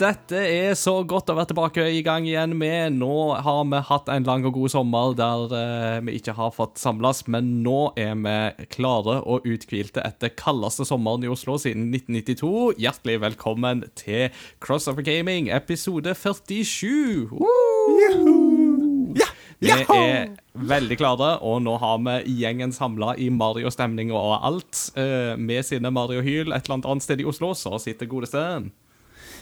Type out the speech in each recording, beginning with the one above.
Dette er så godt å være tilbake i gang igjen med. Nå har vi hatt en lang og god sommer der eh, vi ikke har fått samles, men nå er vi klare og uthvilte etter kaldeste sommeren i Oslo siden 1992. Hjertelig velkommen til Crossover Gaming, episode 47. Woo! Vi er veldig klare, og nå har vi gjengen samla i Mario-stemning og alt. Eh, med sine Mario-hyl et eller annet sted i Oslo, så sitter godeste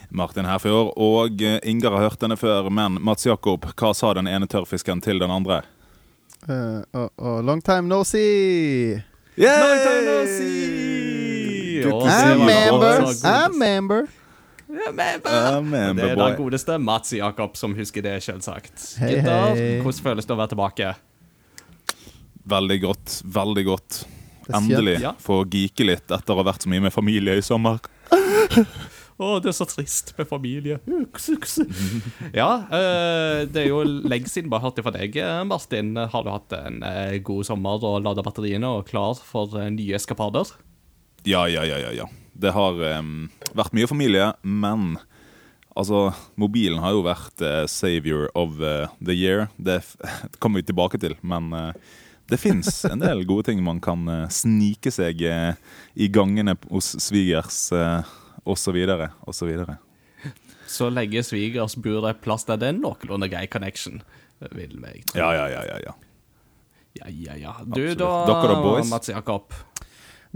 Martin Herfjord og Inger har hørt denne før, men Mats Jakob, hva sa den ene tørrfisken til den andre? Uh, uh, uh, long time no see. Long time no see! Det I'm member. I'm member. Det er den godeste Mats Jakob som husker det, selvsagt. Hey, Gutter, hey. hvordan føles det å være tilbake? Veldig godt. Veldig godt. Endelig Ja. få geeke litt etter å ha vært så mye med familie i sommer. Å, det er så trist med familie. Uks, uks. Ja, eh, det er jo lenge siden bare hørt det fra deg, eh, Martin. Har du hatt en eh, god sommer og lada batteriene og klar for nye eskapader? Ja, ja, ja, ja. ja. Det har um, vært mye familie, men altså Mobilen har jo vært uh, savior of uh, the year. Det f- kommer vi tilbake til, men uh, det fins en del gode ting man kan snike seg i gangene hos svigers, uh, osv., osv. Så lenge svigers bor det plass der det er noenlunde grei connection, vil jeg tro. Ja, ja, ja, ja, ja. ja, ja, ja. Du Absolutt. da, Dere da, boys? Mats Jakob?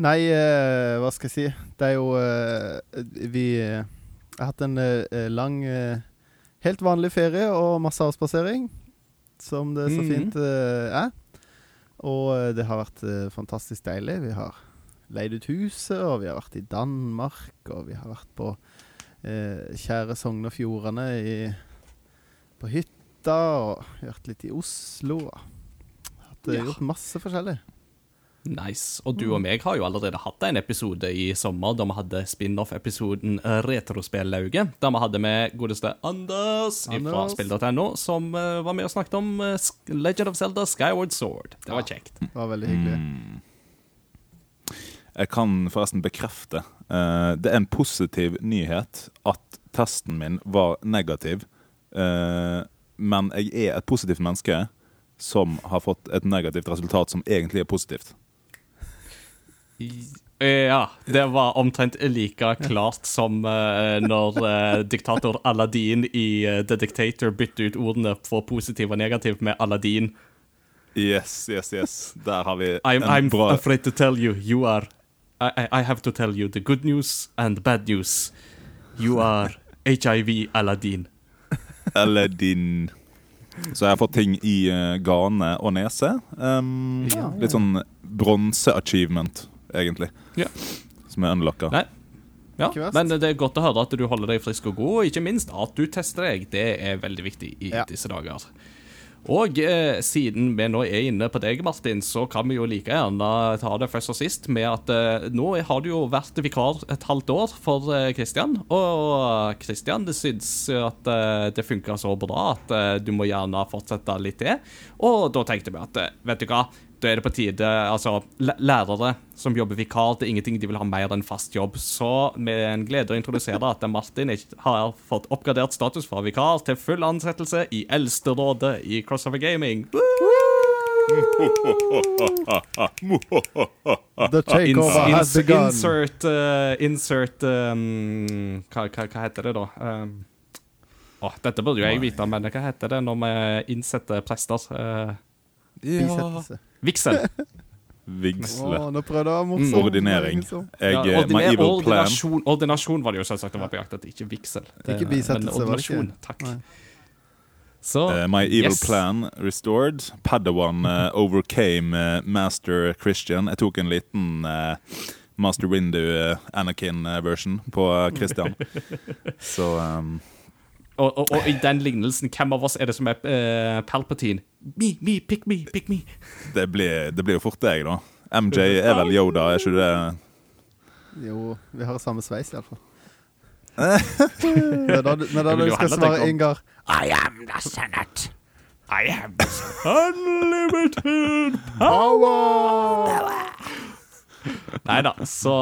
Nei, eh, hva skal jeg si? Det er jo eh, Vi eh, har hatt en eh, lang, eh, helt vanlig ferie og masse avspasering, som det så Mhm. fint eh, er. Og det har vært fantastisk deilig. Vi har leid ut huset, og vi har vært i Danmark, og vi har vært på eh, kjære Sogn og Fjordane i, på hytta, og vi har vært litt i Oslo. Og hatt, eh, Ja. gjort masse forskjellig. Nice. Og du og meg har jo allerede hatt en episode i sommer da vi hadde spin-off-episoden Retrospellauget. Der vi hadde med godeste Anders fra spill.no, som eh, var med og snakket om eh, Legend of Zelda Skyward Sword. Det var kjekt. Det var veldig hyggelig. Mm. Jeg kan forresten bekrefte. eh, det er en positiv nyhet at testen min var negativ. eh, men jeg er et positivt menneske som har fått et negativt resultat som egentlig er positivt. Eh, Ja, det var omtrent like klart som eh, når diktator Aladdin i The Dictator bytte ut ordene for positiv og negativ med Aladdin. Yes, yes, yes. Der har vi I'm, en I'm bra afraid to tell you, you are I, I, I have to tell you the good news and the bad news. You are HIV Aladdin. Aladdin. Så jeg har fått ting i uh, gane og nese. Um, Ja. Litt sånn bronse-achievement, egentlig. Ja. Som er unlocka. Nei. Ja, men det er godt å høre at du holder deg frisk og god, og ikke minst at du tester deg. Det er veldig viktig i Ja. disse dager. Og eh, siden vi nå er inne på deg, Martin, så kan vi jo like gjerne ta det først og sist med at eh, nå har du jo vært vikar et halvt år for eh, Christian, og Christian syns at eh, det funka så bra at eh, du må gjerne fortsette litt til. Og da tenkte vi at eh, vet du hva, da er det på tide Altså, lærere som jobber vikar, det er ingenting de vil ha mer enn fast jobb. Så med en glede å introdusere at Martin har fått oppgradert status fra vikar til full ansettelse i Eldsterådet i Crossover Gaming. The takeover has begun. insert uh, Insert um, hva, hva, hva heter det, da? Um, åh, dette burde jo jeg vite, men hva heter det når vi innsetter prester? Uh, Bisettelse. Vigsel. Vigsle. Å, nå prøvde jeg å være morsom. Mm. Ordinering. Liksom. Jeg, Ja, eh, my ordiner- evil plan ordinasjon, ordinasjon var det jo selvsagt det var på jakt etter, ikke vigsel. Det- Ikke bisettelse, men var det ikke? Takk. Så eh, My evil yes. plan restored. Padawan uh, overcame uh, Master Christian. Jeg tok en liten Master Windu Anakin-version på Christian. Så um, og, og, og i den lignelsen, hvem av oss er det som er Palpatine? Me, me, pick me, pick me. det blir det blir jo fort deg, da. MJ er vel Yoda, er ikke du det? Jo, vi har samme sveis iallfall. Men da, du- men da du skal svare Ingar I am the Senate. I am the Unlimited power. Nei da. Så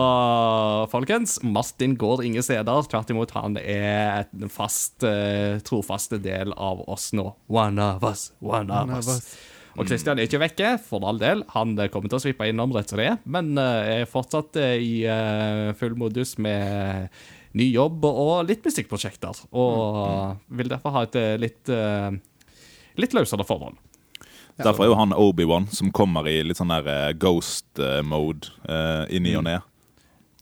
folkens, Martin går ingen steder. Tvert imot, han er en fast, uh, trofaste del av oss nå. One of us, one One of us. us. Og Christian er ikke vekke, for all del. Han eh, kommer til å svippe innom rett som det er, men eh, er fortsatt i uh, full modus med ny jobb og litt musikkprosjekter. Og vil derfor ha et litt, uh, litt løsere forhold. Derfor er jo han Obi-Wan som kommer i litt sånn der eh, ghost-mode uh, i ny og ne.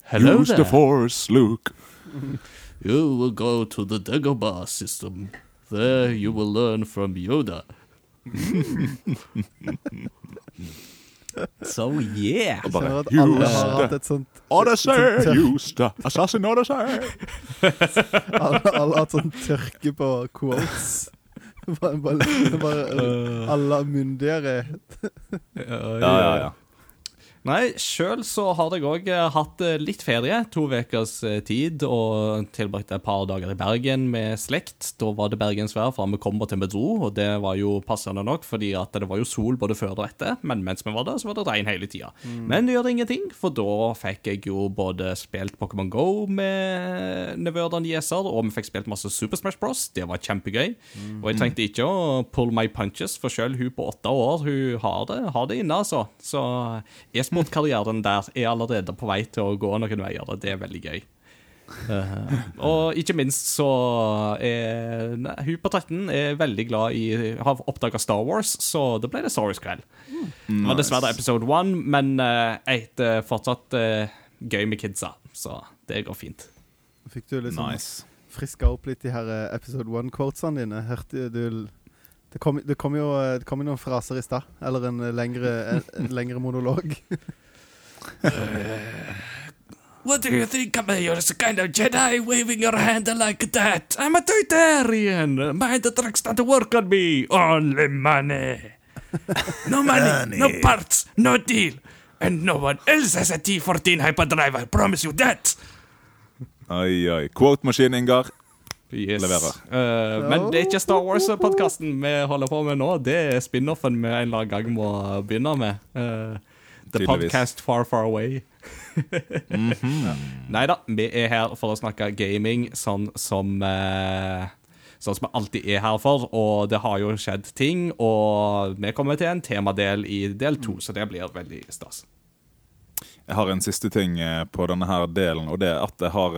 Hello Use the force, Luke. You will go to the Dagobah system. There you will learn from Yoda. so yeah. Og bare Ser at alle har hatt et sånt Odyssey, the assassin Odyssey. Alle alle har hatt sånn tørke på quotes. Bare, bare, bare, alle er myndigere. Ja, ja, ja. Nei, sjøl så har jeg òg hatt eh, litt ferie. To ukers eh, tid og tilbrakte et par dager i Bergen med slekt. Da var det bergensvær fra vi kom til vi dro, og det var jo passende nok, fordi at det var jo sol både før og etter, men mens vi var der, så var det regn hele tida. Men det gjør ingenting, for da fikk jeg jo både spilt Pokémon Go med nevøene og nieser, og vi fikk spilt masse Super Smash Bros. Det var kjempegøy. Og jeg trengte ikke å pull my punches, for sjøl hun på åtte år, hun har det, har det inne, altså. Så e-sportkarrieren der er allerede på vei til å gå noen veier, og det er veldig gøy. Uh, og ikke minst så er nei, hun på 13 er veldig glad i Har oppdaga Star Wars, så da ble det Star Wars-kveld. Det var dessverre episode one, men uh, et er fortsatt uh, gøy med kidsa, så det går fint. Fikk du liksom Nice. friska opp litt de her eh, episode one-quotesene dine? Hørte du Det kom, det kom jo eh, det kom jo noen fraser i stad. Eller en eh, lengre, en, en lengre monolog. What do you think I'm me? You're a kind of Jedi waving your hand like that. I'm a Toytarian. My the don't work on me. Only money. No money, no parts, no deal. And no one else has a T14 hyperdrive. I promise you that. Oi, oi. Quote-maskin, Ingar. Yes. Eh, men det er ikke Star Wars-podkasten vi holder på med nå. Det er spin-offen vi en eller annen gang må begynne med. Uh, the Tydeligvis. Podcast Far Far Away. Nei da, vi er her for å snakke gaming sånn som uh, Sånn som vi alltid er her for, og det har jo skjedd ting. Og vi kommer til en temadel i del to, så det blir veldig stas. Jeg har en siste ting på denne her delen, og det er at jeg har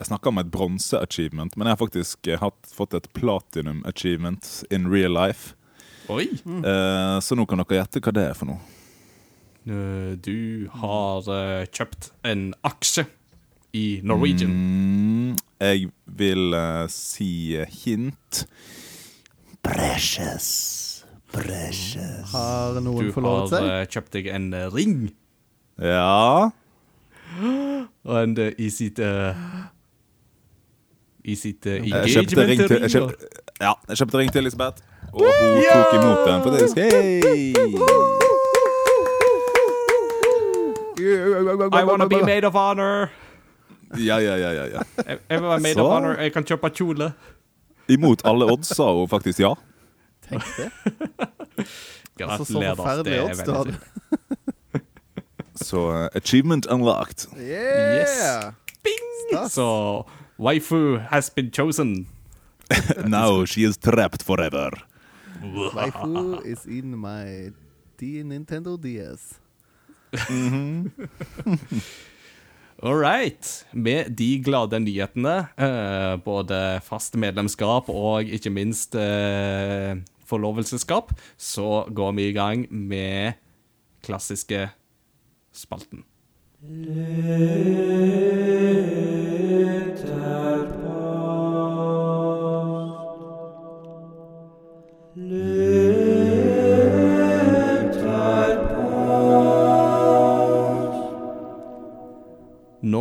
Jeg snakker om et bronse-achievement, men jeg har faktisk eh, hatt, fått et platinum-achievement in real life. Oi! Eh, så nå kan dere gjette hva det er for noe. Du har uh, kjøpt en aksje i Norwegian. Mm, jeg vil uh, si hint. Precious. Precious. Har noen Du har uh, kjøpt deg en ring. Ja Og en uh, i sitt uh, I sitt uh, Jeg kjøpte ring til jeg kjøpte, Ja, jeg kjøpte ring til Elisabeth, og hun tok imot den. faktisk. Hey! I wanna be made of honor. Ja, ja, ja, ja, ja. Jeg, være made Så. of honor. Jeg kan kjøpe kjole. Imot alle odds sa hun faktisk ja. Tenk det. Altså, så Gratulerer. forferdelig det er odds du hadde. Så eh, achievement unlocked. Yeah! Stas. Så waifu has been chosen. Now she is trapped forever. Waifu is in my D Nintendo DS. All right. Med de glade nyhetene, eh, både fast medlemskap og ikke minst eh, forlovelsesskap, så går vi i gang med klassiske spalten. Nå,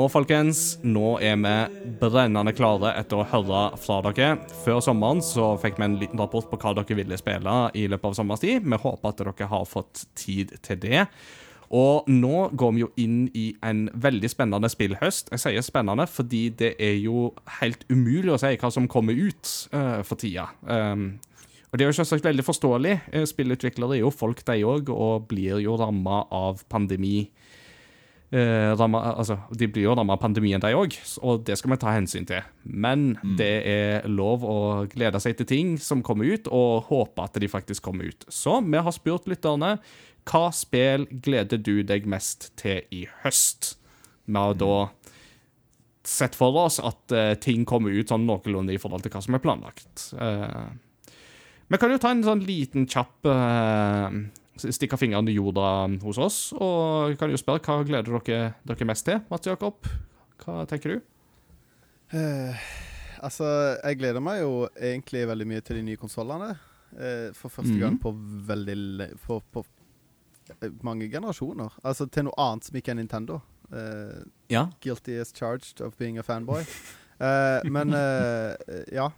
folkens, nå er vi brennende klare etter å høre fra dere. Før sommeren så fikk vi en liten rapport på hva dere ville spille i løpet av sommerstid. Vi håper at dere har fått tid til det. Og nå går vi jo inn i en veldig spennende spillhøst. Jeg sier spennende fordi det er jo helt umulig å si hva som kommer ut uh, for tida. Um, og det er jo selvsagt veldig forståelig. Eh, Spillutviklere er jo folk, de òg, og blir jo ramma av pandemi Uh, ramma, altså, De blir jo ramma av pandemien, de òg, og det skal vi ta hensyn til. Men det er lov å glede seg til ting som kommer ut, og håpe at de faktisk kommer ut. Så vi har spurt lytterne hva spill gleder du deg mest til i høst? Vi har da sett for oss at uh, ting kommer ut sånn noenlunde i forhold til hva som er planlagt. Uh, vi kan jo ta en sånn liten kjapp uh, Stikke fingeren i jorda hos oss, og kan jo spørre hva gleder dere dere mest til? Mats Jakob, hva tenker du? Eh, altså, jeg gleder meg jo egentlig veldig mye til de nye konsollene. eh, for første Mhm. gang på veldig på, på eh, mange generasjoner. Altså til noe annet som ikke er Nintendo. Uh, Ja. guilty as charged of being a fanboy. uh, men uh, ja.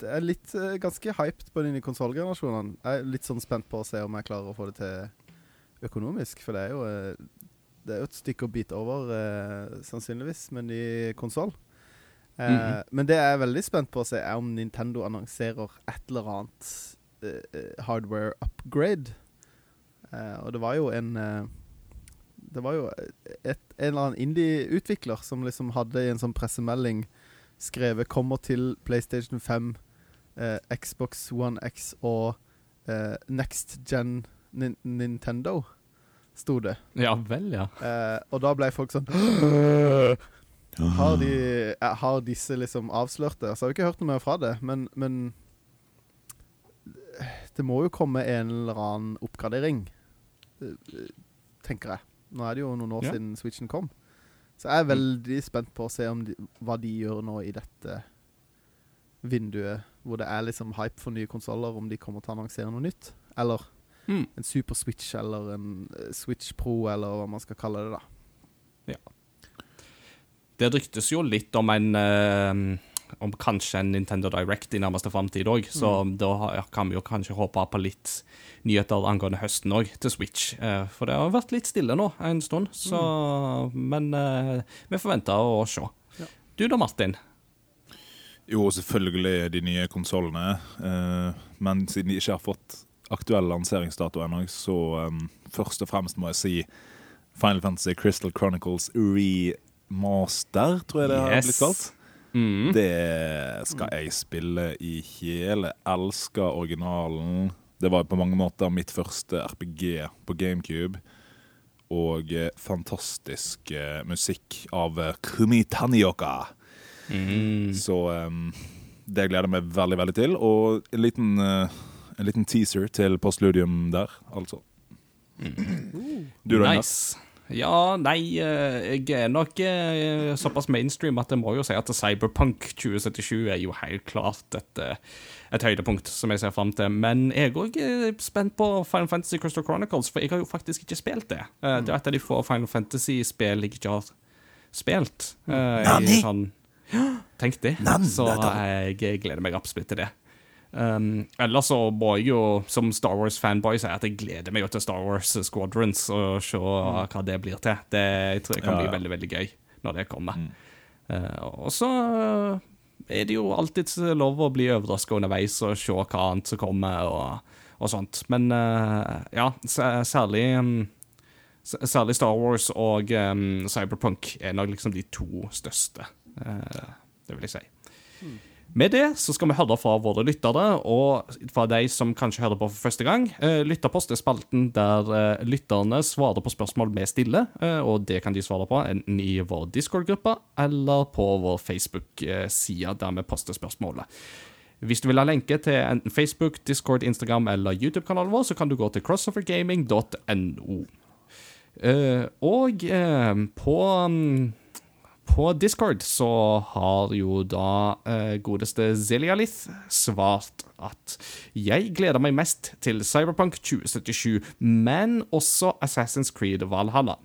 Det er litt ganske hyped på de nye konsollgenerasjonene. Jeg er litt sånn spent på å se om jeg klarer å få det til økonomisk, for det er jo Det er jo et stykke å bite over, sannsynligvis, med ny konsoll. Mm -hmm. Men det jeg er veldig spent på å se, er om Nintendo annonserer et eller annet hardware upgrade. Eh, og det var jo en eh, Det var jo et, en eller annen indie-utvikler som liksom hadde i en sånn pressemelding skrevet 'kommer til PlayStation 5, eh, Xbox One X og eh, Next Gen Nin Nintendo', sto det. Ja vel, ja. Eh, og da ble folk sånn har, de, har disse liksom avslørt det? Så har vi ikke hørt noe mer fra det, men, men det må jo komme en eller annen oppgradering, tenker jeg. Nå er det jo noen år Ja. siden Switchen kom. Så jeg er veldig spent på å se om de, hva de gjør nå i dette vinduet, hvor det er liksom hype for nye konsoller, om de kommer til å annonsere noe nytt. Eller Mm. en Super Switch eller en eh, Switch Pro, eller hva man skal kalle det, da. Det ryktes jo litt om en eh, Om kanskje en Nintendo Direct i nærmeste framtid òg, så da kan vi jo kanskje håpe på litt nyheter angående høsten òg, til Switch. Eh, for det har vært litt stille nå en stund, så Men eh, vi forventer å se. Ja. Du da, Martin? Jo, selvfølgelig de nye konsollene. eh, men siden de ikke har fått aktuell lanseringsdato ennå, så først og fremst må jeg si Final Fantasy Crystal Chronicles Remaster, tror jeg det har blitt kalt. Mm. Det skal jeg spille i hele. Elsker originalen. Det var på mange måter mitt første RPG på GameCube. Og eh, fantastisk eh, musikk av eh, Kumi Tanioka. Mm. Så um, det gleder jeg meg veldig, veldig til. Og en liten, uh, en liten teaser til postludium der, altså. Du da? Nice. Ja, nei, eh, jeg er nok eh, såpass mainstream at jeg må jo si at Cyberpunk 2077 er jo helt klart et, eh, et høydepunkt som jeg ser fram til. Men jeg er også spent på Final Fantasy Crystal Chronicles, for jeg har jo faktisk ikke spilt det. Det er et av de få Final Fantasy-spill jeg ikke har spilt. Nani? Sånn, tenk det. Så jeg gleder meg absolutt til det. Um, ellers så må jeg jo som Star Wars-fanboy si at jeg gleder meg jo til Star Wars Squadrons og se hva det blir til. Det jeg tror jeg kan Ja, bli veldig veldig gøy når det kommer. Mm. Uh, og så uh, er det jo alltid lov å bli overraska underveis og se hva annet som kommer, og, og sånt. Men uh, ja, særlig um, Særlig Star Wars og um, Cyberpunk er nok liksom de to største. Uh, det vil jeg si. Med det så skal vi høre fra våre lyttere, og fra de som kanskje hører på for første gang. Eh, Lytterpost er spalten der eh, lytterne svarer på spørsmål vi stiller, eh, og det kan de svare på enten i vår Discord-gruppe eller på vår Facebook-side der vi poster spørsmålet. Hvis du vil ha lenke til enten Facebook, Discord, Instagram eller YouTube-kanalen vår, så kan du gå til crossovergaming.no. Og på mm, på Discord så har jo da eh, godeste Zelialith svart at jeg gleder meg mest til Cyberpunk 2077, men også Assassin's Creed Valhalla.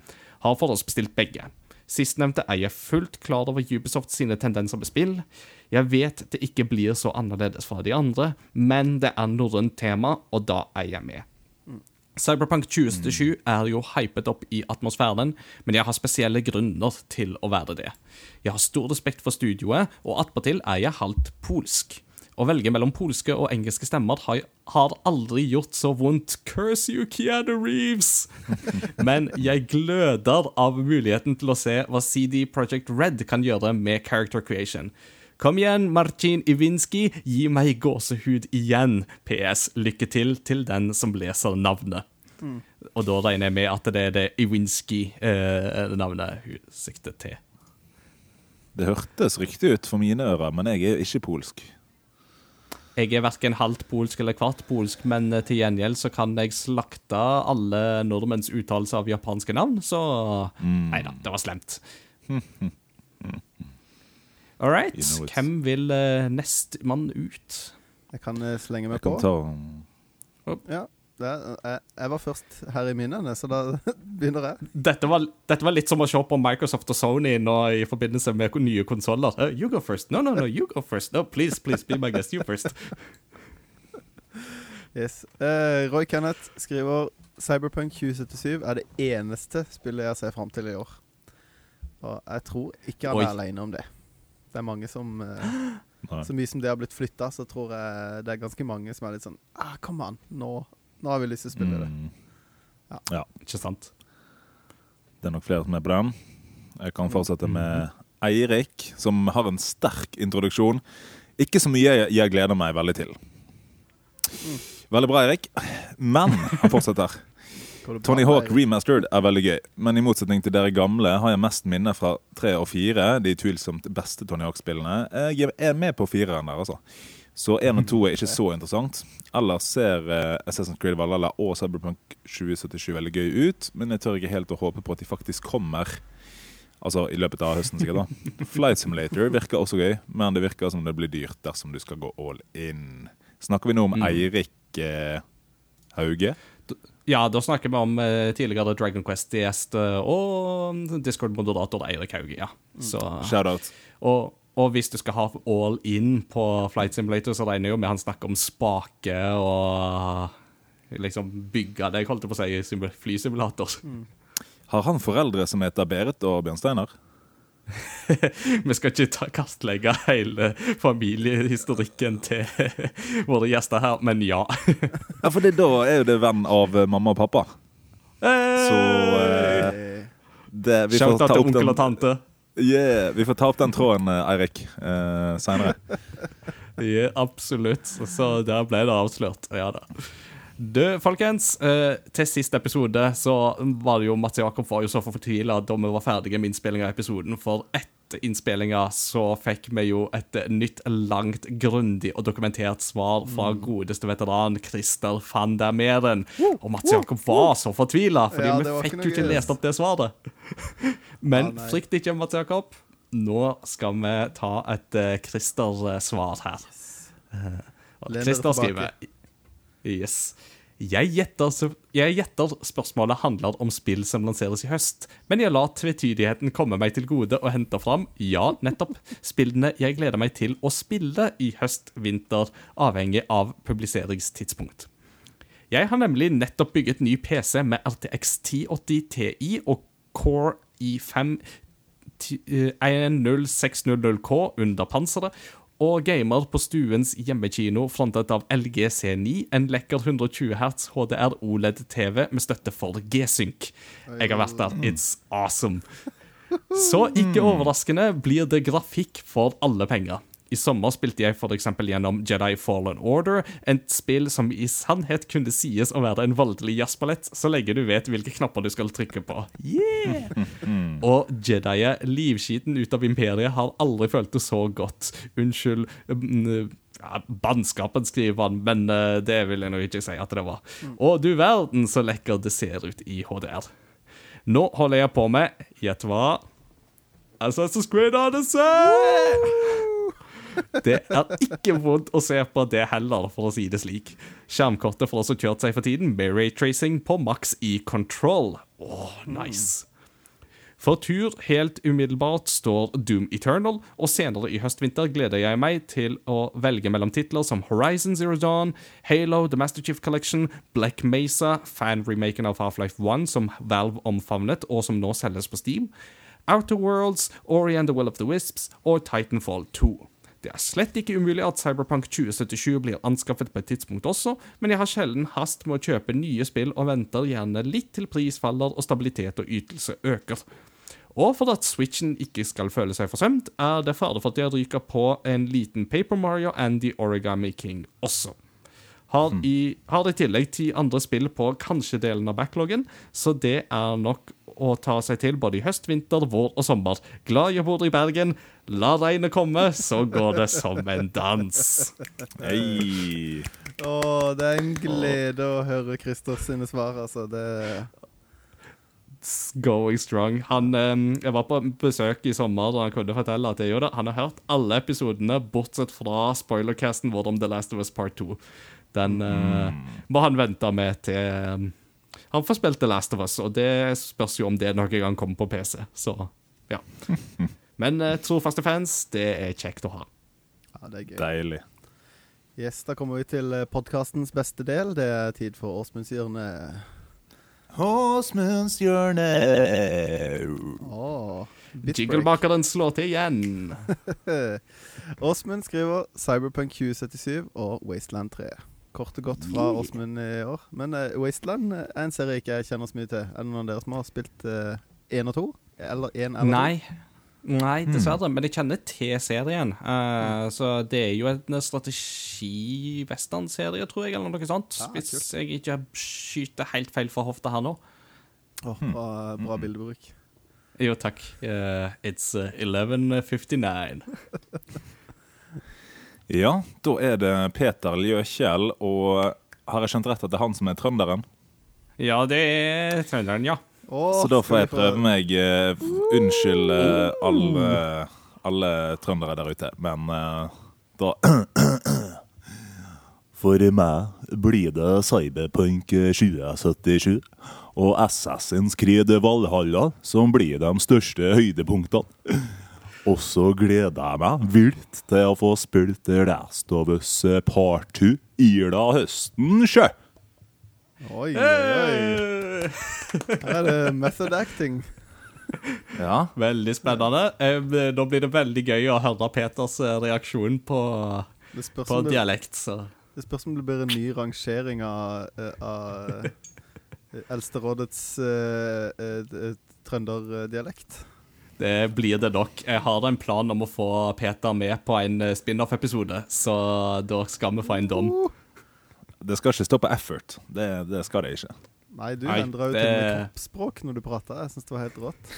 Har forhåndsbestilt begge. Sistnevnte er jeg fullt klar over Ubisoft sine tendenser med spill. Jeg vet det ikke blir så annerledes fra de andre, men det er norrønt tema, og da er jeg med. Cyberpunk 2077 er jo hypet opp i atmosfæren, men jeg har spesielle grunner til å være det. Jeg har stor respekt for studioet, og attpåtil er jeg halvt polsk. Å velge mellom polske og engelske stemmer har, har aldri gjort så vondt. Curse you, Keanu Reeves! Men jeg gløder av muligheten til å se hva CD Project Red kan gjøre med character creation. Kom igjen, Marcin Iwinski, gi meg gåsehud igjen. PS. Lykke til til den som leser navnet. Og da regner jeg med at det er det Iwinski-navnet hun sikter til. Det hørtes riktig ut for mine ører, men jeg er ikke polsk. Jeg er verken halvt polsk eller kvart polsk, men eh, til gjengjeld så kan jeg slakte alle nordmenns uttalelse av japanske navn, så Nei da, det var slemt. All right. You know Hvem vil uh, nestemann ut? Jeg kan eh, slenge meg Jeg på. kan ta Ja, det, er- jeg, jeg var først her i minnene, så da begynner jeg. Dette var, dette var litt som å se på Microsoft og Sony nå i forbindelse med nye konsoller. Uh, you go first. No, no, no, you go first. No, please, please, be my guest. You first. Yes. Uh, Roy Kenneth skriver Cyberpunk 2077 er det eneste spillet jeg ser fram til i år. Og jeg tror ikke han Oi. er alene om det. Det er mange som eh, Så mye som det har blitt flytta, så tror jeg det er ganske mange som er litt sånn ah, Kom an, nå, nå har vi lyst til å spille det. Mm, Ikke sant? det er nok flere som er på den. Jeg kan fortsette med Eirik, som har en sterk introduksjon. Ikke så mye jeg, jeg gleder meg veldig til. Veldig bra, Eirik. Men han fortsetter. Tony Hawk? Remastered er veldig gøy, men i motsetning til dere gamle har jeg mest minner fra tre og fire, de tvilsomt beste Tony Hawk-spillene. Jeg er med på fireren der, altså. Så én og to er ikke så interessant. Ellers ser eh, Assassin's Creed Valhalla og Cyberpunk 2077 veldig gøy ut, men jeg tør ikke helt å håpe på at de faktisk kommer. Altså i løpet av høsten, sikkert. da Flight Simulator virker også gøy, men det virker som det blir dyrt dersom du skal gå all in. Snakker vi nå om Mm. Eirik eh, Hauge? Ja, da snakker vi om eh, tidligere Dragon Quest-gjest eh, og Discord-moderator Eirik Hauge, ja. Så, Shout-out. og, og hvis du skal ha all in på Flight Simulator, så regner jeg jo med han snakker om spake og liksom bygge deg, holdt jeg på å si, flysimulator. Mm. Har han foreldre som heter Berit og Bjørnsteiner? Vi skal ikke ta, kastlegge hele familiehistorikken til våre gjester her, men ja. Ja, for det, da er jo det venn av eh, mamma og pappa. Så uh, det, vi, Shout-out ta til onkel og tante. yeah, vi får ta opp den tråden, eh, Eirik, uh, seinere. Ja, absolutt. Så der ble det avslørt. Ja da. Du, folkens. eh, til siste episode så var det jo Mats Jakob var jo så fortvila da vi var ferdige med innspillinga av episoden. For etter innspillinga så fikk vi jo et nytt, langt, grundig og dokumentert svar fra godeste veteran Christer van der Meren. Og Mats Jakob var så fortvila, fordi Ja, vi fikk jo ikke lest opp det svaret. Men ah, frykt ikke, Mats Jakob. Nå skal vi ta et uh, Christer-svar her. Eh, og Len Christer skriver Yes. Jeg gjetter, spørsmålet handler om spill som lanseres i høst, men jeg lar tvetydigheten komme meg til gode og henter fram, ja, nettopp, spillene jeg gleder meg til å spille i høst-vinter, avhengig av publiseringstidspunkt. Jeg har nemlig nettopp bygget ny PC med RTX 1080 Ti og Core i5 ti- eh, 10600K under panseret, og gamer på stuens hjemmekino frontet av LG C9, en lekker 120 Hz HDR OLED-TV med støtte for G-Sync. Jeg har vært der. It's awesome. Så ikke overraskende blir det grafikk for alle penger. I sommer spilte jeg f.eks. gjennom Jedi Fallen Order, et spill som i sannhet kunne sies å være en voldelig jazzballett, så lenge du vet hvilke knapper du skal trykke på. Yeah! Og Jediet, livskiten ut av imperiet, har aldri følt det så godt. Unnskyld mm, ja, Bannskapen, skriver han, men eh, det vil jeg nå ikke si at det var. Og du verden så lekker det ser ut i HDR. Nå holder jeg på med Gjett hva? Assassin's Creed Odyssey! Det er ikke vondt å se på det heller, for å si det slik. Skjermkortet får også kjørt seg for tiden med raytracing på maks i control. Åh, nice. For tur helt umiddelbart står Doom Eternal, og senere i høstvinter gleder jeg meg til å velge mellom titler som Horizon Zero Dawn, Halo, The Master Chief Collection, Black Mesa, fan-remaken av Half-Life 1 som Valve omfavnet, og som nå selges på Steam, Outer Worlds, Ori and the Will of the Wisps og Titanfall 2. Det er slett ikke umulig at Cyberpunk 2077 blir anskaffet på et tidspunkt også, men jeg har sjelden hast med å kjøpe nye spill og venter gjerne litt til pris faller og stabilitet og ytelse øker. Og for at Switchen ikke skal føle seg forsømt, er det fare for at jeg ryker på en liten Paper Mario and The Origami King også. Har i, har i tillegg ti andre spill på kanskje delen av backloggen, så det er nok å ta seg til både i høst, vinter, vår og sommer. Glad jeg bor i Bergen. La regnet komme, så går det som en dans. Hei. Å, det er en glede å høre Christers sine svar, altså. Det going strong. Han, eh, jeg var på besøk i sommer da han kunne fortelle at jeg gjorde det. Han har hørt alle episodene, bortsett fra spoilercasten vår om The Last of Us Part 2. Den eh, må han vente med til eh, han får spilt The Last of Us, og det spørs jo om det noen gang kommer på PC. Så ja. Men uh, trofaste fans, det er kjekt å ha. Ja, det er gøy. Deilig. Yes, da kommer vi til podkastens beste del. Det er tid for Åsmundshjørne. Åsmunds hjørne. Åh, Bitbreak. Jinglemakeren slår til igjen. Åsmund skriver Cyberpunk 2077 og Wasteland 3. Kort og godt fra Åsmund i år. Men uh, Wasteland er en serie ikke jeg kjenner så mye til. Er det noen av dere som har spilt én og to? Eller én eller to? Nei. dessverre. dessverre. Men jeg kjenner til serien. Eh, så det er jo en strategi-western-serie, tror jeg, eller noe sånt. Ah, Hvis kult. jeg ikke skyter helt feil fra hofta her nå. Oh, bra, bra bildebruk. Jo, takk. Uh, it's eh, 11.59. Ja, da er det Peter Ljøkjell, og har jeg skjønt rett at det er han som er trønderen? Ja, det er trønderen, ja. Åh, Så da får jeg prøve meg eh, f- Unnskyld eh, alle, alle trøndere der ute, men eh, da For meg blir det Cyberpunk 2077 og Assassin's Creed Valhalla som blir de største høydepunktene. Og så gleder jeg meg vilt til å få spilt Last of Us Part 2 i da høsten, sjø! Oi, oi, oi. Her er det method acting. Ja, Veldig spennende. Eh, Da blir det veldig gøy å høre Peters eh, reaksjon på, på dialekt. Så. det spørs om det blir en ny rangering av, eh, av Eldsterådets uh, uh, trønderdialekt. Det blir det nok. Jeg har en plan om å få Peter med på en eh, spin-off-episode, så da skal vi få en dom. det skal ikke stå på effort. Det, det skal det ikke. Nei, du endra jo til og med kroppsspråk når du prata. Jeg syns det var helt rått.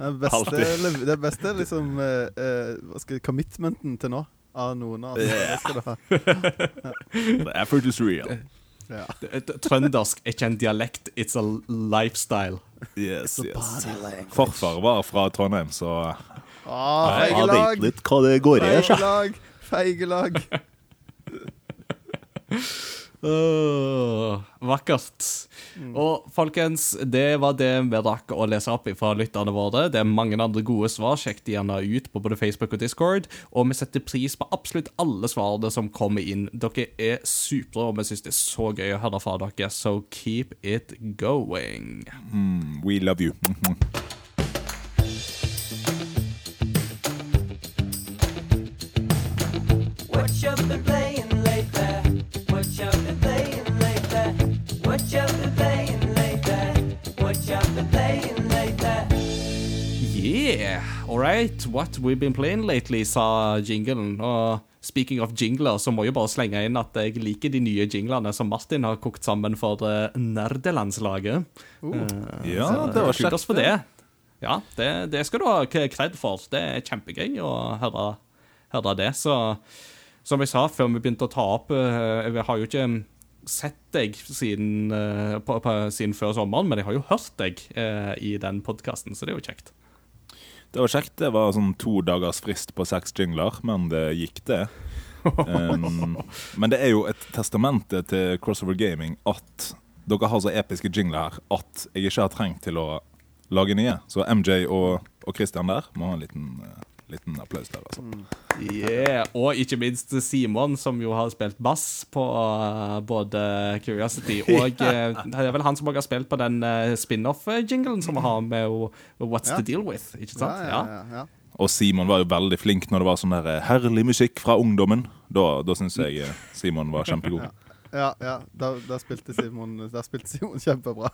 Det beste, det beste er liksom eh, eh, hva skal, commitmenten til nå av noen av oss. Det skal du ha. The effort is real. Ja. Trøndersk er ikke en dialekt, it's a lifestyle. Yes, yes. Farfar var fra Trondheim, så Ah, jeg vet litt hva det går i. Feigelag! Feigelag! Åh, vakkert. Og folkens, det var det vi rakk å lese opp fra lytterne våre. Det er mange andre gode svar. Sjekk de gjerne ut på både Facebook og Discord. Og vi setter pris på absolutt alle svarene som kommer inn. Dere er supre, og vi syns det er så gøy å høre fra dere, so keep it going. Mm, we love you. Mhm. What you been playing Yeah, all right. What we've been playing lately, sa jinglen. Og speaking of jingler, så må jeg bare slenge inn at jeg liker de nye jinglene som Martin har kokt sammen for uh, nerdelandslaget. Eh, Ja, så det var kjekt. for det. Ja, det, det skal du ha kred for. Det er kjempegøy å høre, høre det. Så som jeg sa før vi begynte å ta opp eh, Jeg har jo ikke sett deg siden, eh, på, på, siden før sommeren, men jeg har jo hørt deg eh, i den podkasten, så det er jo kjekt. Det var kjekt. Det var sånn to dagers frist på seks jingler, men det gikk, det. Um, men det er jo et testamente til Crossover Gaming at dere har så episke jingler her at jeg ikke har trengt til å lage nye. Så MJ og, og Christian der må ha en liten, eh, liten applaus der, altså. Yeah, Og ikke minst Simon, som jo har spilt bass på uh, både Curiosity og uh, Det er vel han som også har spilt på den uh, spin-off-jinglen som vi har med What's Ja. the Deal With, ikke sant? Ja, ja, ja, ja. Og Simon var jo veldig flink når det var sånn der eh, herlig musikk fra ungdommen. Da, da syns jeg eh, Simon var kjempegod. Ja, ja. Der, der, spilte Simon, der, spilte Simon kjempebra.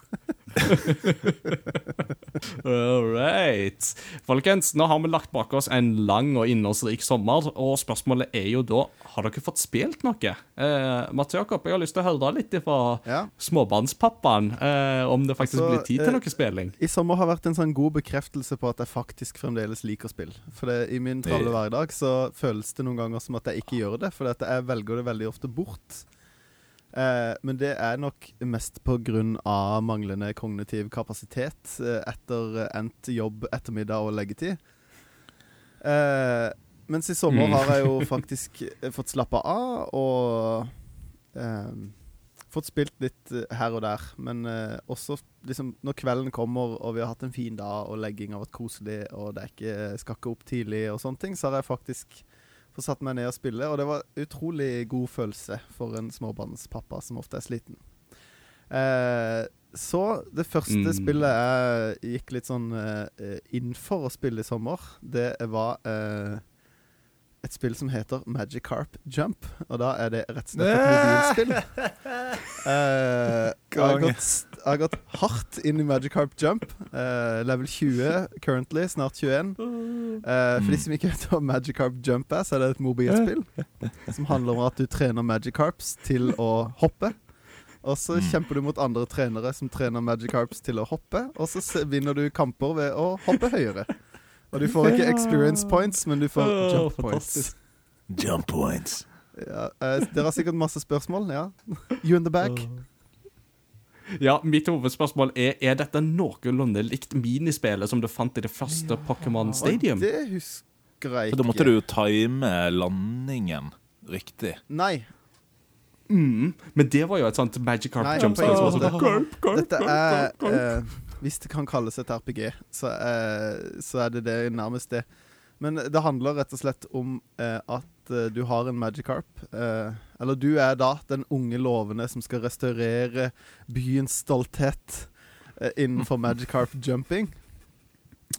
All right. Folkens, nå har vi lagt bak oss en lang og innholdsrik sommer, og spørsmålet er jo da Har dere fått spilt noe? Eh, Mats Jakob, jeg har lyst til å høre litt fra Ja. småbarnspappaen eh, om det faktisk Altså, blir tid til eh, noe spilling. I sommer har vært en sånn god bekreftelse på at jeg faktisk fremdeles liker spill. For det, i min travle hverdag så føles det noen ganger som at jeg ikke gjør det, for jeg velger det veldig ofte bort. Eh, men det er nok mest av manglende kognitiv kapasitet eh, etter endt jobb, ettermiddag og leggetid. Eh, mens i sommer Mm. har jeg jo faktisk eh, fått slappa av og eh, fått spilt litt eh, her og der. Men også liksom når kvelden kommer og vi har hatt en fin dag og legging har vært koselig og det er ikke, skal ikke opp tidlig og sånne ting, så har jeg faktisk fått satt meg ned og spille. Og det var utrolig god følelse for en småbarnspappa som ofte er sliten. Eh, så det første Mm. spillet jeg gikk litt sånn eh, inn for å spille i sommer, det var eh, et spill som heter Magic Carp Jump. Og da er det rett og slett et mobilspill. Eh, jeg, har gått, jeg har gått hardt inn i Magicarp Jump. Uh, level 20 currently, snart 21. Uh, for de som ikke vet hva Magicarp Jump er, så er det et mobilspill som handler om at du trener Magicarps til å hoppe. Og så kjemper du mot andre trenere som trener Magicarps til å hoppe. Og så vinner du kamper ved å hoppe høyere. Og du får ikke experience points, men du får jump fantastisk. points. Jump points. Ja, uh, dere har sikkert masse spørsmål? Ja. You in the back? Ja, mitt hovedspørsmål er Er dette noenlunde likt minispillet som du fant i det første Pokémon Stadium? Det husker jeg For ikke. da måtte du jo time landingen riktig. Nei. Mm, men det var jo et sånt Magic Carp Nei, jump på ingen som var måte. sånn Dette er eh, Hvis det kan kalles et RPG, så, uh, så er det det nærmest det. Men det handler rett og slett om uh, at eh, du har en Magikarp. Uh, eller du er da den unge lovende som skal restaurere byens stolthet uh, innenfor Magikarp jumping.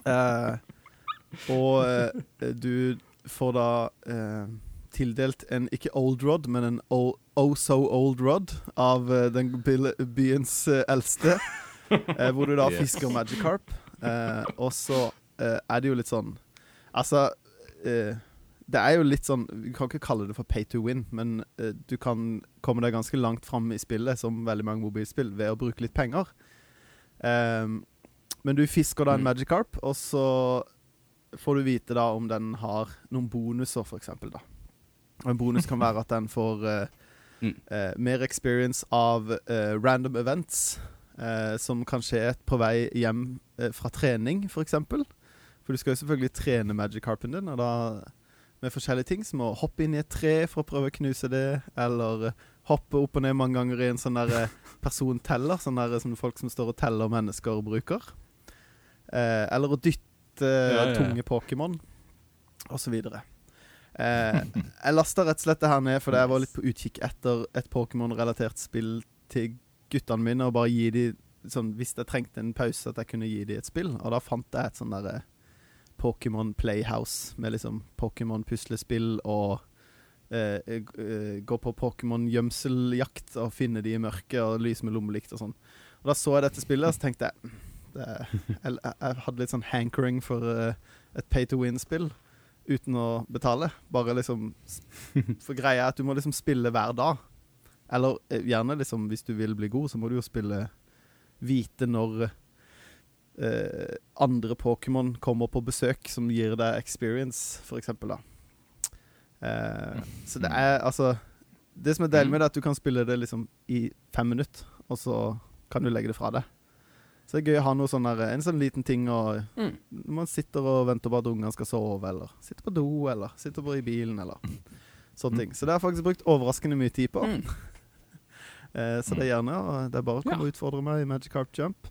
Eh, og eh, du får da eh, tildelt en ikke old rod, men en oh so old rod av eh, den byens eh, eldste. eh, hvor du da fisker Magikarp. Eh, og så eh, er det jo litt sånn Altså eh, Det er jo litt sånn Vi kan ikke kalle det for pay to win, men uh, du kan komme deg ganske langt fram i spillet, som veldig mange mobilspill, ved å bruke litt penger. Um, men du fisker da en Mm. Magikarp, og så får du vite da om den har noen bonuser, for eksempel da. Og en bonus kan være at den får uh, Mm. uh, mer experience av random events, som kan skje på vei hjem fra trening, for eksempel. For du skal jo selvfølgelig trene Magikarpen din, og da med forskjellige ting, som å hoppe inn i et tre for å prøve å knuse det, eller eh, hoppe opp og ned mange ganger i en sånn der eh, personteller, sånn der som folk som står og teller mennesker bruker. Eh, eller å dytte Ja, ja, tunge Pokémon, videre. Eh, jeg lasta rett og slett det her ned fordi jeg var litt på utkikk etter et Pokémon-relatert spill til guttene mine, og bare gi de sånn, Hvis jeg trengte en pause, at jeg kunne gi de et spill. Og da fant jeg et sånn derre Pokémon Playhouse med liksom Pokémon-puslespill og eh, eh, gå på Pokémon-gjemseljakt og finne de i mørket og lys med lommelykt og sånn. Og da så jeg dette spillet, og så tenkte jeg det, jeg, jeg hadde litt sånn hankering for uh, et pay to win-spill uten å betale. Bare liksom For greia er at du må liksom spille hver dag. Eller eh, gjerne liksom hvis du vil bli god, så må du jo spille Vite når eh, andre Pokémon kommer på besøk som gir deg experience, da. Eh, så det er altså Det som er deilig med det, er at du kan spille det liksom i fem minutter, og så kan du legge det fra deg. Så det er gøy å ha noe sånn en sånn liten ting og Mm. Når man sitter og venter på at ungene skal sove, eller sitter på do, eller sitter bare i bilen, eller sånne ting. Så det har jeg faktisk brukt overraskende mye tid på. Mm. Eh, så det er gjerne og det er bare å komme Ja. og utfordre meg i Magic Carp Jump.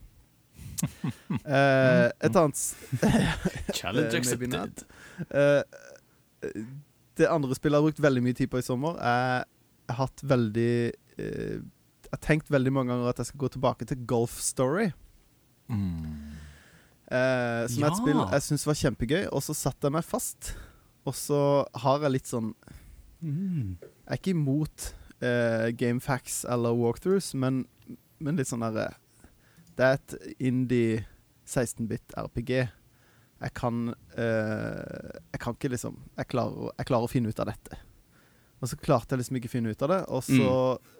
Eh, et annet Challenge Eh, accepted. Uh, Det andre spillet jeg har brukt veldig mye tid på i sommer, er Jeg har hatt veldig uh, Jeg har tenkt veldig mange ganger at jeg skal gå tilbake til Golf Story. Mm. Som er et spill jeg syns var kjempegøy, og så satte jeg meg fast. Og så har jeg litt sånn Mm. Jeg er ikke imot Game gamefacts eller walkthroughs, men, men litt sånn derre Det er et indie 16-bit RPG. Jeg kan eh, Jeg kan ikke liksom jeg klarer, jeg klarer å finne ut av dette. Og så klarte jeg liksom ikke å finne ut av det. Og så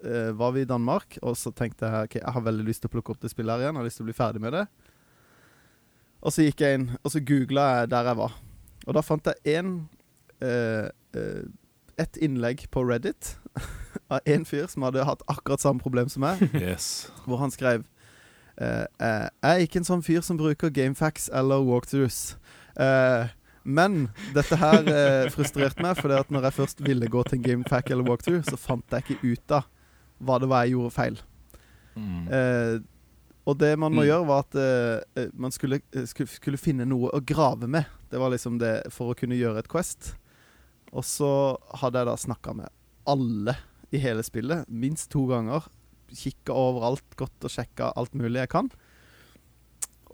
eh, var vi i Danmark, og så tenkte jeg ok, jeg har veldig lyst til å plukke opp det spillet her igjen. Jeg har lyst til å bli ferdig med det. Og så gikk jeg inn, og så googla jeg der jeg var. Og da fant jeg én eh, eh, et innlegg på Reddit av en fyr som hadde hatt akkurat samme problem som meg, Yes. hvor han skrev Jeg er ikke en sånn fyr som bruker gamefacts eller walkthroughs. Eh, men dette her eh, frustrerte meg, for når jeg først ville gå til en gamefact eller walkthrough, så fant jeg ikke ut av hva det var jeg gjorde feil. Mm. Eh, og det man må Mm. gjøre, var at eh, eh, man skulle, eh, skulle, skulle finne noe å grave med. Det var liksom det for å kunne gjøre et Quest. Og så hadde jeg da snakka med alle i hele spillet, minst to ganger. Kikka overalt, gått og sjekka alt mulig jeg kan.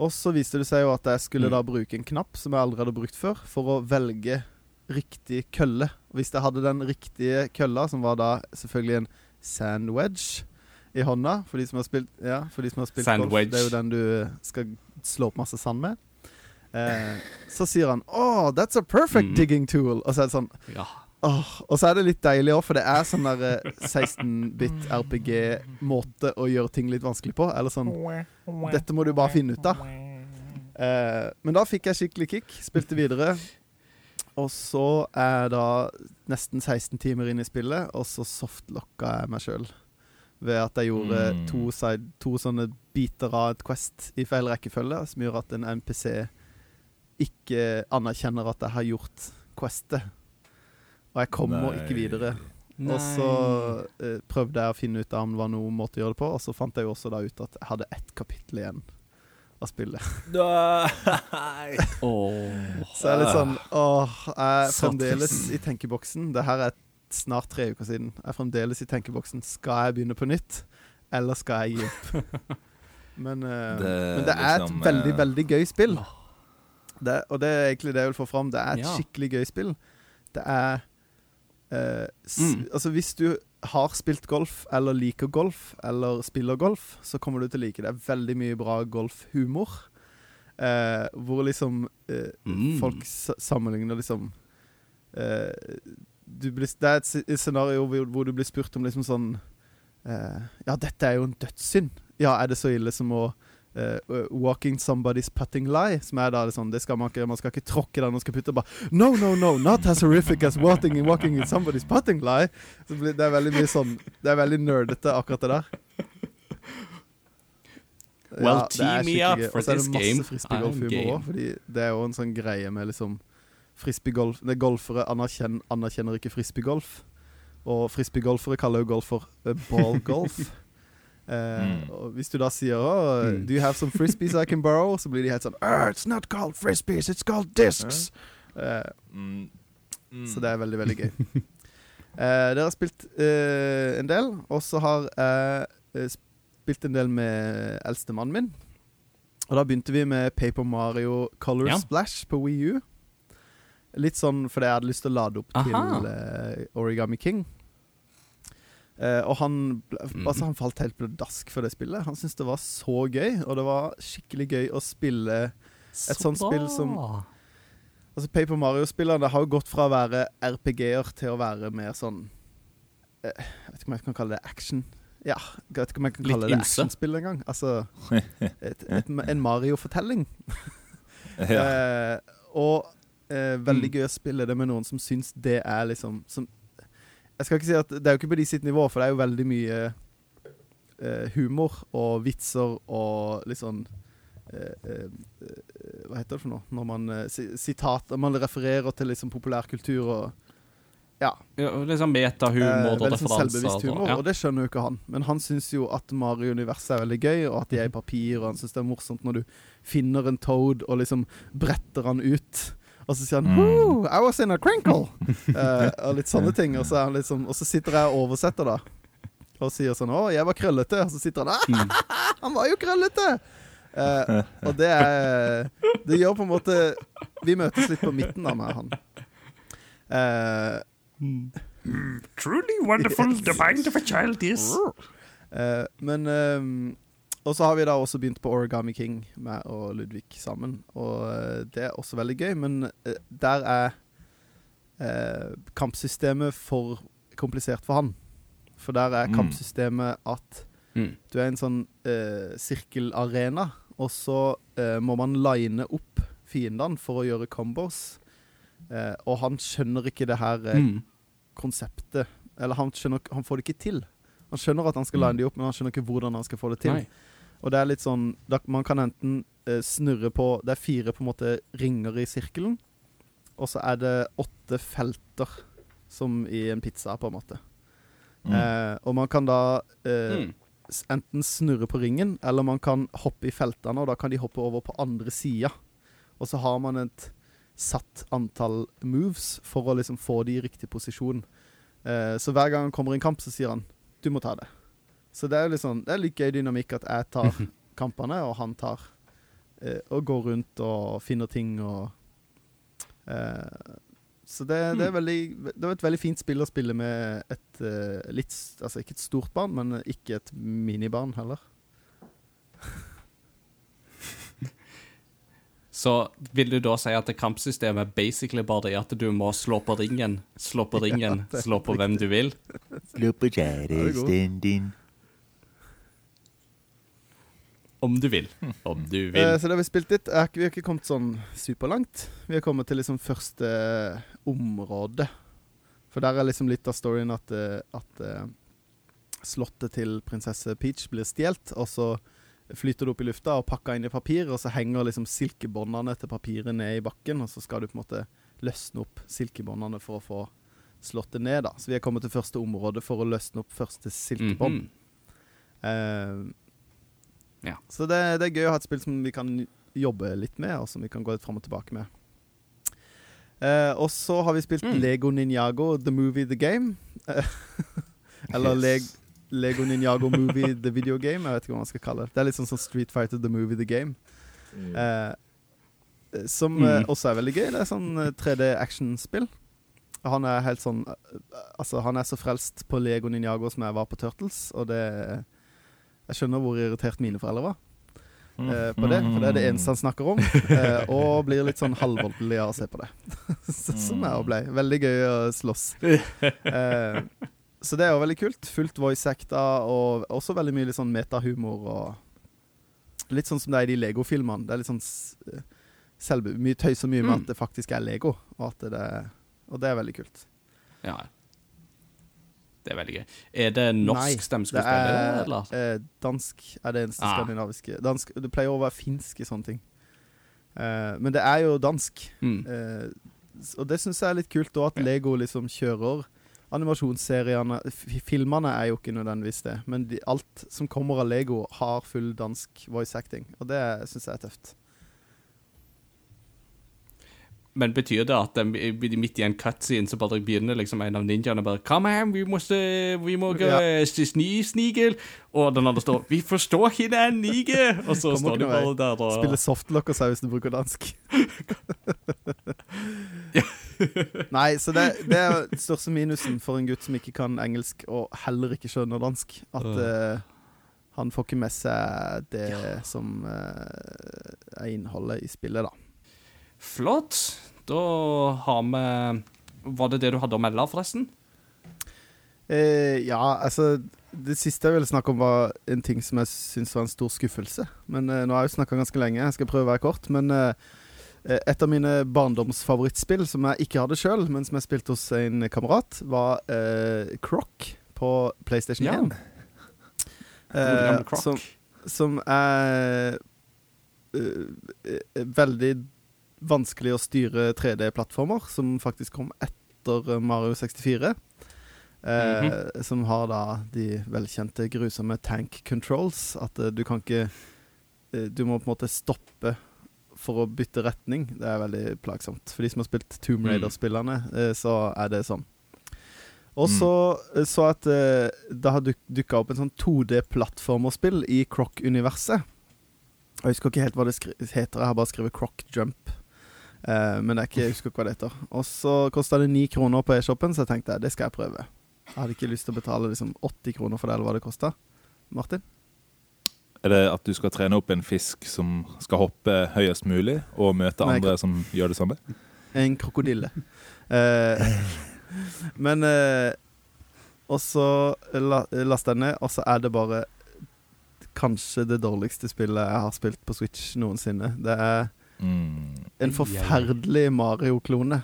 Og så viste det seg jo at jeg skulle Mm. da bruke en knapp som jeg aldri hadde brukt før, for å velge riktig kølle. Hvis jeg hadde den riktige kølla, som var da selvfølgelig en sand wedge i hånda, for de som har spilt, ja, for de som har spilt golf, wedge. det er jo den du skal slå opp masse sand med. Eh, så sier han 'Oh, that's a perfect Mm. digging tool'. Og så er det sånn Ja. Åh, og så er det litt deilig òg, for det er sånn der eh, 16-bit RPG-måte å gjøre ting litt vanskelig på. Eller sånn Dette må du bare finne ut av. Eh, men da fikk jeg skikkelig kick. Spilte videre. Og så er jeg da nesten 16 timer inn i spillet, og så softlocka jeg meg sjøl. Ved at jeg gjorde Mm. to, side, to sånne biter av et Quest i feil rekkefølge, som gjør at en NPC ikke anerkjenner at jeg har gjort Questet. Og jeg kommer Nei. ikke videre. Og så eh, prøvde jeg å finne ut om det var noen måte å gjøre det på, og så fant jeg jo også da ut at jeg hadde ett kapittel igjen av spillet. Nei. Åh. Så jeg er litt sånn Åh, jeg er Så fremdeles i tenkeboksen. Det her er snart tre uker siden. Jeg er fremdeles i tenkeboksen. Skal jeg begynne på nytt, eller skal jeg gi opp? Men, uh, Det men det er et liksom, veldig, eh, veldig gøy spill. Det, og det er egentlig det jeg vil få fram. Det er et Ja. skikkelig gøy spill. Det er s Mm. Altså, hvis du har spilt golf, eller liker golf, eller spiller golf, så kommer du til å like det. Veldig mye bra golfhumor. Eh, hvor liksom eh, Mm. folk sammenligner liksom eh, du blir, Det er et scenario hvor, hvor du blir spurt om liksom sånn eh, Ja, dette er jo en dødssynd. Ja, er det så ille som å uh, Walking somebody's putting lie, som er da det sånn Det skal man ikke Man skal ikke tråkke den man skal putte bare No, no, no, not as horrific as walking, walking in somebody's putting lie. Blir, det er veldig mye sånn Det er veldig nerdete, akkurat det der. Well, ja, team me up up gøy. for Og så er this det game. masse frisbeegolfhumor game. òg, fordi det er jo en sånn greie med liksom Frisbeegolf det Golfere anerkjenner, anerkjenner ikke frisbeegolf. Og frisbeegolfere kaller jo golf for eh, ballgolf. Eh, Mm. og hvis du da sier oh, Mm. Do you have some frisbees I can borrow? Så blir de helt sånn «Ah, It's not called frisbees, it's called discs. Uh, Mm. Mm. så det er veldig, veldig gøy. uh, dere har spilt eh, en del, og så har jeg eh, spilt en del med eldstemannen min. Og da begynte vi med Paper Mario Color Ja. Splash på Wii U. Litt sånn fordi jeg hadde lyst til å lade opp Aha. til Origami King. Eh, og han, Mhm. altså, han falt helt pladask for det spillet. Han syntes det var så gøy, og det var skikkelig gøy å spille Så sånt spill som- Altså Paper Mario-spillene har jo gått fra å være RPG-er til å være mer sånn eh, Jeg vet ikke om jeg kan kalle det action. Ja, jeg vet ikke om jeg kan Litt kalle det ymse. actionspill engang. Altså et, et, en Mario-fortelling. ja. Eh, og eh, veldig Mm. gøy å spille det med noen som syns det er liksom som, Jeg skal ikke si at Det er jo ikke på de sitt nivå, for det er jo veldig mye eh, humor og vitser og litt sånn eh, eh, eh, Hva heter det for noe? Når man eh, Sitater Man refererer til liksom populærkultur og Ja. Ja, liksom metahumor Eh, og veldig sånn referanser. selvbevisst og sånn, humor, ja. og det skjønner jo ikke han. Men han syns jo at Mario-universet er veldig gøy, og at de er i papir, og han syns det er morsomt når du finner en Toad og liksom bretter han ut. Og så sier han Mm. Woo, I was in a crinkle! Uh, og litt sånne ting. Og så, er han liksom, og så sitter jeg og oversetter, da. Og sier sånn Å, jeg var krøllete. Og så sitter han ah, Mm. Han var jo krøllete! Uh, og det er Det gjør på en måte Vi møtes litt på midten da med han. Eh, Truly wonderful the mind of a child is. Uh, men ehm, Og så har vi da også begynt på Origami King, meg og Ludvig sammen. Og eh, det er også veldig gøy, men eh, der er eh, kampsystemet for komplisert for han. For der er Mm. kampsystemet at Mm. du er en sånn eh, sirkelarena, og så eh, må man line opp fiendene for å gjøre combos. Eh, og han skjønner ikke det her Mm. konseptet Eller han, skjønner, han får det ikke til. Han skjønner at han skal Mm. line de opp, men han skjønner ikke hvordan han skal få det til. Nei. Og det er litt sånn Man kan enten eh, snurre på Det er fire på en måte ringer i sirkelen, og så er det åtte felter, som i en pizza, på en måte. Mm. Eh, og man kan da eh, Mm. enten snurre på ringen, eller man kan hoppe i feltene, og da kan de hoppe over på andre sida. Og så har man et satt antall moves for å liksom få de i riktig posisjon. Eh, så hver gang han kommer i en kamp, så sier han 'du må ta det'. Så det er, litt sånn, det er litt gøy dynamikk at jeg tar kampene, og han tar eh, og går rundt og finner ting og eh, Så det, det er veldig Det er et veldig fint spill å spille med et eh, litt Altså ikke et stort barn, men ikke et minibarn heller. Så vil du da si at det kampsystemet basically bare det at du må slå på ringen, slå på ringen, er slå på hvem du vil? Slå på er god. din. Om du vil. Om du Eh, vil. så det har vi spilt litt. Er vi har ikke kommet sånn superlangt. Vi har kommet til liksom første område. For der er liksom litt av storyen at, eh, at eh, slottet til prinsesse Peach blir stjålet, og så flyter det opp i lufta og pakker inn i papir, og så henger liksom silkebåndene til papiret ned i bakken, og så skal du på en måte løsne opp silkebåndene for å få slottet ned, da. Så vi er kommet til første område for å løsne opp første silkebånd. Mhm. Eh, Ja. Så det, det er gøy å ha et spill som vi kan jobbe litt med, og som vi kan gå litt fram og tilbake med. Uh, og så har vi spilt Mm. Lego Ninjago The Movie The Game. Eller Leg Lego Ninjago Movie The Video Game. Jeg vet ikke hva man skal kalle det. Det er litt sånn som Street Fighter The Movie The Game. Eh, eh, som Mm. også er veldig gøy. Det er sånn eh, 3D actionspill. Han er helt sånn Altså, han er så frelst på Lego Ninjago som jeg var på Turtles, og det Jeg skjønner hvor irritert mine foreldre var eh, på det, for det er det eneste han snakker om. Eh, og blir litt sånn halvvoldelig av å se på det. Som jeg også ble. Veldig gøy å slåss. Eh, så det er jo veldig kult. Fullt voice acta, og også veldig mye litt sånn metahumor og Litt sånn som det er i de Lego-filmene. Det er litt sånn selv, mye tøys og mye med Mm. at det faktisk er Lego, og, det, og det er veldig kult. Ja. Det er veldig gøy. Er det norsk stemmeskuespiller, er eller? eh, dansk er det eneste Ah. skandinaviske. Dansk, det pleier å være finsk i sånne ting. Eh, men det er jo dansk. Mm. Eh, og det syns jeg er litt kult, og at Ja. Lego liksom kjører animasjonsseriene Filmene er jo ikke nødvendigvis det, men de, alt som kommer av Lego, har full dansk voice acting, og det syns jeg er tøft. Men betyr det at de, midt i en cutscene så bare begynner liksom en av ninjaene bare 'Come her, vi må, vi må gå Ja. sni, snigel. Og den andre står Vi forstår ikke er nige! Og så står de bare der og Spiller softlock og seg hvis du bruker dansk. Nei, så det, det er den største minusen for en gutt som ikke kan engelsk, og heller ikke skjønner dansk. At eh, han får ikke med seg det som uh, er innholdet i spillet, da. Flott. Da har vi Var det det du hadde å melde, forresten? Eh, ja, altså Det siste jeg ville snakke om, var en ting som jeg syns var en stor skuffelse. Men eh, nå har jeg jo snakka ganske lenge, jeg skal prøve å være kort. Men eh, eh, et av mine barndomsfavorittspill, som jeg ikke hadde sjøl, men som jeg spilte hos en kamerat, var eh, Croc på PlayStation Ja. 1. Gode Eh, Croc. som, som er veldig vanskelig å styre 3D-plattformer, som faktisk kom etter Mario 64. Eh, Som har da de velkjente grusomme tank controls. At eh, du kan ikke eh, Du må på en måte stoppe for å bytte retning. Det er veldig plagsomt. For de som har spilt Tomb Mm. Raider-spillerne, eh, så er det sånn. Og så mm. så at eh, det har duk dukka opp en sånn 2D-plattformerspill i Croc-universet. Jeg husker ikke helt hva det heter. Jeg har bare skrevet Croc Jump. Eh, men det er ikke, jeg husker ikke hva det heter. Og så kosta det ni kroner på e-shoppen, så jeg tenkte det skal jeg prøve. Jeg hadde ikke lyst til å betale liksom 80 kroner for det, eller hva det kosta. Martin? Er det at du skal trene opp en fisk som skal hoppe høyest mulig, og møte Nei, andre som gjør det samme? En krokodille. Uh, men uh, Og så la, lasta jeg ned, og så er det bare kanskje det dårligste spillet jeg har spilt på Switch noensinne. Det er Mm. en forferdelig Mario-klone.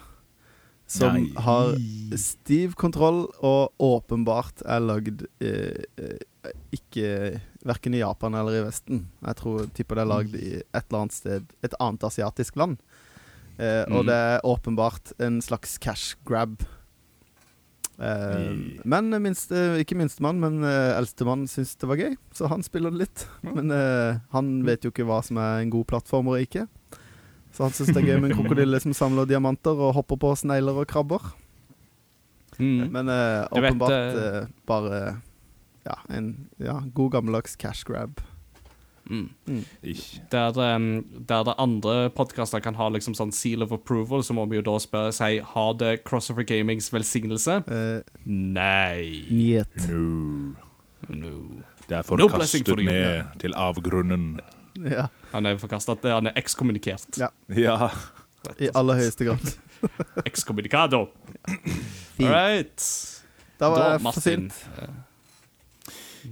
Som Nei. har stiv kontroll og åpenbart er lagd eh, eh, ikke Verken i Japan eller i Vesten. Jeg tror tipper det er lagd i et eller annet sted Et annet asiatisk land. Eh, Og Mm. det er åpenbart en slags cash grab. Eh, men minste, ikke minstemann, men eh, eldstemann syns det var gøy, så han spiller det litt. Men eh, han vet jo ikke hva som er en god plattform og ikke. Så han syns det er gøy med en krokodille som samler diamanter og hopper på snegler og krabber. Mm. Men eh, åpenbart vet, eh, eh, bare ja, en ja, god gammeldags cash grab. Mm. Mm. Der, um, der det andre podkaster kan ha liksom sånn seal of approval, så må vi jo da spørre seg har det Crossover Gamings velsignelse. Eh, Nei. Njet. No. No. Det er No forkastet you. ned til avgrunnen. Ja, Han er forkasta. Han er ekskommunikert. Ja. Ja. i aller høyeste grad. Ekskommunikado. All right. Da var jeg for sint. eh,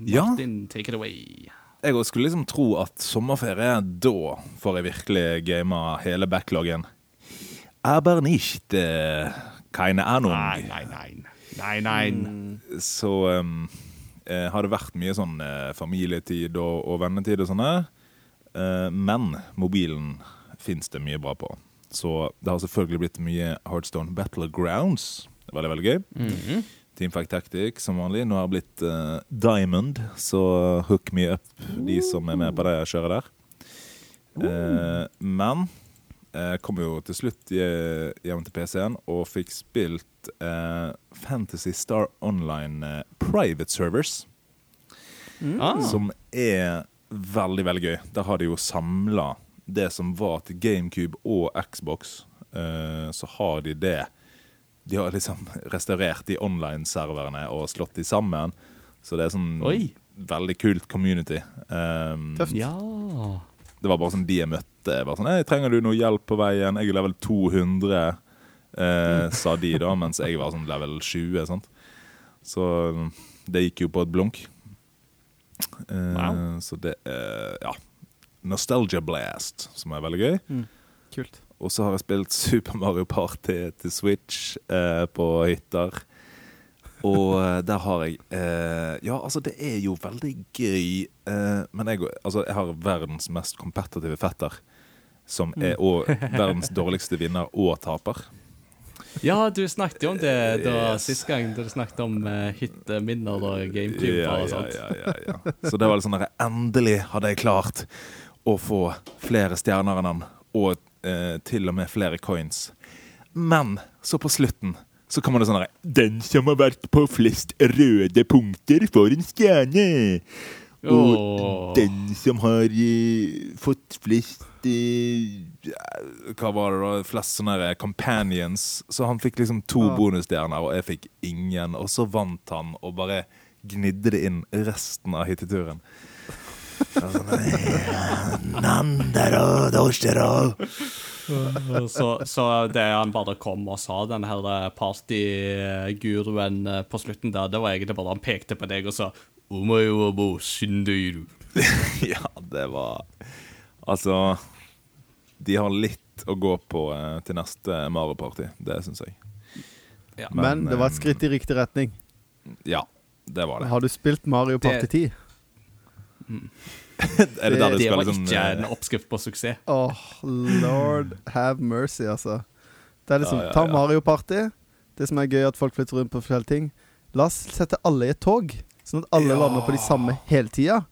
Ja. Martin, take it away. Jeg skulle liksom tro at sommerferie, da får jeg virkelig gama hele backloggen. Aber nicht eh, keine Ahnung. Nei, nei, nei. Nei, nei. Mm. Så um, har det vært mye sånn familietid og, og vennetid og sånne. Eh, men mobilen fins det mye bra på. Så det har selvfølgelig blitt mye Heartstone Battlegrounds. Det var veldig gøy. Mhm. Team Fact Tactic som vanlig. Nå har det blitt uh, Diamond, så hook me up, de som er med på det kjøret der. Uh, men jeg kom jo til slutt hje- hjem til PC-en og fikk spilt uh, Fantasy Star Online eh, Private Servers, Ah. som er veldig, veldig gøy. Der har de jo samla det som var til GameCube og Xbox. Eh, så har de det De har liksom restaurert de online-serverne og slått de sammen. Så det er sånn Oi. veldig kult community. Um, Tøft. Ja. det var bare sånn de jeg møtte. Jeg Bare sånn, «Hei, 'Trenger du noe hjelp på veien?' Jeg er level 200, eh, sa de da, mens jeg var sånn level 20. Sant? Så um, det gikk jo på et blunk. Eh, Wow. Så det er ja. Nostalgia Blast, som er veldig gøy. Kult. Og så har jeg spilt Super Mario Party til Switch eh, på hytter. Og eh, der har jeg eh, Ja, altså, det er jo veldig gøy. Eh, men jeg, altså, jeg har verdens mest kompetitive fetter. Som er òg verdens dårligste vinner og taper. Ja, du snakket jo om det da Yes. sist gang, da du snakket om uh, hytteminner og GameCube Ja, og ja, sånt. ja, ja, ja. Så det var litt sånn der Endelig hadde jeg klart å få flere stjerner enn han, og eh, til og med flere coins. Men så på slutten så kommer det sånn der Den som har vært på flest røde punkter, får en stjerne. Og den som har eh, fått flest eh, Hva var det da? Flest sånne her, companions. Så han fikk liksom to bonusstjerner, og jeg fikk ingen. Og så vant han og bare gnidde det inn resten av hytteturen. Jeg var sånn, «Eh, Nandero, dostero». så, så det han bare kom og sa, den her partyguruen på slutten der, det var egentlig bare han pekte på deg og sa Shindiru. Ja, det var Altså De har litt å gå på eh, til neste Mario Party. Det syns jeg. Ja. Men, det var et eh, skritt i riktig retning. Ja, det var det. Har du spilt Mario Party 10? Er det der du Det skal var liksom ikke eh, en oppskrift på suksess. Åh, lord have mercy, altså. Det er liksom Ja, ja, Ta. Mario Party. Det som er gøy, at folk flytter rundt på forskjellige ting. La oss sette alle i et tog, sånn at alle Ja. lander på de samme hele tida.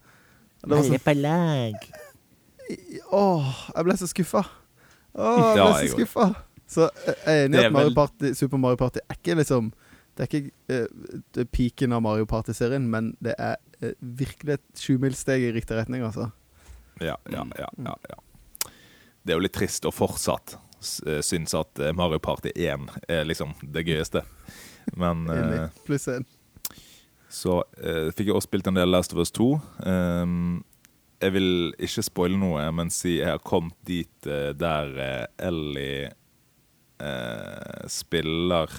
Alle sånn, på lag. åh, jeg ble så skuffa. Åh, jeg ble så skuffa. Så jeg er enig i at Mario Party, Super Mario Party er ikke liksom Det er ikke uh, er av Mario Party-serien, men det er uh, virkelig et sjumilssteg i riktig retning, altså. Ja, ja, ja, ja, ja. Det er jo litt trist å fortsatt eh, synes at eh, Mario Party 1 er liksom det gøyeste. Men uh, Pluss én. Så eh, fikk jeg også spilt en del Last of Us 2. Um, jeg vil ikke spoile noe, men si jeg har kommet dit eh, der eh, Ellie eh, spiller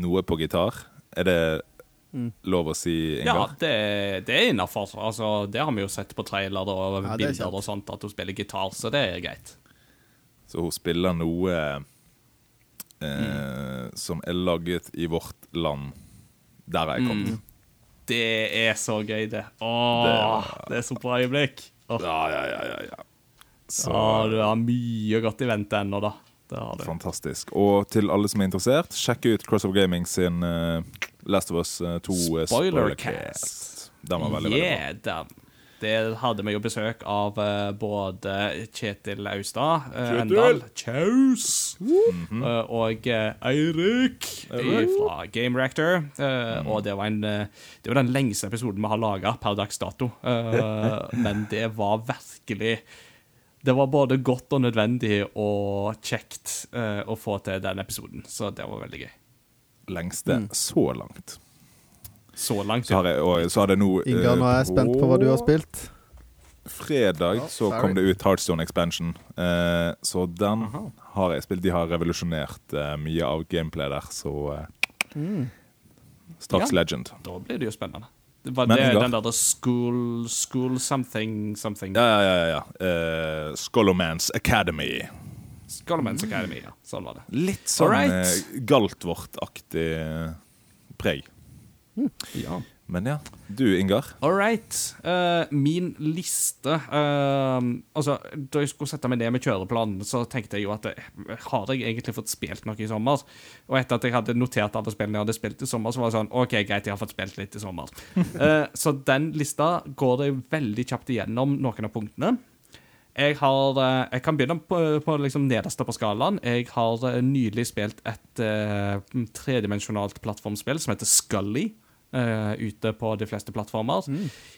noe på gitar. Er det Mm. lov å si, Ja, det, det er innafor. Altså, det har vi jo sett på trailer og Ja, er bilder og sånt, at hun spiller gitar, så det er greit. Så hun spiller noe mm. som er laget i vårt land. Der har jeg kommet. Mm. Det er så gøy, det. Åh, det, er så bra øyeblikk. Åh, Ja, ja, ja, ja, ja. Så du har mye godt i vente ennå, da. Det fantastisk. Og til alle som er interessert, sjekk ut Crossover Gaming sin uh, Last of Us eh, 2 Spoilercast. Spoilercast. Den var veldig, veldig bra. Det hadde vi jo besøk av eh, både Kjetil Austad, uh, Kjetil! Endal, Kjaus Mhm. eh, og eh, Eirik fra Game Reactor. eh, Mhm. Og det var en eh, Det var den lengste episoden vi har laga per dags dato. Eh, men det var virkelig det var både godt og nødvendig og kjekt eh, å få til den episoden, så det var veldig gøy. Lengste så langt. Så langt. Så har jeg, og så har det nå eh, Ingar, nå er jeg spent på hva du har spilt. Fredag Ja, så kom det ut Heartstone Expansion. Eh, så den har jeg spilt. De har revolusjonert eh, mye av gameplay der, så eh, Straks Ja. Legend. Da blir det jo spennende. Det var Men det, Ingar- den der school, school something something. Ja, ja, ja. ja. Uh, Scholarmans Academy. Skolomans Academy, ja. Sånn var det. Litt sånn Alright. eh, Galtvort-aktig eh, preg. Ja. Men ja, du Ingar. All right. Uh, min liste uh, Altså, Da jeg skulle sette meg ned med kjøreplanen, så tenkte jeg jo at eh, Har jeg egentlig fått spilt noe i sommer? Og etter at jeg hadde notert alle spillene jeg hadde spilt i sommer, så var det sånn OK, greit, jeg har fått spilt litt i sommer. Uh, så den lista går det veldig kjapt igjennom noen av punktene. Jeg, har, eh, jeg kan begynne på, på liksom nederste på skalaen. Jeg har eh, nylig spilt et uh, tredimensjonalt plattformspill som heter Scully. Uh, ute på de fleste plattformer.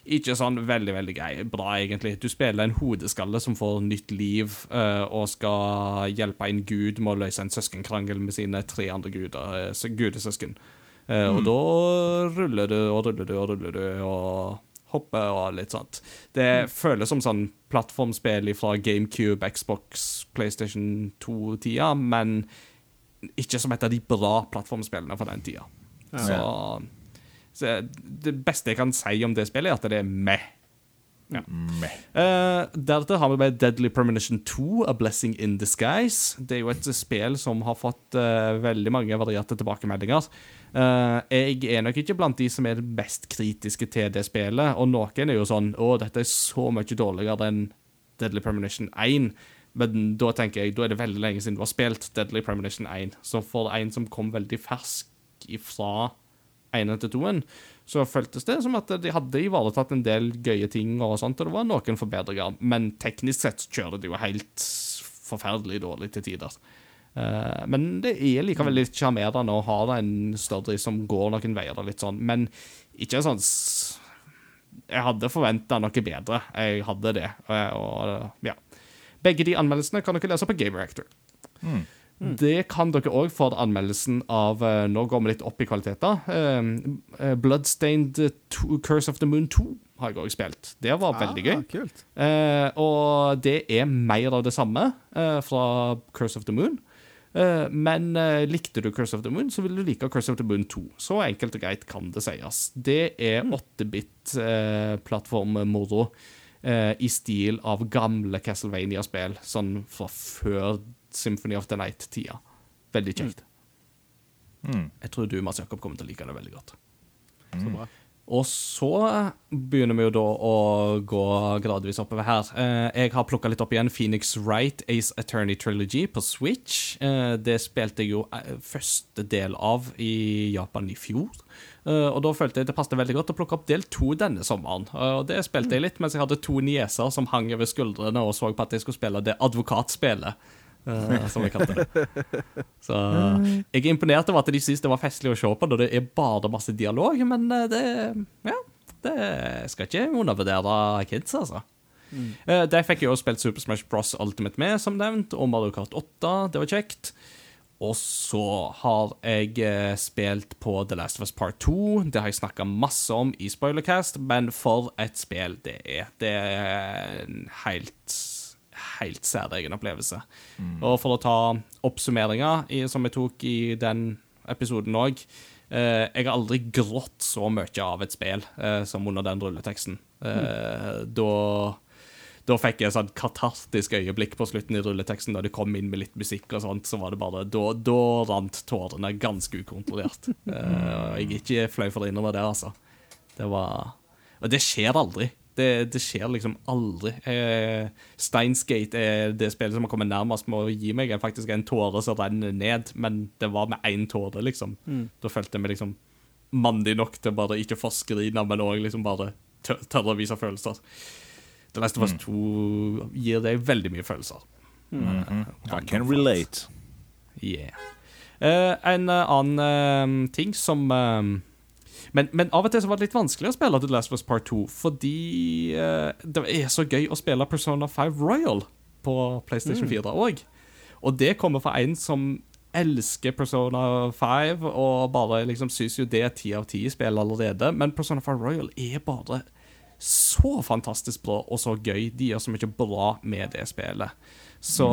Ikke sånn veldig veldig grei. Bra, egentlig. Du spiller en hodeskalle som får nytt liv, uh, og skal hjelpe en gud med å løse en søskenkrangel med sine tre andre guder, gudesøsken. Mm. Og da ruller du og ruller du og ruller du og hopper og litt sånt. Det føles som sånn plattformspill fra GameCube, Xbox, PlayStation 2-tida, men ikke som et av de bra plattformspillene fra den tida. Så, så det beste jeg kan si om det spillet, er at det er meh. Meh. Uh, deretter har vi med Deadly Premonition 2, A Blessing in Disguise. Det er jo et spill som har fått uh, veldig mange varierte tilbakemeldinger. Uh, jeg er nok ikke blant de som er mest kritiske til det spillet, og noen er jo sånn Å, dette er så mye dårligere enn Deadly Premonition 1. Men da tenker jeg, da er det veldig lenge siden du har spilt Deadly Premonition 1. Så for en som kom veldig fersk ifra 1 til 2-en, så føltes det som at de hadde ivaretatt en del gøye ting, og sånt, og det var noen forbedringer. Men teknisk sett kjører de jo helt forferdelig dårlig til tider. Eh, men det er likevel litt sjarmerende å ha en story som går noen veier. og litt sånn, Men ikke sånn Jeg hadde forventa noe bedre. Jeg hadde det. eh, Og, ja. Begge de anmeldelsene kan dere lese på Game Reactor. Det kan dere òg få anmeldelsen av eh, Nå går vi litt opp i kvaliteter. Uh, Bloodstained Curse of the Moon 2 har jeg òg spilt. Det var veldig gøy. Ah, kult. Eh, og det er mer av det samme fra Curse of the Moon. Men likte du Curse of the Moon, så vil du like Curse of the Moon 2. Så enkelt og greit kan det sies. Det er 8-bit-plattformmoro eh, i stil av gamle Castlevania-spill, sånn fra før Symphony of the Night-tida. Veldig kjekt. Mm. Jeg tror du, Mats Jakob, kommer til å like det veldig godt. Så bra. Og så begynner vi jo da å gå gradvis oppover her. Eh, jeg har plukka litt opp igjen Phoenix Wright Ace Attorney Trilogy på Switch. Eh, det spilte jeg jo eh, første del av i Japan i fjor. Eh, og da følte jeg det passet veldig godt å plukke opp del to denne sommeren. Og det spilte jeg litt mens jeg hadde to nieser som hang over skuldrene og så på at jeg skulle spille det advokatspillet. Eh, som jeg kalte det. Så jeg er imponert over at de syns det var festlig å se på når det er bare masse dialog, men eh, det Ja, det skal ikke undervurdere kids, altså. Eh, Der fikk jeg også spilt Super Smash Bros. Ultimate med, som nevnt, og Mario Kart 8. Det var kjekt. Og så har jeg eh, spilt på The Last of Us Part 2. Det har jeg snakka masse om i Spoilercast, men for et spill det er. Det er helt, helt særegen opplevelse. Og for å ta oppsummeringa som jeg tok i den episoden òg eh, Jeg har aldri grått så mye av et spill eh, som under den rulleteksten. Eh, Da da fikk jeg et sånn katartisk øyeblikk på slutten i rulleteksten da de kom inn med litt musikk og sånt, så var det bare Da, da rant tårene ganske ukontrollert. Eh, og jeg er ikke flau for å innrømme det, altså. Det var Og det skjer aldri. Det, det skjer liksom aldri. Eh, Steinsgate er det spillet som har kommet nærmest med å gi meg en, faktisk en tåre som renner ned, men det var med én tåre, liksom. Da følte jeg meg liksom mandig nok til bare ikke forskrine, men òg liksom bare tør- tørre å vise følelser. The Last of Us 2 gir deg veldig mye følelser. I can relate. Yeah. Eh, en eh, annen eh, ting som eh, men, men av og til så var det litt vanskelig å spille The Last of Us Part 2, fordi uh, det er så gøy å spille Persona 5 Royal på PlayStation 4 òg. Og det kommer fra en som elsker Persona 5, og bare liksom syns jo det er ti av ti spill allerede. Men Persona 5 Royal er bare så fantastisk bra og så gøy. De gjør så mye bra med det spillet. Så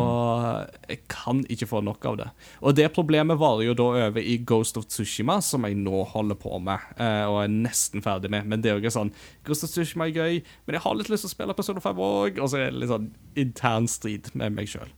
jeg kan ikke få nok av det. Og det problemet varer jo da over i Ghost of Tsushima, som jeg nå holder på med, eh, og er nesten ferdig med. Men det er jo ikke sånn Ghost of Tsushima er gøy, men jeg har litt lyst til å spille Persona 5 òg. Og så er det litt sånn intern strid med meg sjøl.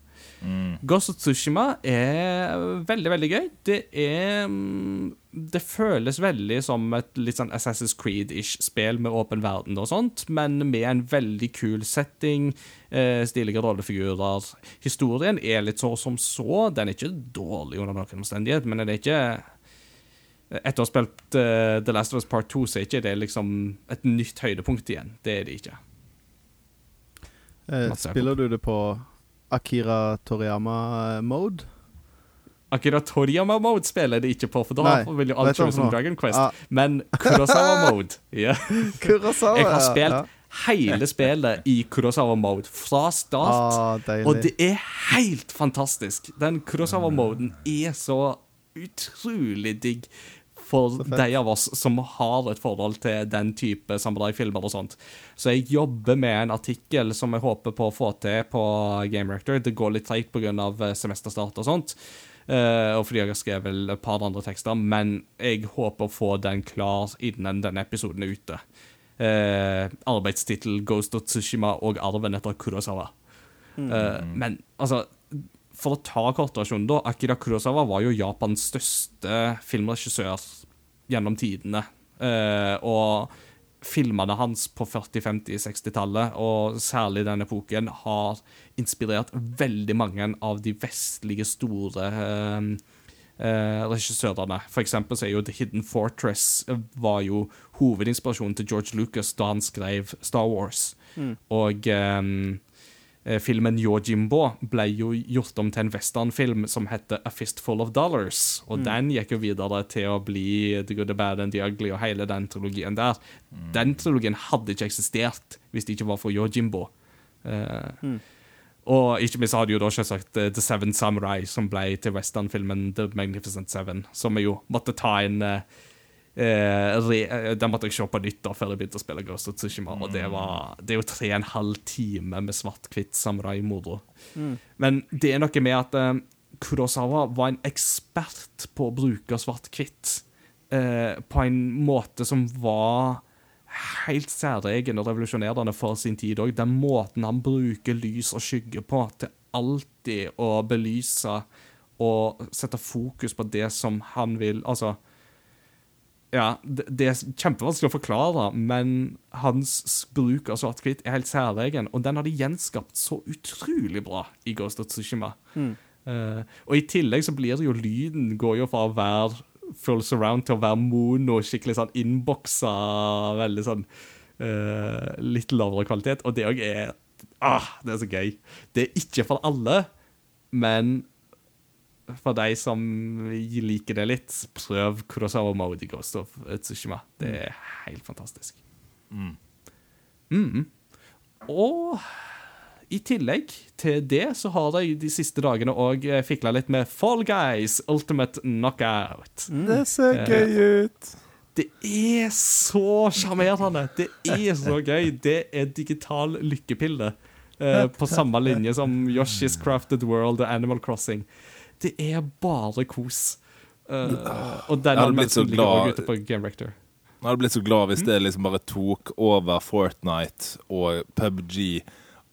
Ghost of Tsushima er veldig, veldig gøy. Det er mm, Det føles veldig som et litt sånn Assassin's Creed-ish spill med åpen verden og sånt, men med en veldig kul setting, eh, stilige rollefigurer. Historien er litt så som så. Den er ikke dårlig under noen omstendighet, men den er ikke Etter å ha spilt uh, The Last of Us Part 2, så er ikke det liksom et nytt høydepunkt igjen. Det er det ikke. Eh, spiller du det på Akira Toriyama-mode? Akira Toriyama-mode spiller det ikke på, for da Nei, vil jo alt du som? Dragon Quest. Ah. Men Kurosawa-mode Yeah. Kurosawa, Jeg har spilt ja. hele spillet i Kurosawa-mode fra start. Ah. Og det er helt fantastisk. Den Kurosawa-moden er så utrolig digg for de av oss som har et forhold til den type samuraifilmer og sånt. Så jeg jobber med en artikkel som jeg håper på å få til på Game Rector. Det går litt treigt pga. semesterstart og sånt. Uh, og fordi jeg har skrevet et par andre tekster, men jeg håper å få den klar innen denne episoden er ute. Uh, arbeidstittel 'Ghost of Tsushima og arven etter Kurosawa'. Eh, men altså For å ta kortversjonen, da. Akira Kurosawa var jo Japans største filmregissør gjennom tidene. Eh, og filmene hans på 40-, 50-, 60-tallet, og særlig den epoken, har inspirert veldig mange av de vestlige store eh, eh, regissørene. For eksempel så er jo The Hidden Fortress var jo hovedinspirasjonen til George Lucas da han skrev Star Wars. Og ehm, eh, filmen Yojimbo ble jo gjort om til en westernfilm som heter A Fistful of Dollars. Og den gikk jo videre til å bli The Good, The Bad and The Ugly og hele den trilogien der. Den trilogien hadde ikke eksistert hvis det ikke var for Yojimbo. mm. Og ikke minst har de jo da selvsagt eh, The Seven Samurai, som ble til westernfilmen The Magnificent Seven, som vi jo måtte ta en eh, eh, eh, måtte jeg se på nytt da før jeg begynte å spille Ghost of Tsushima, og det, var, det er jo tre og en halv time med svart-hvitt samurai-moro. Men det er noe med at eh, Kurosawa var en ekspert på å bruke svart-hvitt eh, på en måte som var helt særegen og revolusjonerende for sin tid òg. Den måten han bruker lys og skygge på til alltid å belyse og sette fokus på det som han vil Altså Ja, det, det er kjempevanskelig å forklare, men hans bruk av svart-hvitt er helt særegen, og den har de gjenskapt så utrolig bra i Ghost of Tsushima. Eh, og i tillegg så blir det jo lyden går jo fra å være full surround til å være mono, skikkelig sånn innboksa, veldig sånn uh, litt lavere kvalitet. Og det òg er ah, Det er så gøy. Det er ikke for alle, men for de som liker det litt, prøv Kurosawa Mode i Ghost of Tsushima. Det er helt fantastisk. Mm. og i tillegg til det så har de de siste dagene òg fikla litt med Fall Guys Ultimate Knockout. Det ser gøy ut. Det er så sjarmerende. Det er så gøy. Det er digital lykkepille. eh, på samme linje som Yoshi's Crafted World og Animal Crossing. Det er bare kos. Uh, og den anmeldelsen ligger glad- også ute på Game Rector. Jeg hadde blitt så glad hvis det liksom bare tok over Fortnite og PubG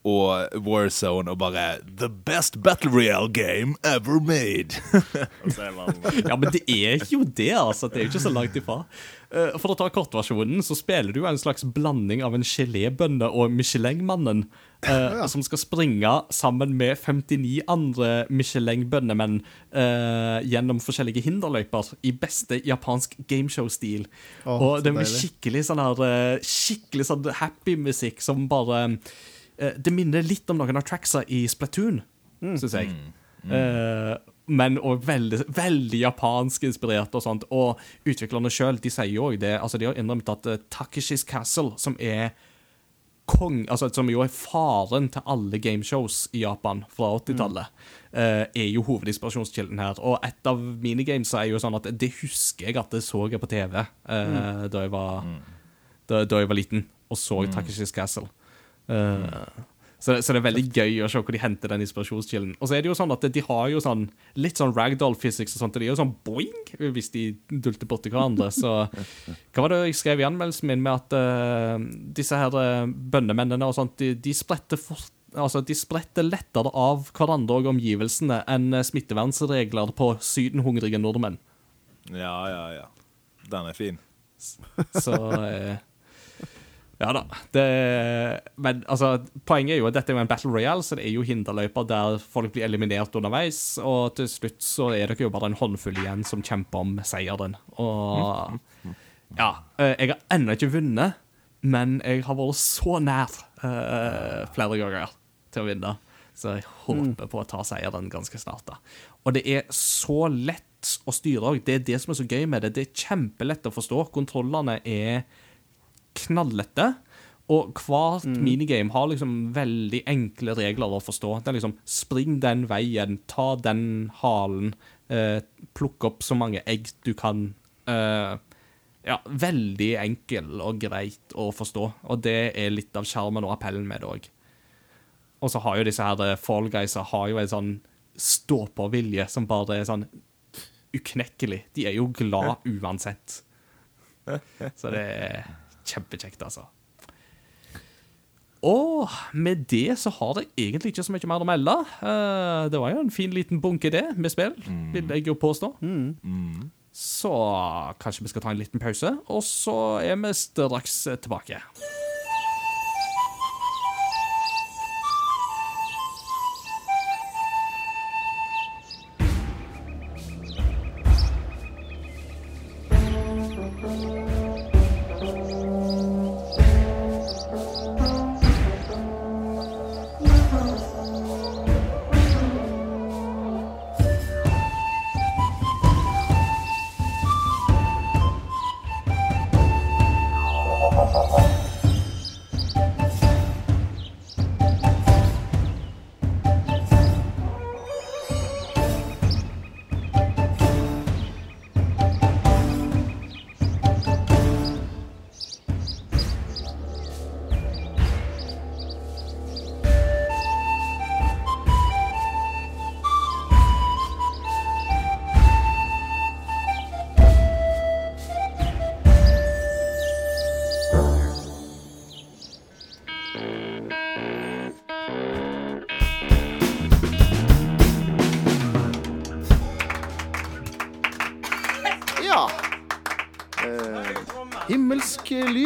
og Warzone og bare The best battle real game ever made. Er Ja, men det er jo det, altså. Det er jo ikke så langt ifra. Eh, For å ta kortversjonen, så spiller du en slags blanding av en gelébønne og Michelin-mannen, eh, som skal springe sammen med 59 andre Michelin-bønnemenn eh, gjennom forskjellige hinderløyper i beste japansk gameshow-stil. Oh, og det det med skikkelig sånn her eh, Skikkelig sånn happy musikk som bare Det minner litt om noen av tracksa i Splatoon, syns jeg. Eh, men og veldig, veldig japansk inspirert og sånt. Og utviklerne sjøl sier jo òg det. altså De har innrømt at uh, Takeshis Castle, som er kong, altså som jo er faren til alle gameshows i Japan fra 80-tallet, eh, er jo hovedinspirasjonskilden her. Og et av minigames er jo sånn at det husker jeg at det så jeg på TV mm. da, jeg var, da, da jeg var liten, og så Takeshis Castle. Eh, så, så det er veldig gøy å se hvor de henter den inspirasjonskilden. Og så er det jo sånn at de har jo sånn litt sånn ragdoll physics og sånt, og de er jo sånn boing hvis de dulter borti hverandre. Så hva var det jeg skrev i anmeldelsen min med at uh, disse her uh, bønnemennene og sånt, de, de spretter fort Altså, De spretter lettere av hverandre og omgivelsene enn smittevernregler på sydenhungrige nordmenn. Ja, ja, ja. Den er fin. Så eh, Ja da. Det, men altså, poenget er jo at dette er en battle royale, så det er jo hinderløyper der folk blir eliminert underveis. Og til slutt så er det jo bare en håndfull igjen som kjemper om seieren. Og ja, eh, jeg har ennå ikke vunnet, men jeg har vært så nær uh, flere ganger til å vinne. Så jeg håper på å ta seieren ganske snart. da. Og det er så lett å styre òg. Det er det som er så gøy med det. Det er kjempelett å forstå. Kontrollene er knalllette. Og hvert minigame har liksom veldig enkle regler å forstå. Det er liksom spring den veien, ta den halen, eh, plukk opp så mange egg du kan. Eh, ja, veldig enkel og greit å forstå. Og det er litt av sjarmen og appellen med det òg. Og så har jo disse her eh, Fall Guysa har jo en sånn stå-på-vilje som bare er sånn uknekkelig. De er jo glad uansett. Så det er kjempekjekt, altså. Og med det så har det egentlig ikke så mye mer å melde. Eh, det var jo en fin liten bunke, det, med spill, vil jeg jo påstå. Så kanskje vi skal ta en liten pause, og så er vi straks tilbake. Ja.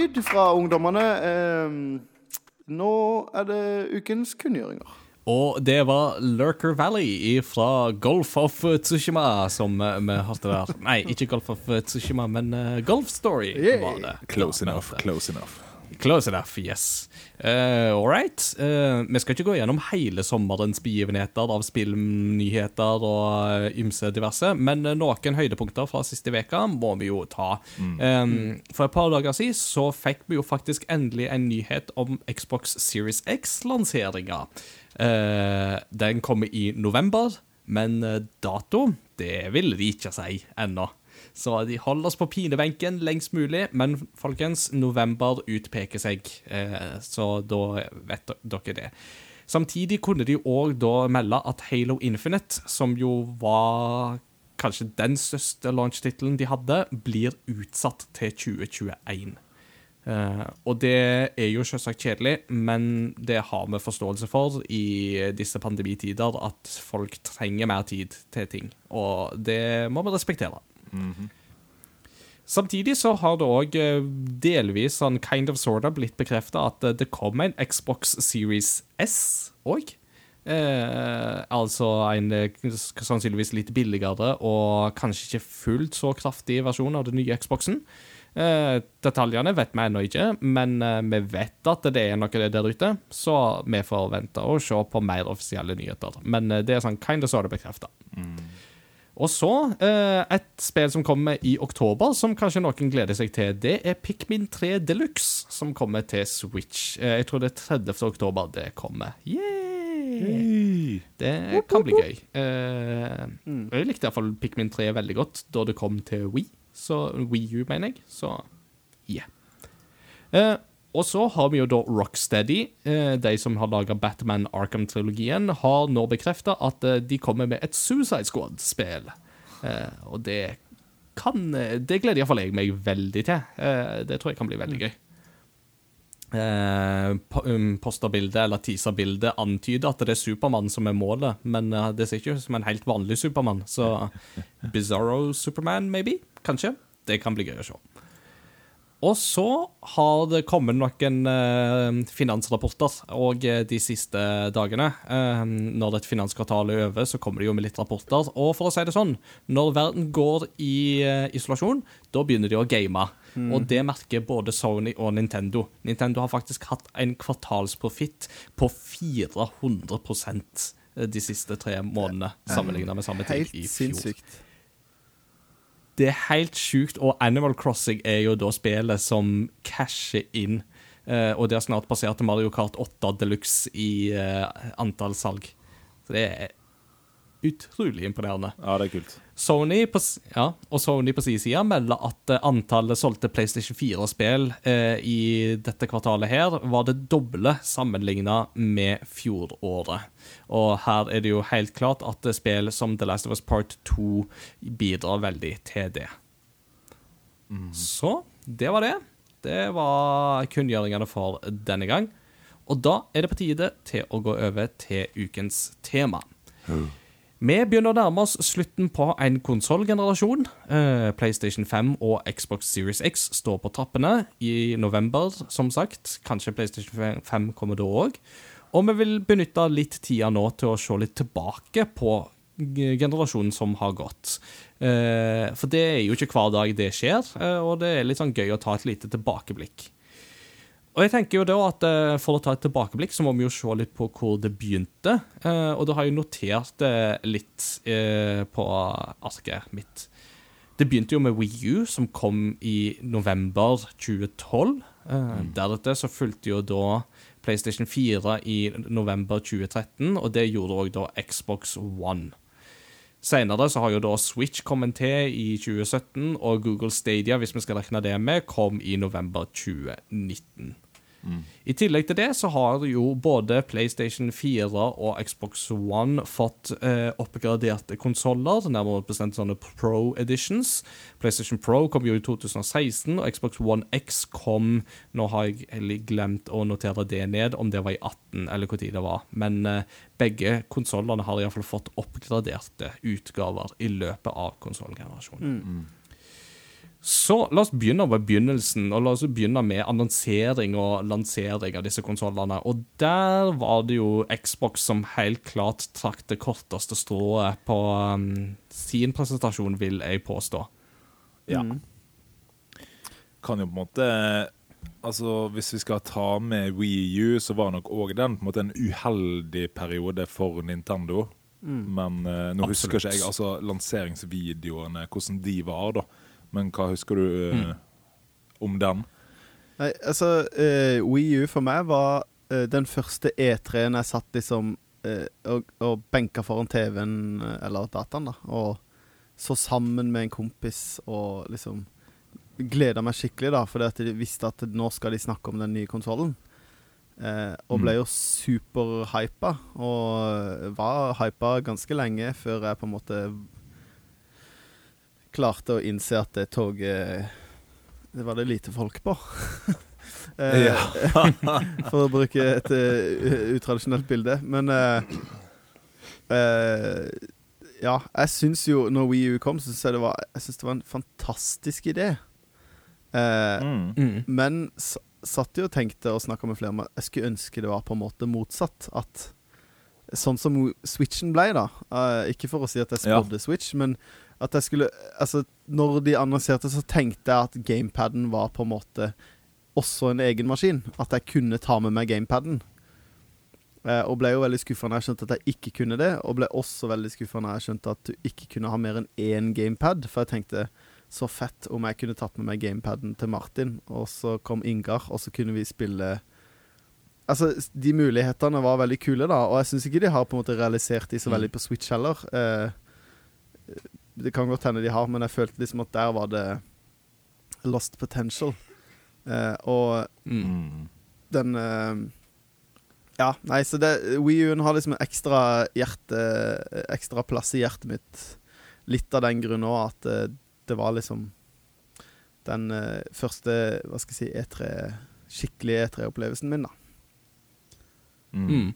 Lyd fra ungdommene. Eh, nå er det ukens kunngjøringer. Og det var Lurker Valley fra Golf of Tsushima som eh, vi hørte der. Nei, ikke Golf of Tsushima, men eh, Golf Story Yeah. var det. Close enough, close enough. Close enough, yes. Uh, All right. Uh, vi skal ikke gå gjennom hele sommerens begivenheter av spillnyheter og eh, ymse diverse, men noen høydepunkter fra siste veka må vi jo ta. Um, for et par dager siden så fikk vi jo faktisk endelig en nyhet om Xbox Series X-lanseringa. Uh, den kommer i november, men dato, det vil de ikke si ennå. Så de holder oss på pinebenken lengst mulig, men folkens, november utpeker seg, eh, så da vet dere det. Samtidig kunne de òg da melde at Halo Infinite, som jo var kanskje den største launch-tittelen de hadde, blir utsatt til 2021. Uh, og det er jo selvsagt kjedelig, men det har vi forståelse for i disse pandemitider, at folk trenger mer tid til ting. Og det må vi respektere. Samtidig så har det òg delvis sånn kind of sorta blitt bekrefta at eh, det kommer en Xbox Series S òg. Eh, altså en eh, sannsynligvis litt billigere og kanskje ikke fullt så kraftig versjon av den nye Xboxen. Eh, detaljene vet vi ennå ikke, men eh, vi vet at det er noe der ute, så vi får vente og se på mer offisielle nyheter. Men eh, det er sånn kind of sorta bekrefta. Og så eh, et spill som kommer i oktober, som kanskje noen gleder seg til. Det er Pikmin 3 Deluxe, som kommer til Switch. Eh, jeg tror det er 30. oktober det kommer. Yay! Det kan bli gøy. Eh, Jeg likte iallfall Pikmin 3 veldig godt da det kom til Wii. Så Wii U, mener jeg. Så yeah. Og så har vi jo da Rocksteady, eh, de som har laga Batman Arkham-trilogien, har nå bekrefta at eh, de kommer med et Suicide Squad-spill. Eh, og det kan Det gleder iallfall jeg meg veldig til. Det tror jeg kan bli veldig gøy. Eh, po- um, posterbildet eller teaserbildet antyder at det er Supermann som er målet, men det ser ikke ut som en helt vanlig Supermann. Så Bizarro Superman, maybe? Kanskje? Det kan bli gøy å se. Og så har det kommet noen eh, finansrapporter og eh, de siste dagene. eh, når et finanskvartal er over, så kommer det jo med litt rapporter. Og for å si det sånn, når verden går i isolasjon, da begynner de å game. Og det merker både Sony og Nintendo. Nintendo har faktisk hatt en kvartalsprofitt på 400% de siste tre månedene, sammenlignet med samme tid i fjor. sinnssykt. Det er helt sjukt, og Animal Crossing er jo da spillet som casher inn. eh, og det har snart passert Mario Kart 8 Deluxe i eh, antall salg. Så det er utrolig imponerende. Ja, det er kult. Sony på, ja, og Sony på sin side melder at eh, antallet solgte PlayStation 4-spill eh, i dette kvartalet her var det doble sammenligna med fjoråret. Og her er det jo helt klart at eh, spill som The Last of Us Part 2 bidrar veldig til det. Så det var det. Det var kunngjøringene for denne gang. Og da er det på tide til å gå over til ukens tema. Vi begynner å nærme oss slutten på en konsollgenerasjon. Eh, PlayStation 5 og Xbox Series X står på trappene i november, som sagt. Kanskje PlayStation 5 kommer da òg. Og vi vil benytte litt tida nå til å se litt tilbake på generasjonen som har gått. Eh, for det er jo ikke hver dag det skjer, eh, og det er litt sånn gøy å ta et lite tilbakeblikk. Og jeg tenker jo da at eh, For å ta et tilbakeblikk så må vi jo se litt på hvor det begynte. Eh, og da har jeg notert det litt eh, på arket mitt. Det begynte jo med Wii U, som kom i november 2012. Eh, Deretter så fulgte jo da PlayStation 4 i november 2013, og det gjorde òg da Xbox One. Senere så har jo da Switch kommet til i 2017, og Google Stadia, hvis vi skal regne det med, kom i november 2019. I tillegg til det så har jo både PlayStation 4 og Xbox One fått eh, oppgraderte konsoller, nærmere bestemt sånne Pro Editions. PlayStation Pro kom jo i 2016, og Xbox One X kom Nå har jeg heller glemt å notere det ned, om det var i 18 eller hvor tid det var. Men eh, begge konsollene har iallfall fått oppgraderte utgaver i løpet av konsollgenerasjonen. Så la oss begynne med begynnelsen, og la oss begynne med annonsering og lansering av disse konsollene. Og der var det jo Xbox som helt klart trakk det korteste strået på um, sin presentasjon, vil jeg påstå. Ja. Kan jo på en måte Altså, Hvis vi skal ta med Wii U, så var nok òg den på en måte en uheldig periode for Nintendo. Men eh, nå husker ikke jeg altså lanseringsvideoene, hvordan de var, da. Men hva husker du eh, om den? Nei, altså eh, Wii U for meg var eh, den første E3-en jeg satt liksom eh, og, og benka foran TV-en eh, eller dataen, da. Og så sammen med en kompis og liksom gleda meg skikkelig, da, fordi at de visste at nå skal de snakke om den nye konsollen. Eh, og ble jo superhypa, og var hypa ganske lenge før jeg på en måte klarte å innse at det toget Det var det lite folk på. Eh, for å bruke et uh, utradisjonelt bilde. Men eh, eh, Ja, jeg syns jo Når Wii U kom, så jeg det var Jeg synes det var en fantastisk idé. Eh, Mm. Mm. men satt jo og tenkte og snakka med flere om at jeg skulle ønske det var på en måte motsatt. At sånn som Switchen ble, da. Uh, ikke for å si at jeg Ja. spådde Switch, men at jeg skulle Altså, når de annonserte, så tenkte jeg at gamepaden var på en måte også en egen maskin. At jeg kunne ta med meg gamepaden. Eh, og ble jo veldig skuffa når jeg skjønte at jeg ikke kunne det. Og ble også veldig skuffa når jeg skjønte at du ikke kunne ha mer enn én gamepad. For jeg tenkte så fett om jeg kunne tatt med meg gamepaden til Martin, og så kom Ingar, og så kunne vi spille Altså, de mulighetene var veldig kule, da, og jeg syns ikke de har på en måte realisert de så veldig på Switch heller. Eh, det kan godt hende de har, men jeg følte liksom at der var det lost potential. Eh, og Mm. Den eh, Ja, nei, så det Wii U-en har liksom ekstra hjerte Ekstra plass i hjertet mitt. Litt av den grunn òg at eh, det var liksom den eh, første, hva skal jeg si, E3 skikkelige E3-opplevelsen min, da. Mm. Mm.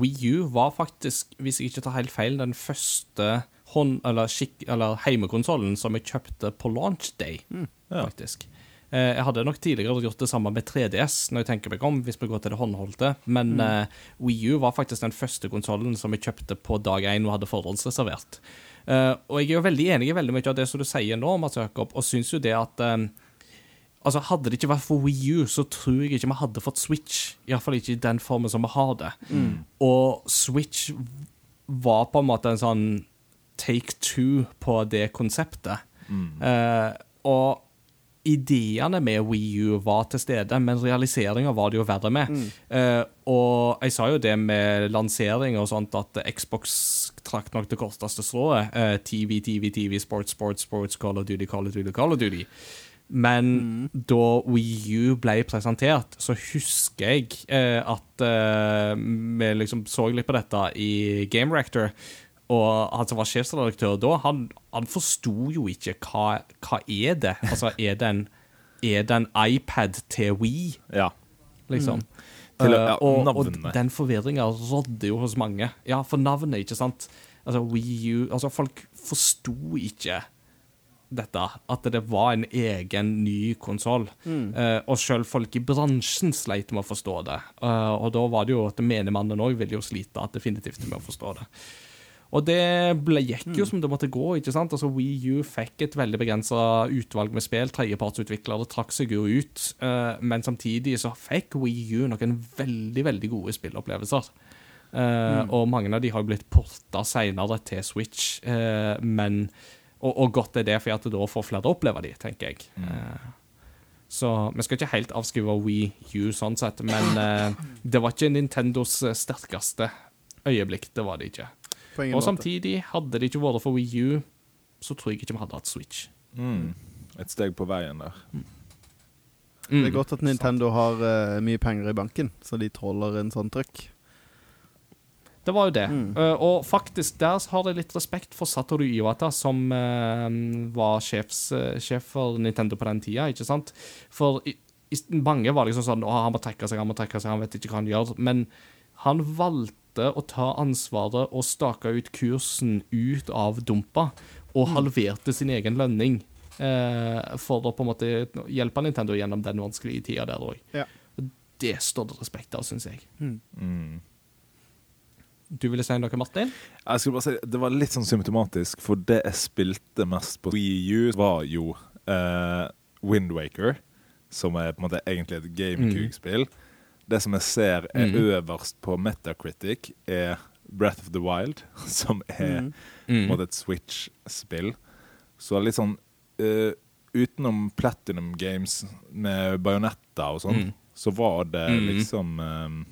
Wii U var faktisk, hvis jeg ikke tar helt feil, den første hånd- eller, skikk- eller heimekonsollen som jeg kjøpte på launch day, Ja. faktisk. Eh, Jeg hadde nok tidligere gjort det samme med 3DS, når jeg tenker meg om, hvis vi går til det håndholdte, men eh, Wii U var faktisk den første konsollen som jeg kjøpte på dag én og hadde forhåndsreservert. Eh, og jeg er jo veldig enig i veldig mye av det som du sier nå, Mats Jakob, og syns jo det at eh, Altså, Hadde det ikke vært for Wii U, så tror jeg ikke vi hadde fått Switch. Iallfall ikke i den formen som vi har det. Og Switch var på en måte en sånn take two på det konseptet. Eh, og ideene med Wii U var til stede, men realiseringa var det jo verre med. Eh, og jeg sa jo det med lansering og sånt, at Xbox trakk nok det korteste strået. Eh, TV, TV, TV, sports, sports, sports, Call of Duty, Call of Duty, Call of Duty. Men da Wii U ble presentert, så husker jeg eh, at eh, vi liksom så litt på dette i Game Rector. Og han som var sjefsredaktør da, han, han forsto jo ikke hva, hva er det Altså, er det en, er det en iPad til Wii, Ja. liksom? Til, Eh, ja, og, og den forvirringa rådde jo hos mange. Ja, for navnet, ikke sant? Altså, Wii U Altså, folk forsto ikke dette, at det var en egen ny konsoll. Eh, og selv folk i bransjen sleit med å forstå det. Uh, og da var det jo at menigmannen òg ville jo slite definitivt med å forstå det. Og det ble, gikk jo som det måtte gå. ikke sant? Altså Wii U fikk et veldig begrensa utvalg med spill. Tredjepartsutviklere trakk seg jo ut. Uh, men samtidig så fikk Wii U noen veldig veldig gode spillopplevelser. Uh, mm. Og mange av de har blitt porta seinere til Switch. uh, men, og, og godt er det, for at da får flere oppleve de, tenker jeg. Uh, så vi skal ikke helt avskrive Wii U sånn sett, men det var ikke Nintendos sterkeste øyeblikk. Det var det ikke. På ingen Og måte. samtidig, hadde det ikke vært for Wii U, så tror jeg ikke vi hadde hatt Switch. Mm. Et steg på veien der. Det Mm. er godt at Nintendo har uh, mye penger i banken, så de tåler en sånn trykk. Det var jo det. Mm. Uh, og faktisk, der har jeg litt respekt for Satoru Iwata, som uh, var sjefs, uh, sjef for Nintendo på den tida, ikke sant? For i, i, mange var liksom sånn Å, han må trekke seg, han må trekke seg, han vet ikke hva han gjør. Men han valgte å ta ansvaret og stake ut kursen ut av dumpa, og halverte sin egen lønning eh, for å på en måte hjelpe Nintendo gjennom den vanskelige tida der òg. Ja. Det står det respekt av, syns jeg. Mm. Du ville si noe, Martin? Jeg skulle bare si, Det var litt sånn symptomatisk, for det jeg spilte mest på Wii U, var jo uh, Windwaker. som er på en måte egentlig et GameCube-spill. Det som jeg ser er Mm. øverst på Metacritic, er Breath of the Wild, som er Mm. måte et Switch-spill. Så litt sånn uh, Utenom Platinum Games med bajonetter og sånn, Mm. så var det Mm. liksom um,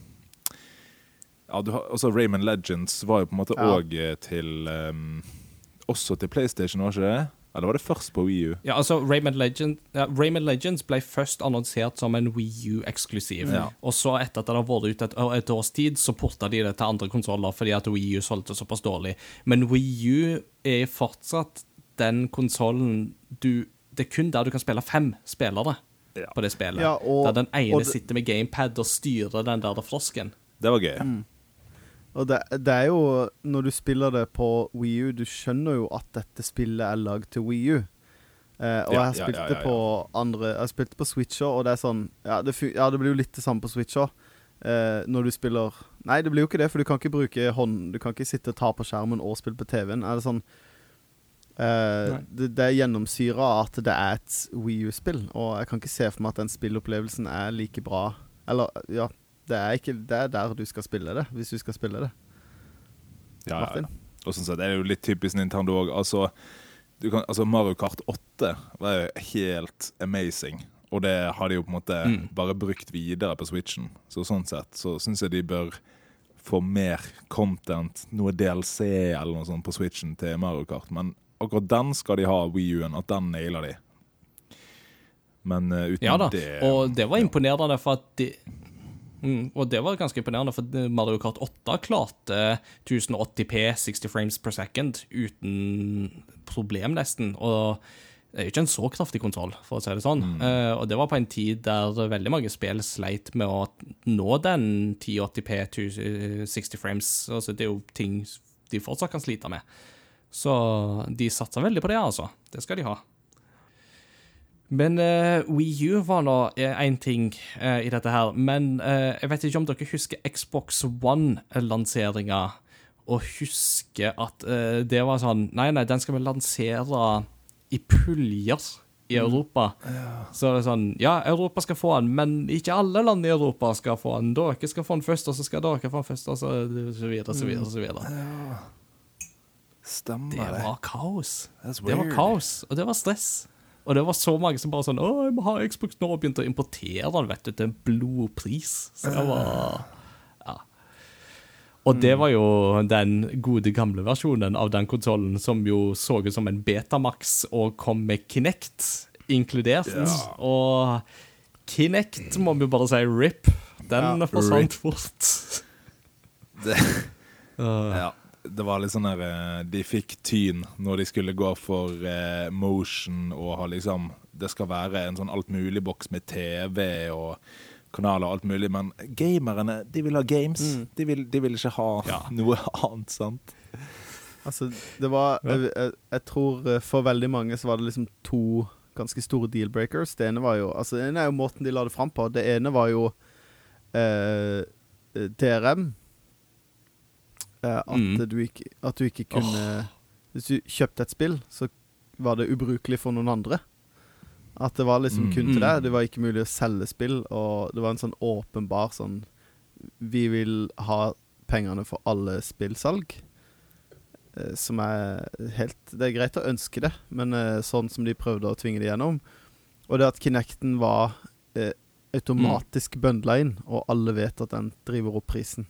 Ja, du har, også Rayman Legends var jo på en måte Ja. til um, Også til PlayStation, var ikke det? Eller var det først på Wii U? Ja, altså Rayman, Legend, ja, Rayman Legends ble først annonsert som en Wii U-eksklusiv. Ja. Og så, etter at det har vært ute et, et års tid, så porta de det til andre konsoller fordi at Wii U solgte såpass dårlig. Men Wii U er fortsatt den konsollen du Det er kun der du kan spille fem spillere Ja. på det spillet. Ja, og- der den ene og det- sitter med gamepad og styrer den der frosken. Det var gøy. Og det, det er jo Når du spiller det på Wii U, du skjønner jo at dette spillet er lagd til Wii U. Eh, og Ja, jeg har ja, ja, på andre Jeg spilte på Switcher, og det er sånn Ja, det, ja, det blir jo litt det samme på Switcher. Eh, når du spiller Nei, det blir jo ikke det, for du kan ikke bruke hånd Du kan ikke sitte og ta på skjermen og spille på TV-en. Er det sånn eh, det, det er gjennomsyra at det er et Wii U-spill, og jeg kan ikke se for meg at den spillopplevelsen er like bra Eller, ja det er, ikke, det er der du skal spille det, hvis du skal spille det. Ja, Martin? ja. Og sånn sett er det jo litt typisk Nintendo òg. Altså, altså Mario Kart 8 var jo helt amazing. Og det har de jo på en måte Mm. bare brukt videre på Switchen. Så sånn sett så syns jeg de bør få mer content, noe DLC eller noe sånt på Switchen til Mario Kart. Men akkurat den skal de ha, Wii U-en. At den nailer de. Men uh, uten Ja da, det og det var imponerende for at de Mm, og det var ganske imponerende, for Mario Kart 8 klarte 1080P 60 frames per second uten problem, nesten. Og det er jo ikke en så kraftig konsoll, for å si det sånn. Eh, og det var på en tid der veldig mange spill sleit med å nå den 1080P 60 frames. Altså, det er jo ting de fortsatt kan slite med. Så de satsa veldig på det, altså. Det skal de ha. Men uh, Wii U var nå én ting uh, i dette her. Men uh, jeg vet ikke om dere husker Xbox One-lanseringa, og husker at uh, det var sånn Nei, nei, den skal vi lansere i puljer i Europa. Så det er sånn Ja, Europa skal få den, men ikke alle land i Europa skal få den. Dere skal få den først, og så skal dere få den først, og så, så videre, så videre, så videre. Stemmer Det det. var kaos. Det var kaos, og det var stress. Og det var så mange som bare sånn Å, jeg må ha Xbox nå, og begynte å importere den, vet du, til en blodpris. Så det var Ja. Og det var jo den gode, gamle versjonen av den konsollen som jo så ut som en Betamax og kom med Kinect inkludert. Ja. Og Kinect må vi bare si RIP. Den Ja, forsvant fort. Det, Uh, Ja, det var litt sånn der eh, De fikk tyn når de skulle gå for eh, motion og ha liksom Det skal være en sånn altmulig-boks med TV og kanaler og alt mulig, men gamerne, de vil ha games. De, vil, de vil ikke ha Ja. noe annet, sant? Altså, det var jeg, jeg, jeg tror eh, for veldig mange så var det liksom to ganske store deal-breakers. Det ene var jo Altså, det ene er jo måten de la det fram på. Det ene var jo eh, DRM. At, Mm. du ikke, at du ikke kunne Hvis du kjøpte et spill, så var det ubrukelig for noen andre. At det var liksom Mm. kun til Mm. deg. Det var ikke mulig å selge spill, og det var en sånn åpenbar sånn Vi vil ha pengene for alle spillsalg. Eh, som er helt Det er greit å ønske det, men eh, sånn som de prøvde å tvinge det gjennom. Og det at Kinecten var eh, automatisk bøndla inn, og alle vet at den driver opp prisen.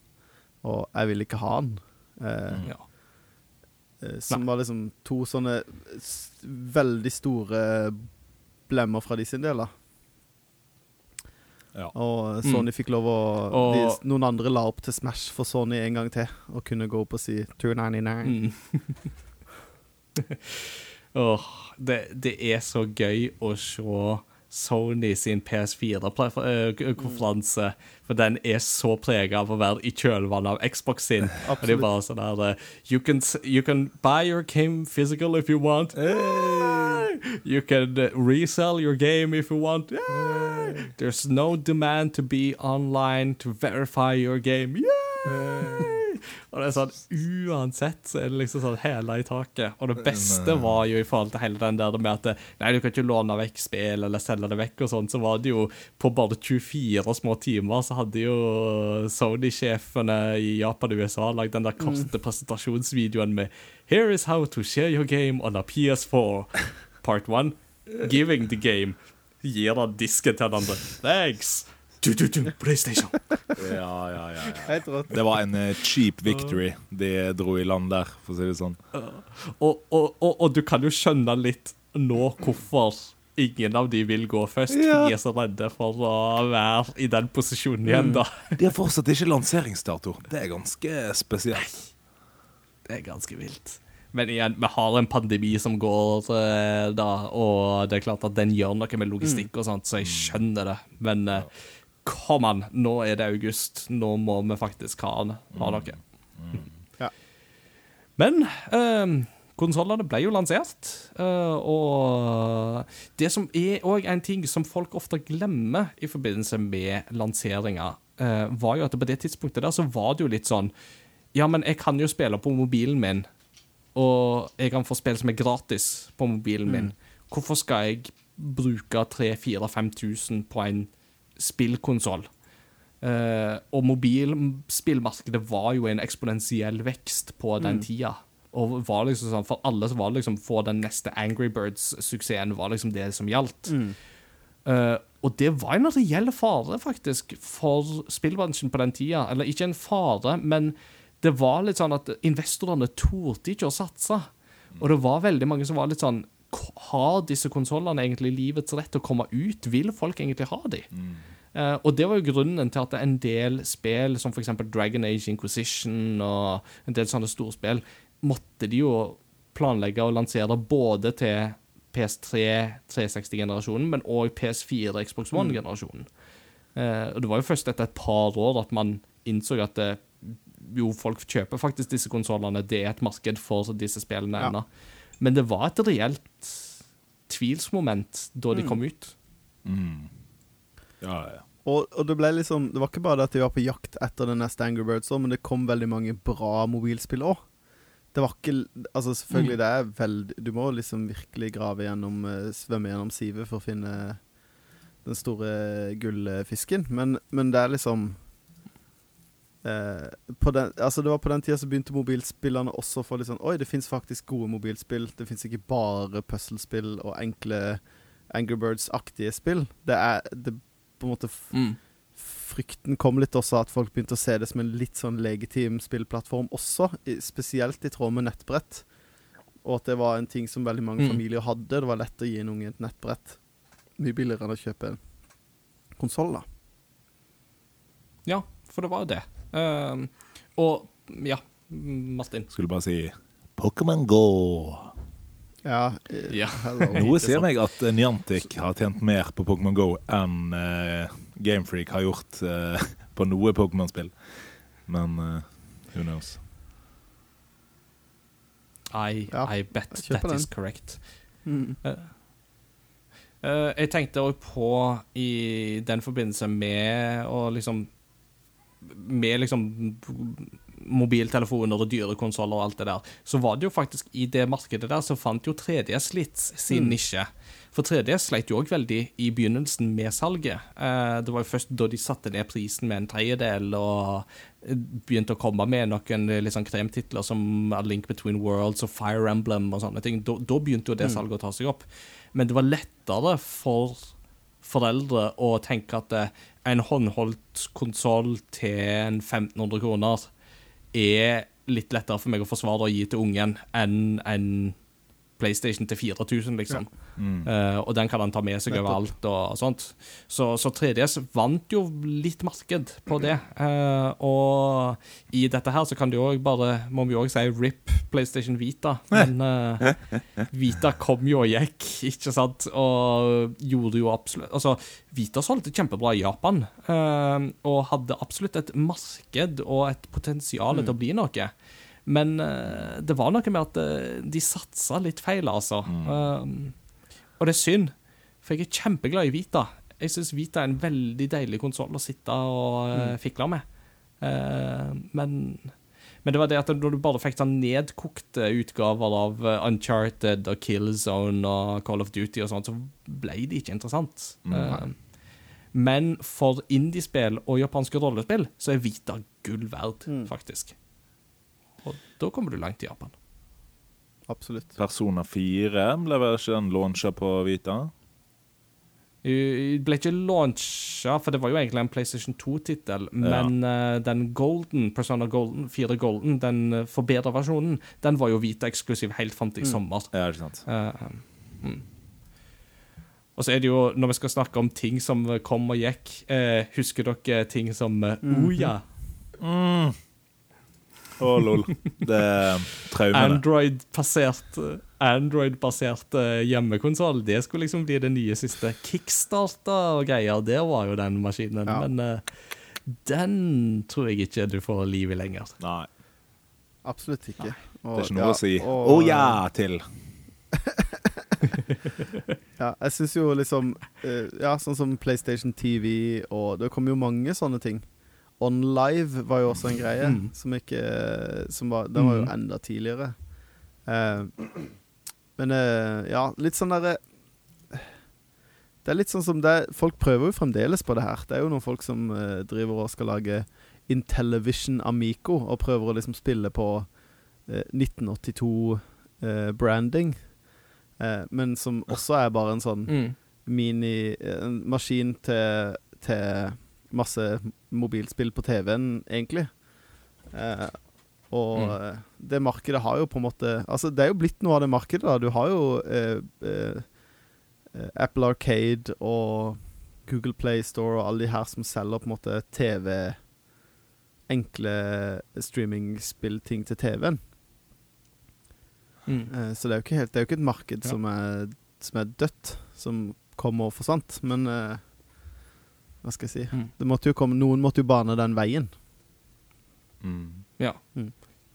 Og jeg vil ikke ha den. Eh, ja. eh, som var liksom to sånne veldig store blemmer fra de sin del, da. Ja. Og Sony Sony fikk lov å Mm. Og- de, Noen andre la opp til Smash for Sony en gang til, og kunne gå opp og si 299. Mm. Åh, det, det er så gøy å se Sony sin PS4-konferanse, for den er så prega av å være i kjølvannet av Xbox sin. Og det er bare sånn der eh, you, can, you can buy your game physical if you want. You can resell your game if you want. There's no demand to be online to verify your game. Yay! Og det er sånn, Uansett så er det liksom sånn hæla i taket. Og det beste var jo i forhold til hele den der med at nei, du kan ikke låne vekk spill eller selge det vekk, og sånn, så var det jo på bare 24 små timer så hadde jo Sony-sjefene i Japan og USA lagd den der korte presentasjonsvideoen med Here is how to share your game on a PS4. Part 1. Giving the game. Gir da disken til den andre. Thanks. Du, du, du, PlayStation. Ja, ja, ja, ja. Det var en eh, cheap victory de dro i land der, for å si det sånn. Og, og, og, og du kan jo skjønne litt nå hvorfor ingen av de vil gå først. Ja. De er så redde for å være i den posisjonen igjen, da. De har fortsatt ikke lanseringsdato. Det er ganske spesielt. Det er ganske vilt. Men igjen, vi har en pandemi som går eh, da, og det er klart at den gjør noe med logistikk og sånt, så jeg skjønner det. Men eh, kom an, nå er det august. Nå må vi faktisk ha, ha noe. Ja. Men eh, konsollene ble jo lansert, eh, og det som er òg en ting som folk ofte glemmer i forbindelse med lanseringer, eh, var jo at på det tidspunktet der så var det jo litt sånn Ja, men jeg kan jo spille på mobilen min, og jeg kan få spill som er gratis på mobilen min. Hvorfor skal jeg bruke 3000-5000 på en spillkonsoll? Uh, og mobilspillmarkedet var jo en eksponentiell vekst på den tida. Og var liksom sånn, for alle så var det liksom få den neste Angry Birds-suksessen var liksom det som gjaldt. Eh, og det var en reell fare, faktisk, for spillbransjen på den tida. Eller ikke en fare, men det var litt sånn at investorene torde ikke å satse. Og det var veldig mange som var litt sånn "K- Har disse konsollene egentlig livets rett til å komme ut? Vil folk egentlig ha de? Eh, og det var jo grunnen til at en del spill, som f.eks. Dragon Age Inquisition og en del sånne store spill, måtte de jo planlegge og lansere både til PS3 360-generasjonen, men òg PS4 Xbox One-generasjonen. Eh, og det var jo først etter et par år at man innså at det, jo, folk kjøper faktisk disse konsollene. Det er et marked for disse spillene Ja. Men det var et reelt tvilsmoment da de kom ut. Mm. Ja, ja. Og, og det ble liksom Det var ikke bare det at de var på jakt etter den neste Angry Birds, også, men det kom veldig mange bra mobilspill òg. Det var ikke Altså, selvfølgelig, det er veldig Du må liksom virkelig grave gjennom eh, Svømme gjennom sivet for å finne den store gullfisken, men, men det er liksom eh, på den, altså Det var på den tida så begynte mobilspillene også å få litt sånn Oi, det fins faktisk gode mobilspill. Det fins ikke bare puslespill og enkle Angry Birds-aktige spill. Det er det på en måte Mm. Frykten kom litt også at folk begynte å se det som en litt sånn legitim spillplattform også, i, spesielt i tråd med nettbrett. Og at det var en ting som veldig mange Mm. familier hadde. Det var lett å gi en unge et nettbrett. Mye billigere enn å kjøpe en konsoll, da. Ja, for det var jo det. Ehm, og ja, Martin. Skulle bare si Pokémon Go. Ja, eh, Ja. Noe sier meg at eh, Niantic har tjent mer på Pokémon Go enn uh, Gamefreak har gjort uh, på noe Pokémon-spill. Men uh, who knows? I, Ja, I bet that den. is correct. Mm. Eh, jeg tenkte òg på i den forbindelse med å liksom Med liksom mobiltelefoner og dyre konsoller og alt det der, så var det jo faktisk i det markedet der så fant jo 3DS litt sin Mm. nisje. For 3DS sleit jo òg veldig i begynnelsen med salget. Eh, det var jo først da de satte ned prisen med en tredjedel og eh, begynte å komme med noen liksom, kremtitler som A Link Between Worlds og Fire Emblem og sånne ting. Da, da begynte jo det Mm. salget å ta seg opp. Men det var lettere for foreldre å tenke at en håndholdt konsoll til en 1500 kroner er litt lettere for meg å forsvare å gi til ungen enn en PlayStation til 4000, liksom. Mm. Eh, og den kan han ta med seg overalt og sånt. Så, så 3DS vant jo litt marked på det. Uh, og i dette her så kan det jo bare, må vi òg si, RIP PlayStation Vita. Men uh, Vita kom jo og gikk, ikke sant? Og gjorde jo absolutt Altså, Vita solgte kjempebra i Japan, og hadde absolutt et marked og et potensial til å bli noe. Men det var noe med at de satsa litt feil, altså. Um, og det er synd, for jeg er kjempeglad i Vita. Jeg syns Vita er en veldig deilig konsoll å sitte og uh, fikle med. Eh, men, Men det var det at når du bare fikk sånn nedkokte utgaver av eh, Uncharted og Killzone og Call of Duty og sånt, så ble det ikke interessant. Eh, men for indiespill og japanske rollespill så er Vita gull verd, Mm. faktisk. Og da kommer du langt i Japan. Absolutt. Persona 4 ble vel ikke den launcha på Vita? Det ble ikke launcha, for det var jo egentlig en PlayStation 2-tittel, men eh, den Golden, Persona Golden, 4 Golden, den uh, forbedra versjonen, den var jo Vita-eksklusiv helt fram til i sommer. Ja, ikke sant. Uh, mm. Og så er det jo, når vi skal snakke om ting som kom og gikk, uh, husker dere ting som uh, Oya? Mm. Å, lol. Det er traumene. Android-basert Android-basert uh, hjemmekonsoll. Det skulle liksom bli det nye siste. Kickstarter og greier, det var jo den maskinen. Ja. Men eh, den tror jeg ikke du får liv i lenger. Nei, Absolutt ikke. det er ikke noe ja, å si. Å og- ja til. Ja, jeg syns jo liksom eh, Ja, sånn som PlayStation TV, og det kommer jo mange sånne ting. OnLive var jo også en greie Mm. som ikke som var, Den var jo Mm. enda tidligere. Uh, men uh, ja, litt sånn derre Det er litt sånn som det Folk prøver jo fremdeles på det her. Det er jo noen folk som uh, driver og skal lage Intellivision Amico og prøver å liksom spille på eh, 1982-branding. eh, men som også er bare en sånn Mm. mini En maskin til, til masse mobilspill på TV-en, egentlig. Eh, og Mm. det markedet har jo på en måte Altså, det er jo blitt noe av det markedet, da. Du har jo eh, eh, eh, Apple Arcade og Google Play Store og alle de her som selger på en måte TV Enkle streamingspillting til TV-en. Mm. Eh, Så det er jo ikke, helt, det er jo ikke et marked Ja. som, er, som er dødt, som kom og forsvant. Men eh, hva skal jeg si Mm. det måtte jo komme, Noen måtte jo bane den veien. Mm. Ja. Mm.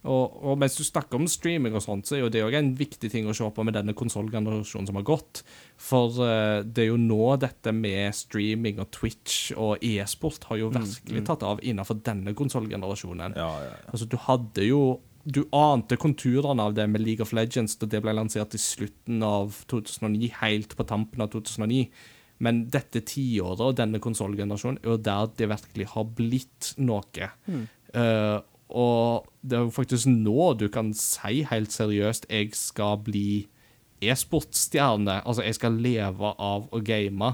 Og, og mens du snakker om streaming og sånt, så er jo det òg en viktig ting å se på med denne konsollgenerasjonen som har gått. For uh, det er jo nå dette med streaming og Twitch og e-sport har jo virkelig mm. tatt av innenfor denne konsollgenerasjonen. Ja, ja, ja. Altså, du hadde jo Du ante konturene av det med League of Legends da det ble lansert i slutten av 2009, helt på tampen av 2009. Men dette tiåret og denne konsollgenerasjonen er jo der det virkelig har blitt noe. Eh, og det er jo faktisk nå du kan si helt seriøst jeg skal bli e-sportstjerne. Altså, jeg skal leve av å game.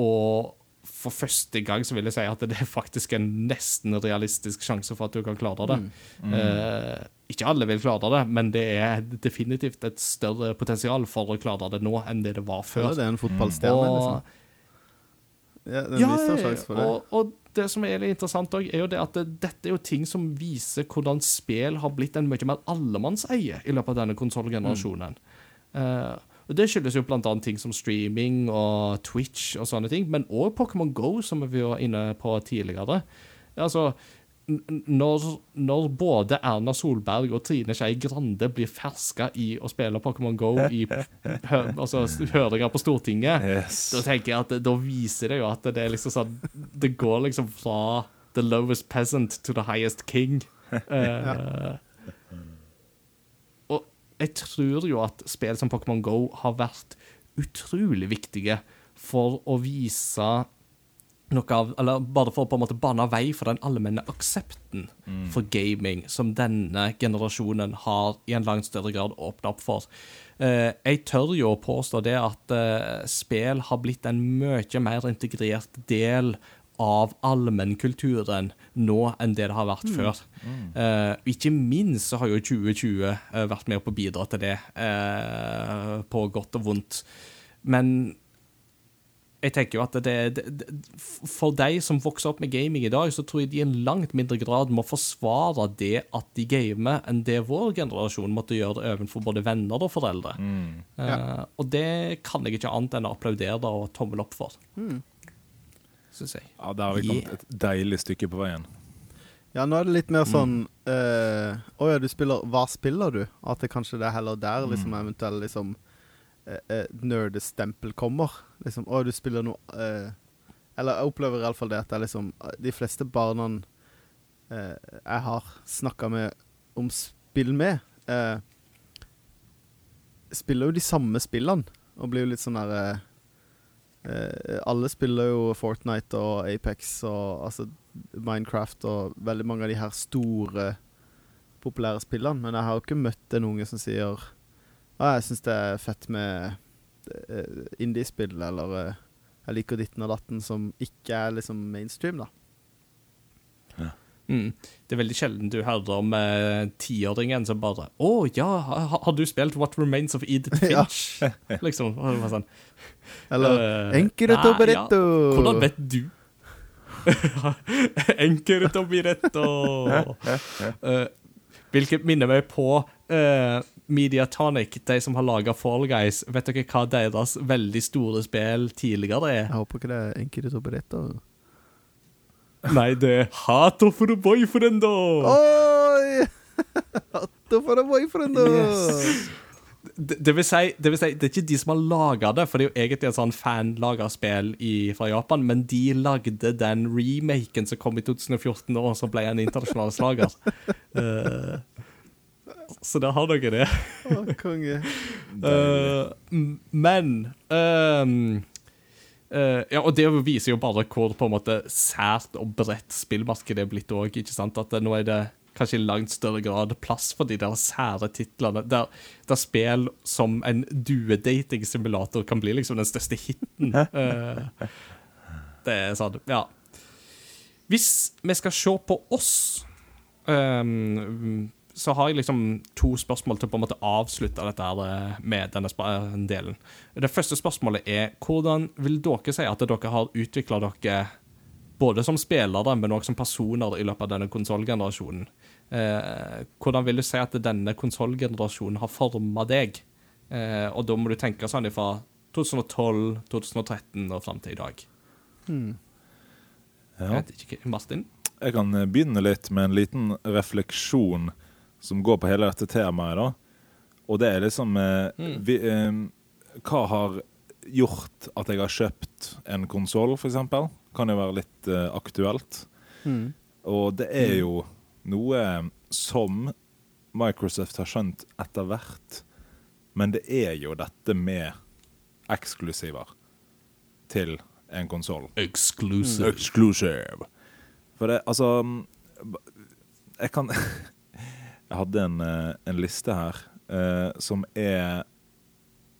Og for første gang så vil jeg si at det er faktisk en nesten realistisk sjanse for at du kan klare det. Eh, ikke alle vil klare det, men det er definitivt et større potensial for å klare det nå enn det det var før. Ja, det er en fotballstjerne, Og- liksom. Ja, den ja, viss ja, ja. sjanse for det. Og, og det som er litt interessant òg, er jo det at det, dette er jo ting som viser hvordan spill har blitt en mye mer allemannseie i løpet av denne konsollgenerasjonen. Eh, og Det skyldes jo annet ting som streaming og Twitch og sånne ting, men òg Pokémon Go, som vi var inne på tidligere. Altså, når, når både Erna Solberg og Trine Skei Grande blir ferska i å spille Pokémon Go i hø altså, høringer på Stortinget, Yes. da tenker jeg at da viser det jo at det er liksom sånn Det går liksom fra the lowest peasant to the highest king. Uh, jeg tror jo at spill som Pokémon Go har vært utrolig viktige for å vise noe av Eller bare for å på en måte bane vei for den allmenne aksepten for gaming som denne generasjonen har i en langt større grad åpna opp for. Eh, jeg tør jo å påstå det at eh, spill har blitt en mye mer integrert del av allmennkulturen nå enn det det har vært før. Eh, ikke minst så har jo 2020 uh, vært med på å bidra til det, uh, på godt og vondt. Men jeg tenker jo at det, det, det, For de som vokser opp med gaming i dag, så tror jeg de i en langt mindre grad må forsvare det at de gamer, enn det vår generasjon måtte gjøre overfor både venner og foreldre. Eh, og det kan jeg ikke annet enn å applaudere og tommel opp for. Syns jeg. Ja, Der har vi kommet et deilig stykke på veien. Ja, nå er det litt mer Mm. sånn oh ja, du spiller Hva spiller du? At det kanskje det er heller der Mm. liksom eventuelt liksom uh, uh, nerdestempel kommer. Liksom Å, du spiller noe uh, Eller jeg opplever iallfall det at det er liksom De fleste barna eh, jeg har snakka med om spill med, eh, spiller jo de samme spillene. Og blir jo litt sånn der eh, eh, Alle spiller jo Fortnite og Apex og altså Minecraft og veldig mange av de her store, populære spillene. Men jeg har jo ikke møtt en unge som sier Ja, jeg syns det er fett med eh, indiespill, eller eh, jeg liker ditten og datten, som ikke er liksom mainstream, da. Mm. Det er veldig sjelden du hører om eh, tiåringen som bare Å ja, har, har du spilt What Remains of Edith Ja. Finch? liksom. Sånn, Eller uh, Enkereto nei, Beretto! Ja. Hvordan vet du? Enkereto Beretto. uh, hvilket minner meg på uh, Mediatonic, de som har laga Fall Guys. Vet dere hva deres veldig store spill tidligere er? Jeg håper ikke det er Enkereto Beretto. Nei, det er Hato for a boyfriend, da! Oi! Hato for a boyfriend, da! Det, det, vil si, det vil si, det er ikke de som har laga det, for det er jo egentlig et sånn fanlaga spill i- fra Japan, men de lagde den remaken som kom i 2014, og som ble en internasjonal slager. uh, så der har dere det. Å, konge. uh, men ehm, eh, Ja, og det viser jo bare hvor på en måte sært og bredt spillmarkedet er blitt òg, det, nå er det kanskje i langt større grad plass for de der sære titlene. Der, der spill som en duedating-simulator kan bli liksom den største hiten. Uh, det er sånn, ja. Hvis vi skal se på oss ehm, så har jeg liksom to spørsmål til å på en måte avslutte dette her eh, med denne eh, delen. Det første spørsmålet er hvordan vil dere si at dere har utvikla dere både som spillere, men også som personer i løpet av denne konsollgenerasjonen? Eh, hvordan vil du si at denne konsollgenerasjonen har forma deg? Eh, og da må du tenke sånn fra 2012, 2013 og fram til i dag. Hmm. Ja. Jeg vet ikke, Martin? Jeg kan begynne litt med en liten refleksjon som går på hele dette temaet. da. Og det er liksom eh, Mm. vi, eh, Hva har gjort at jeg har kjøpt en konsoll, f.eks.? Kan jo være litt eh, aktuelt. Mm. Og det er jo noe som Microsoft har skjønt etter hvert. Men det er jo dette med eksklusiver til en konsoll. Exclusive. Exclusive. For det, altså mm, Jeg kan Jeg hadde en, eh, en liste her uh, som er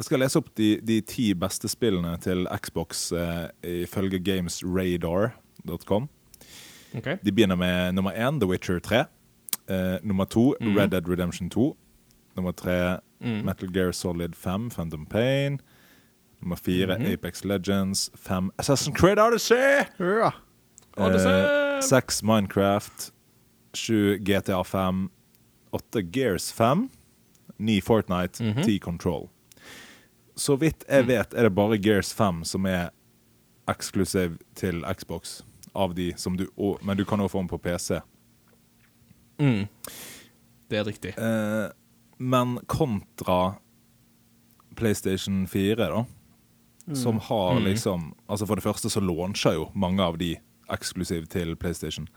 Jeg skal lese opp de, de ti beste spillene til Xbox uh, ifølge gamesradar.com. Okay. De begynner med nummer én, The Witcher 3. Uh, nummer to, mm. Red Dead Redemption 2. Nummer tre, Mm. Metal Gear Solid 5, Phantom Pain. Nummer fire, Mhm. Apex Legends. Fem, Assassin's Creed Odyssey! Ja. Odyssey! Uh, seks Minecraft. Sju GTA 5. Åtte Gears 5. Ni Fortnite. Mhm. Ti Control. Så vidt jeg vet, er det bare Gears 5 som er eksklusiv til Xbox. Av de som du, men du kan òg få den på PC. Mm. Det er riktig. Eh, men kontra PlayStation 4, da, som har Mm. liksom Altså For det første så launcher jo mange av de eksklusiv til PlayStation.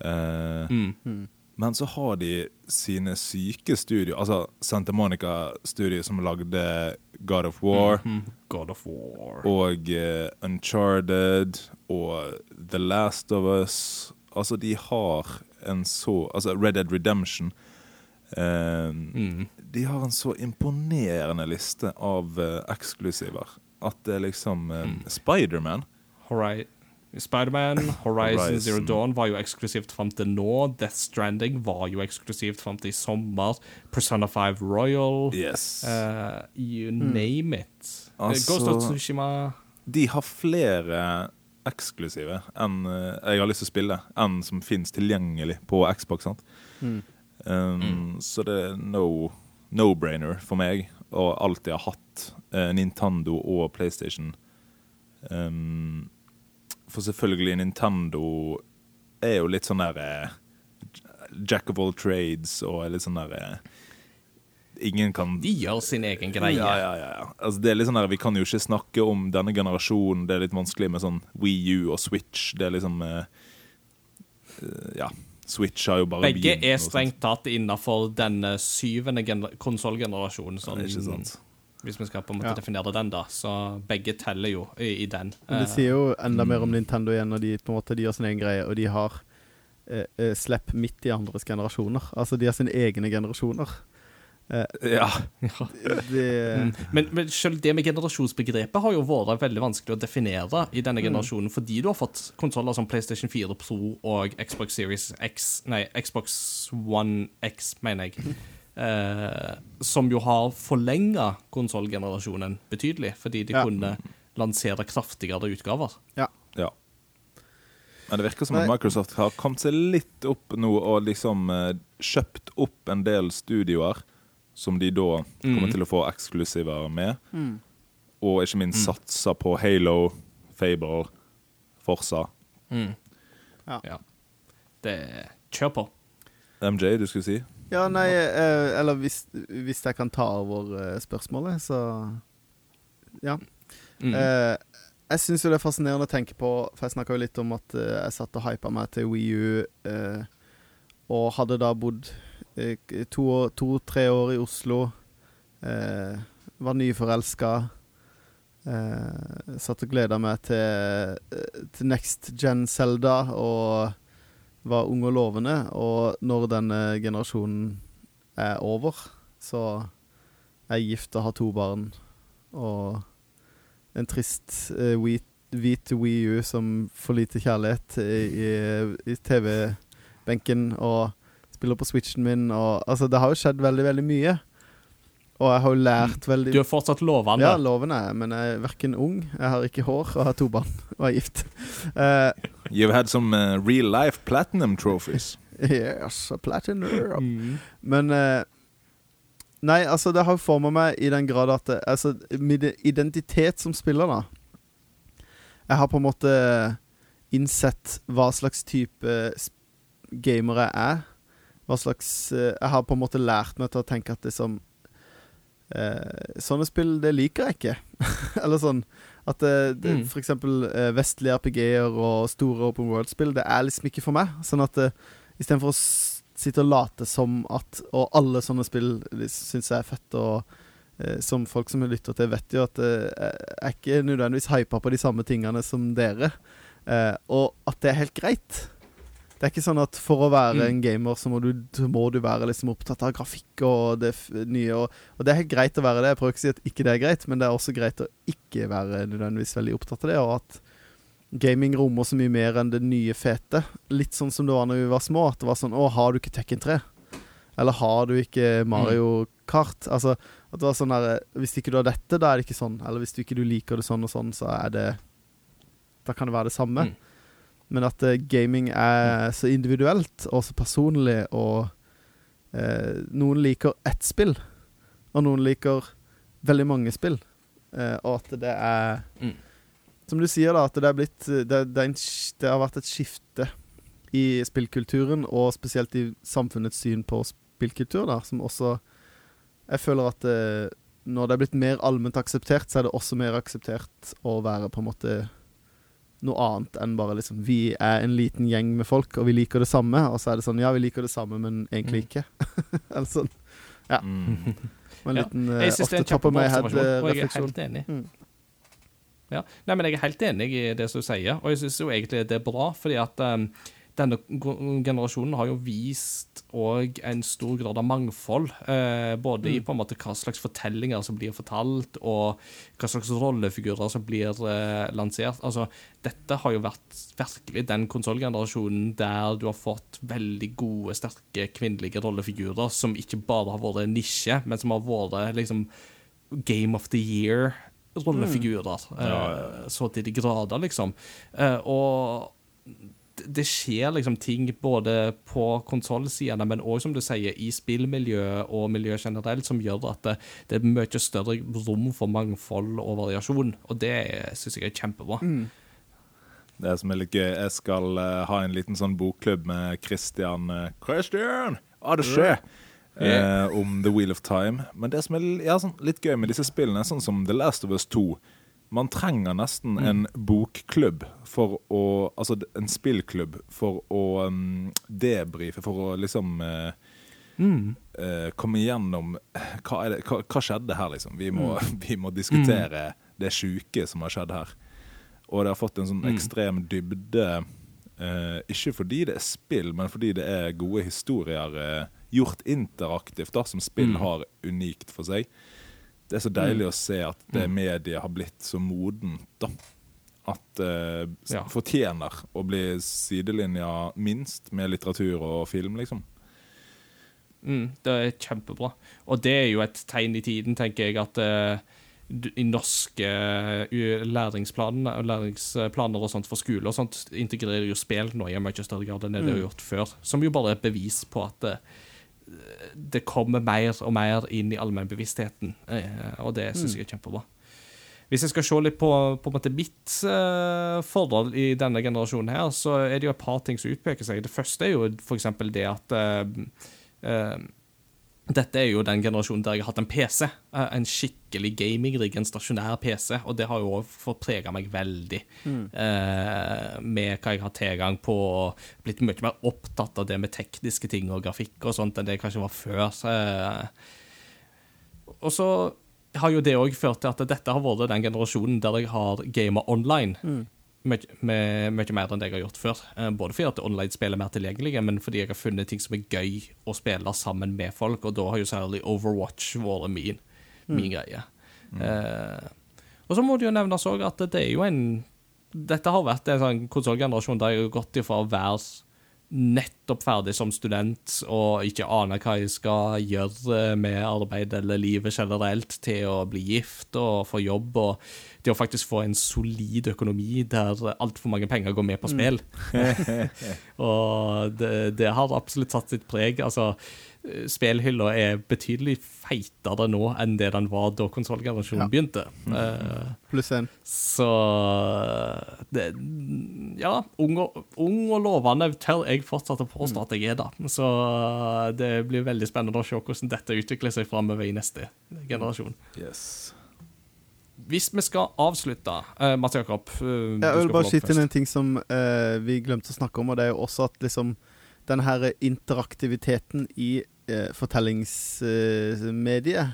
Eh, Mm. Men så har de sine syke studio, altså Santa Monica-studio som lagde God of War, Mhm. God of War. og uh, Uncharted og The Last of Us. Altså, de har en så Altså Red Dead Redemption. Eh, Mm. de har en så imponerende liste av uh, eksklusiver at det er liksom uh, Mm. Spiderman. Hori Spiderman, Horizon, Horizon. Zero Dawn var jo eksklusivt fram til nå. Death Stranding var jo eksklusivt fram til i sommer. Persona 5 Royal. Yes. Uh, you name it. Eh, Altså- Ghost of Tsushima. De har flere eksklusive enn eh, jeg har lyst til å spille, enn som fins tilgjengelig på Xbox. sant? Mm. Um, Så det er no no-brainer for meg å alltid ha hatt uh, Nintendo og PlayStation. Um, for selvfølgelig, Nintendo er jo litt sånn der eh, Jack of all trades og litt sånn der eh, Ingen kan De gjør sin egen greie. ja, ja, ja. Altså, det er litt sånn der, Vi kan jo ikke snakke om denne generasjonen. Det er litt vanskelig med sånn Wii U og Switch. Det er liksom eh, Ja. Switch har jo bare Begge er strengt tatt innafor den syvende gener- konsollgenerasjonen. Sånn, Ikke sant? Hvis vi skal på en måte Ja. definere den, da. Så begge teller jo i, i den. Men det Eh, sier jo enda mer Mm. om Nintendo igjen når de på en måte de gjør sin egen greie, og de har eh, eh, slipp midt i andres generasjoner. Altså, de har sine egne generasjoner. Eh, Ja. det Mm. Men, men selv det med generasjonsbegrepet har jo vært veldig vanskelig å definere i Mm. denne generasjonen, fordi du har fått konsoller som PlayStation 4 Pro og Xbox Series X Nei, Xbox One X, mener jeg. Eh, som jo har forlenga konsollgenerasjonen betydelig, fordi de Ja. kunne lansere kraftigere utgaver. ja. Men det virker som at Microsoft har kommet seg litt opp nå og liksom eh, kjøpt opp en del studioer som de da kommer Mm. til å få eksklusiver med. Mm. Og ikke minst satser på Halo, Fable, Forsa. Ja. Det Kjør på. MJ, du skulle si? Ja, nei, eh, eller hvis, hvis jeg kan ta over eh, spørsmålet, så Ja. Mm. Eh, jeg syns jo det er fascinerende å tenke på, for jeg snakka jo litt om at eh, jeg satt og hypa meg til Wii U, eh, og hadde da bodd eh, to-tre to, år i Oslo. Eh, var nyforelska. Eh, satt og gleda meg til, eh, til Next Gen Zelda og var ung og lovende. Og når denne generasjonen er over, så er jeg gift og har to barn. Og en trist eh, hvit, hvit U som får lite kjærlighet i, i TV-benken og spiller på Switchen min. Og, altså, det har jo skjedd veldig, veldig mye. Og jeg har jo lært veldig Du er fortsatt lovende. ja, loven er men jeg er verken ung, jeg har ikke hår og har to barn og er gift. Uh, You've had some uh, real life platinum trophies. yes, a platinum. Mm. Men uh, Nei, altså, det har jo forma meg i den grad at det, Altså, min identitet som spiller, da Jeg har på en måte innsett hva slags type gamer jeg er. Hva slags Jeg har på en måte lært meg til å tenke at det som eh, Sånne spill, det liker jeg ikke. Eller sånn at det, det, Mm. For eksempel eh, vestlige RPG-er og store open world-spill, det er liksom ikke for meg. Sånn at eh, istedenfor å sitte og late som at Og alle sånne spill syns jeg er fett, og eh, som folk som lytter til, vet jo at eh, jeg er ikke nødvendigvis hypa på de samme tingene som dere. Eh, og at det er helt greit. Det er ikke sånn at for å være Mm. en gamer, så må du, må du være liksom opptatt av grafikk og det nye. Og, og det er helt greit å være det. Jeg prøver ikke å si at ikke det er greit, men det er også greit å ikke være nødvendigvis veldig opptatt av det. Og at gaming rommer så mye mer enn det nye fete. Litt sånn som det var når vi var små. At det var sånn Å, har du ikke Tekken 3? Eller har du ikke Mario Kart? Altså, at det var sånn der Hvis ikke du har dette, da er det ikke sånn. Eller hvis du ikke du liker det sånn og sånn, så er det Da kan det være det samme. Mm. Men at eh, gaming er så individuelt og så personlig, og eh, noen liker ett spill, og noen liker veldig mange spill. Eh, og at det er Mm. Som du sier, da, at det blitt det, det, er en, det har vært et skifte i spillkulturen, og spesielt i samfunnets syn på spillkultur, da, som også Jeg føler at eh, når det er blitt mer allment akseptert, så er det også mer akseptert å være på en måte noe annet enn bare liksom Vi er en liten gjeng med folk, og vi liker det samme. Og så er det sånn Ja, vi liker det samme, men egentlig ikke. Eller sånn. Ja. Mm. En liten Ja. Jeg uh, synes det er en kjempebra observasjon, og jeg er helt enig. Mm. Ja. Nei, men jeg er helt enig i det som du sier, og jeg syns jo egentlig det er bra, fordi at um, denne generasjonen har jo vist òg en stor grad av mangfold. Eh, både i på en måte hva slags fortellinger som blir fortalt, og hva slags rollefigurer som blir eh, lansert. Altså, dette har jo vært virkelig den konsollgenerasjonen der du har fått veldig gode, sterke kvinnelige rollefigurer som ikke bare har vært nisje, men som har vært liksom Game of the Year-rollefigurer. eh, Så til de grader, liksom. Eh, og det- skjer liksom ting både på konsollsidene, men òg, som du sier, i spillmiljøet og miljøet generelt, som gjør at det, det er mye større rom for mangfold og variasjon. Og det syns jeg er kjempebra. Det som er litt gøy, jeg skal uh, ha en liten sånn bokklubb med Christian uh, Christian! Skjer! Ja. Eh, om The Wheel of Time. Men det som er ja, sånn, litt gøy med disse spillene, sånn som The Last of Us 2. Man trenger nesten en bokklubb for å Altså en spillklubb for å um, debrife, for å liksom uh, Mm. Uh, komme igjennom hva, er det, hva, hva skjedde her, liksom. Vi må, vi må diskutere det sjuke som har skjedd her. Og det har fått en sånn ekstrem dybde. uh, ikke fordi det er spill, men fordi det er gode historier uh, gjort interaktivt, da, som spill har unikt for seg. Det er så deilig å se at det mediet har blitt så modent, da. At eh, s- Ja. fortjener å bli sidelinja minst med litteratur og film, liksom. Mm, det er kjempebra. Og det er jo et tegn i tiden, tenker jeg, at eh, i norske uh, læringsplaner, læringsplaner og sånt for skole og sånt integrerer jo spill nå i mye større grad enn det de har gjort før. Som jo bare er et bevis på at eh, det kommer mer og mer inn i allmennbevisstheten, eh, og det syns jeg er kjempebra. Hvis jeg skal se litt på, på mitt eh, forhold i denne generasjonen her, så er det jo et par ting som utpeker seg. Det første er jo eksempel det at eh, eh, dette er jo den generasjonen der jeg har hatt en PC. eh, En skikkelig gaming-rigg, en stasjonær PC. Og det har jo også fått prega meg veldig. eh, med hva jeg har tilgang på, og blitt mye mer opptatt av det med tekniske ting og grafikk og sånt enn det jeg kanskje var før. Så, eh, og så har jo det òg ført til at dette har vært den generasjonen der jeg har gama online. Med, mye mer enn det jeg har gjort før. Eh, Både fordi at online-spill er mer tilgjengelige, men fordi jeg har funnet ting som er gøy å spille sammen med folk, og da har jo særlig Overwatch vært min, min greie. Eh, og så må det jo nevnes òg at det er jo en Dette har vært en sånn konsollgenerasjon der jeg har gått ifra å være nettopp ferdig som student og ikke aner hva jeg skal gjøre med arbeid eller livet generelt, til å bli gift og få jobb, og til å faktisk få en solid økonomi der altfor mange penger går med på spill. og det, det har absolutt satt sitt preg. Altså, spillhylla er betydelig feitere nå enn det den var da konsollgenerasjonen Ja. begynte. Eh, Pluss én. så det, Ja, ung og, ung og lovende tør jeg fortsatt å påstå at jeg er, da. Så det blir veldig spennende å se hvordan dette utvikler seg framover i neste generasjon. Yes. Hvis vi skal avslutte uh, Mats Jakob uh, Jeg vil bare skyte inn en ting som uh, vi glemte å snakke om, og det er jo også at liksom den her interaktiviteten i eh, fortellingsmediet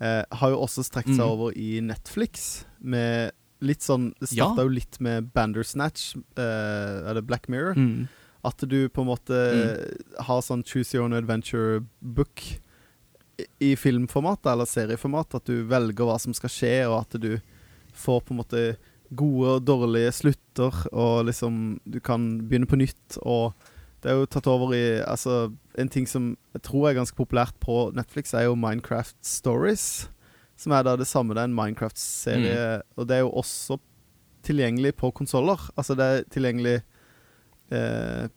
eh, har jo også strekt seg mm. over i Netflix, med litt sånn Det Ja. jo litt med Bandersnatch, eh, eller Black Mirror? Mm. At du på en måte har sånn Choose Your Own Adventure-book i filmformat eller serieformat. At du velger hva som skal skje, og at du får på en måte gode og dårlige slutter, og liksom Du kan begynne på nytt, og det er jo tatt over i Altså, en ting som jeg tror er ganske populært på Netflix, er jo Minecraft Stories. Som er da det samme, det er en Minecraft-serie, og det er jo også tilgjengelig på konsoller. Altså, det er tilgjengelig eh,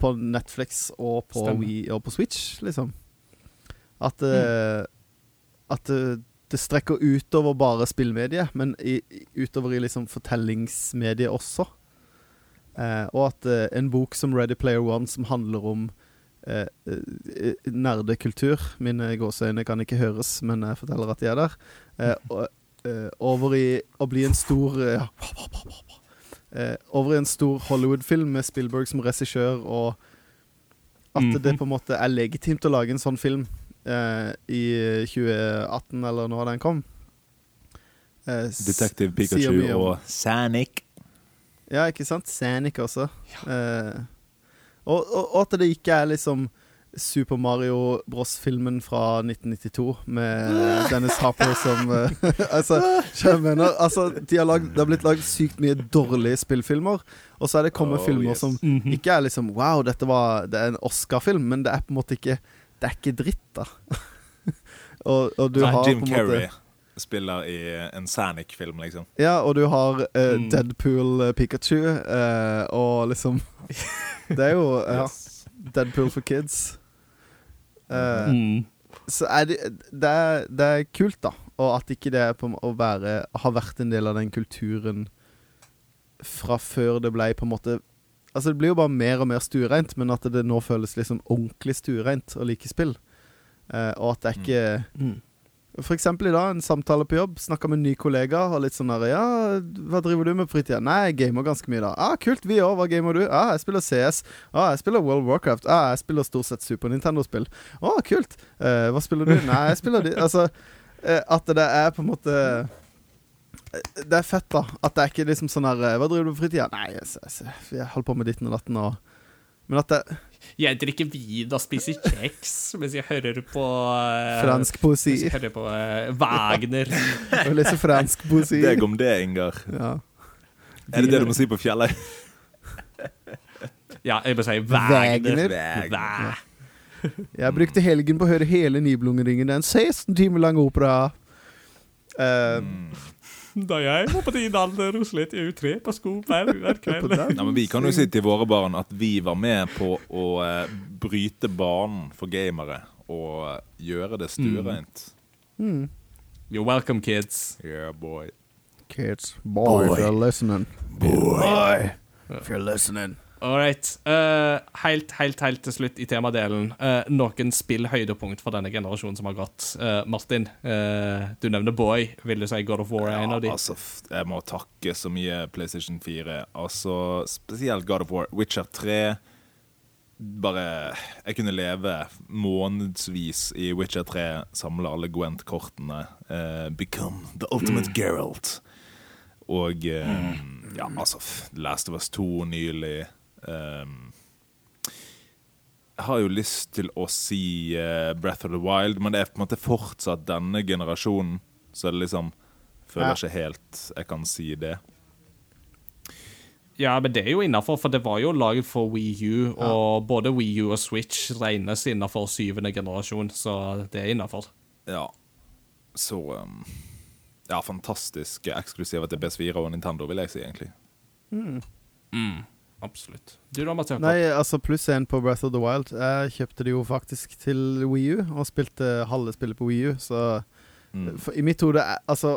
på Netflix og på Stemmer. Wii og på Switch, liksom. At, eh, at det, det strekker utover bare spillmediet, men i- utover i liksom fortellingsmediet også. Eh, og at eh, en bok som Ready Player One, som handler om eh, eh, nerdekultur Mine gåseøyne kan ikke høres, men jeg forteller at de er der. Eh, og, eh, over i å bli en stor eh, eh, Over i en stor Hollywood-film med Spielberg som regissør, og at Mhm. det på en måte er legitimt å lage en sånn film eh, i 2018, eller når den kom. Eh, Detective Pikachu og Sanic. Ja, ikke sant? Sanic også. Eh, og, og, og at det ikke er liksom Super Mario Bros-filmen fra 1992 med Dennis Hopper som eh, Altså, jeg mener, altså de har lagd, Det har blitt lagd sykt mye dårlige spillfilmer, og så er det kommet Oh, filmer yes. som Mhm. ikke er liksom Wow, dette var Det er en Oscar-film, men det er på en måte ikke Det er ikke dritt, da. og, og du Nei, har Jim på en måte Carrey spiller i en Sanic-film, liksom. Ja, og du har eh, Mm. Deadpool eh, Pikachu, eh, og liksom Det er jo ja. Deadpool for kids. Eh, Mm. Så er det, det, er, det er kult, da. Og at ikke det er på å være har vært en del av den kulturen fra før det ble på en måte Altså, det blir jo bare mer og mer stuereint, men at det nå føles liksom ordentlig stuereint å like spill. Eh, og at det er ikke Mm. Eksempel i dag, en samtale på jobb. Snakka med en ny kollega. Og litt sånn her, Ja, hva driver du med på fritida? Nei, jeg gamer ganske mye, da. Ah, kult, vi òg. Hva gamer du? Ah, jeg spiller CS. Ah, jeg spiller World Warcraft. Ah, jeg spiller stort sett Super Nintendo-spill. Å, kult. Eh, hva spiller du? Nei, jeg spiller de Altså, eh, at det er på en måte eh, Det er fett, da. At det er ikke liksom sånn her eh, Hva driver du på fritida? Nei, jeg, jeg, jeg holder på med ditten og datten og Men at det Jeg drikker vin og spiser kjeks mens jeg hører på uh, Fransk poesi. Mens jeg hører på uh, Wagner. Og leser fransk poesi. Deg om det, Ingar. Ja. Er det det du må si på fjellet? Ja, jeg må si Wagner. Wagner. Wagner. Jeg brukte helgen på å høre hele Nibelungenringen. Det er en 16 timer lang opera. Eh, Da jeg var på din alder, slet jeg jo tre på sko hver, hver kveld. Nei, men Vi kan jo si til våre barn at vi var med på å uh, bryte banen for gamere og uh, gjøre det stuereint. Mm. You're welcome, kids. Yeah, boy. Kids, boy, if you're listening. Boy, if you're listening. All right. Uh, helt, helt, helt til slutt i temadelen. Uh, noen spillhøydepunkt for denne generasjonen som har gått. Uh, Martin, eh, du nevner Boy. Vil du si God of War er en av de? Ja, altså, jeg må takke så mye PlayStation 4. Altså, Spesielt God of War. Witcher 3. Bare Jeg kunne leve månedsvis i Witcher 3, samle alle Gwent-kortene. eh, become the ultimate Geralt. Og mm. ja, altså Last of Us 2 nylig. Ehm, jeg har jo lyst til å si eh, Breath of the Wild, men det er på en måte fortsatt denne generasjonen. Så det liksom føler Ja. ikke helt jeg kan si det. Ja, men det er jo innafor, for det var jo laget for Wii U, og både Wii U og Switch regnes innafor syvende generasjon, så det er innafor. Ja. Så um, Ja, fantastisk eksklusiver til PS4 og Nintendo, vil jeg si, egentlig. Mm, absolutt. Du da, Mathias? Nei, altså pluss én på Breath of the Wild. Jeg kjøpte det jo faktisk til Wii U, og spilte halve spillet på Wii U, så Mm. for I mitt hode Altså,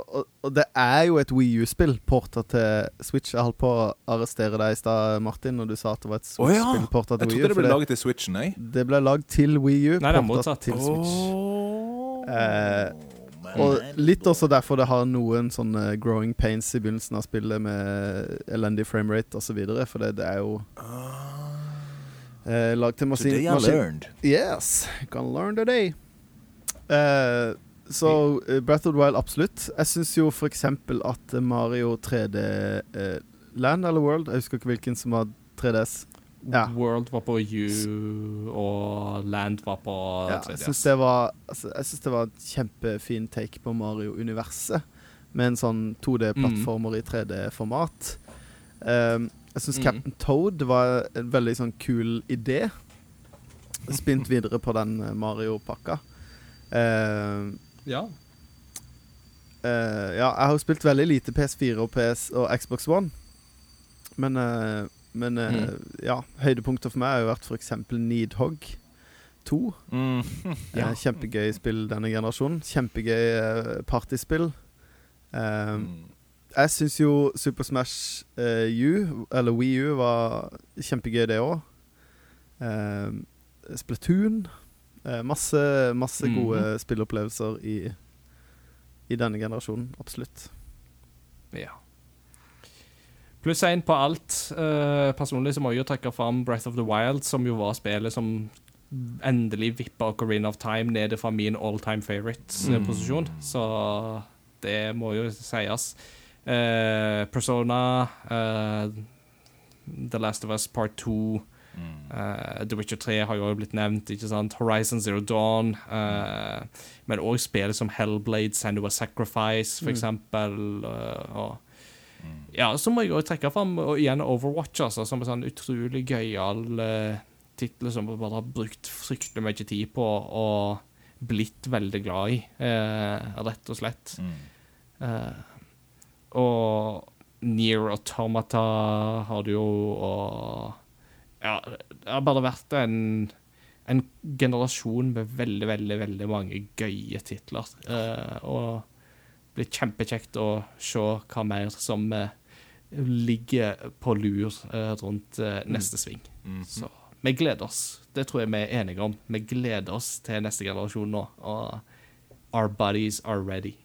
det er jo et Wii U-spill porta til Switch. Jeg holdt på å arrestere deg i stad, Martin, når du sa at det var et Switch-spill porta til Jeg Wii U. trodde det ble laget til Switchen, jeg. det ble lagd til Wii U, Nei, det er porta motsatt. til Switch. Eh, og litt også derfor det har noen sånne growing pains i begynnelsen av spillet med elendig framerate osv. For det, det er jo eh, Lag til maskin... Today I learned. yes, gonna learn today. Eh, så eh, Breath of the Wild, absolutt. Jeg syns jo eksempel at Mario 3D eh, Land eller World, jeg husker ikke hvilken som var 3DS. Ja. World var på U, og Land var på Ja, jeg 3DS. syns det altså, det var et kjempefin take på Mario-universet. Med en sånn 2D-plattformer i 3D-format. Um, jeg syns Mm. Captain Toad var en veldig sånn kul idé. Spint videre på den eh, Mario-pakka. Um, Ja. Uh, ja, jeg har jo spilt veldig lite PS4 og, PS og Xbox One. Men, eh, men mm. uh, ja, høydepunkter for meg har jo vært f.eks. Needhog 2. Mm. Ja. Kjempegøy spill denne generasjonen. Kjempegøy eh, partyspill. Um, Mm. jeg syns jo Super Smash eh, U, eller Wii U, var kjempegøy, det òg. Splatoon. Eh, masse masse Mhm. gode spilleopplevelser i, i denne generasjonen. Absolutt. ja. Pluss én på alt. Uh, personlig så må jeg jo trekke fram Breath of the Wild, som jo var spillet som endelig vippa Ocarina of Time ned fra min all time favorite-posisjon. Så det må jo sies. Uh, Persona, uh, The Last of Us Part 2 Mm. Uh, The Witcher 3 har jo blitt nevnt, ikke sant? Horizon Zero Dawn. Uh, men òg spillet som Hellblade, Senua Sacrifice, for Mm. eksempel. Uh, og Mm. Ja, så må jeg også trekke fram og igjen Overwatch, altså, som en sånn utrolig gøyal uh, tittel som jeg bare har brukt fryktelig mye tid på og blitt veldig glad i, uh, rett og slett. Mm. Eh, og Near Automata har du jo, og Ja, det har bare vært en, en generasjon med veldig, veldig, veldig mange gøye titler. Uh, og blir kjempekjekt å se hva mer som eh, ligger på lur eh, rundt eh, neste sving. Mhm. Så vi gleder oss. Det tror jeg vi er enige om. Vi gleder oss til neste generasjon nå. Og Our bodies are ready.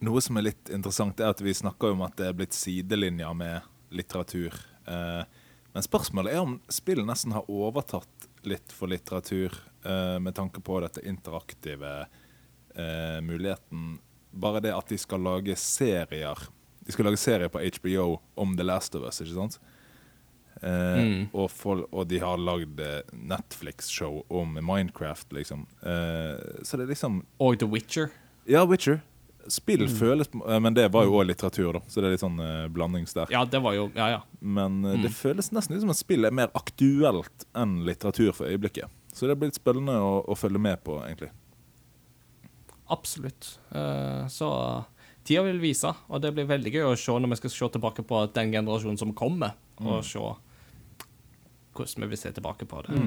Noe som er litt interessant, er at vi snakker om at det er blitt sidelinjer med litteratur. Men spørsmålet er om spillet nesten har overtatt litt for litteratur, med tanke på dette interaktive muligheten. Bare det at de skal lage serier. De skal lage serier på HBO om The Last of Us, ikke sant? Eh, Mm. og, for, og de har lagd eh, Netflix-show om Minecraft, liksom. Eh, så det er liksom Og The Witcher. Ja, Witcher. Spill føles eh, Men det var jo òg litteratur, da, så det er litt sånn eh, blandings der. Ja, det var jo Ja, ja. Men mm. det føles nesten ut som at spillet er mer aktuelt enn litteratur for øyeblikket. Så det blir litt spennende å, å følge med på, egentlig. Absolutt. Eh, så tida vil vise, og det blir veldig gøy å se når vi skal se tilbake på den generasjonen som kommer, og se hvordan vi vil se tilbake på det.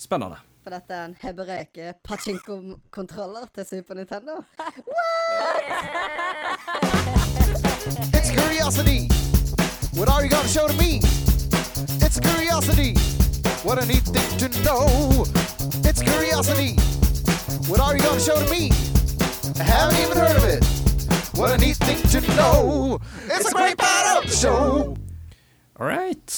Spennende. For dette er en hebreke pachinko-kontroller til Super Nintendo. It's curiosity. What are you gonna show to me? It's curiosity. What a neat thing to know. It's curiosity. What are you gonna show to me? I haven't even heard of it. What a neat thing to know. It's a great part of the show. All right.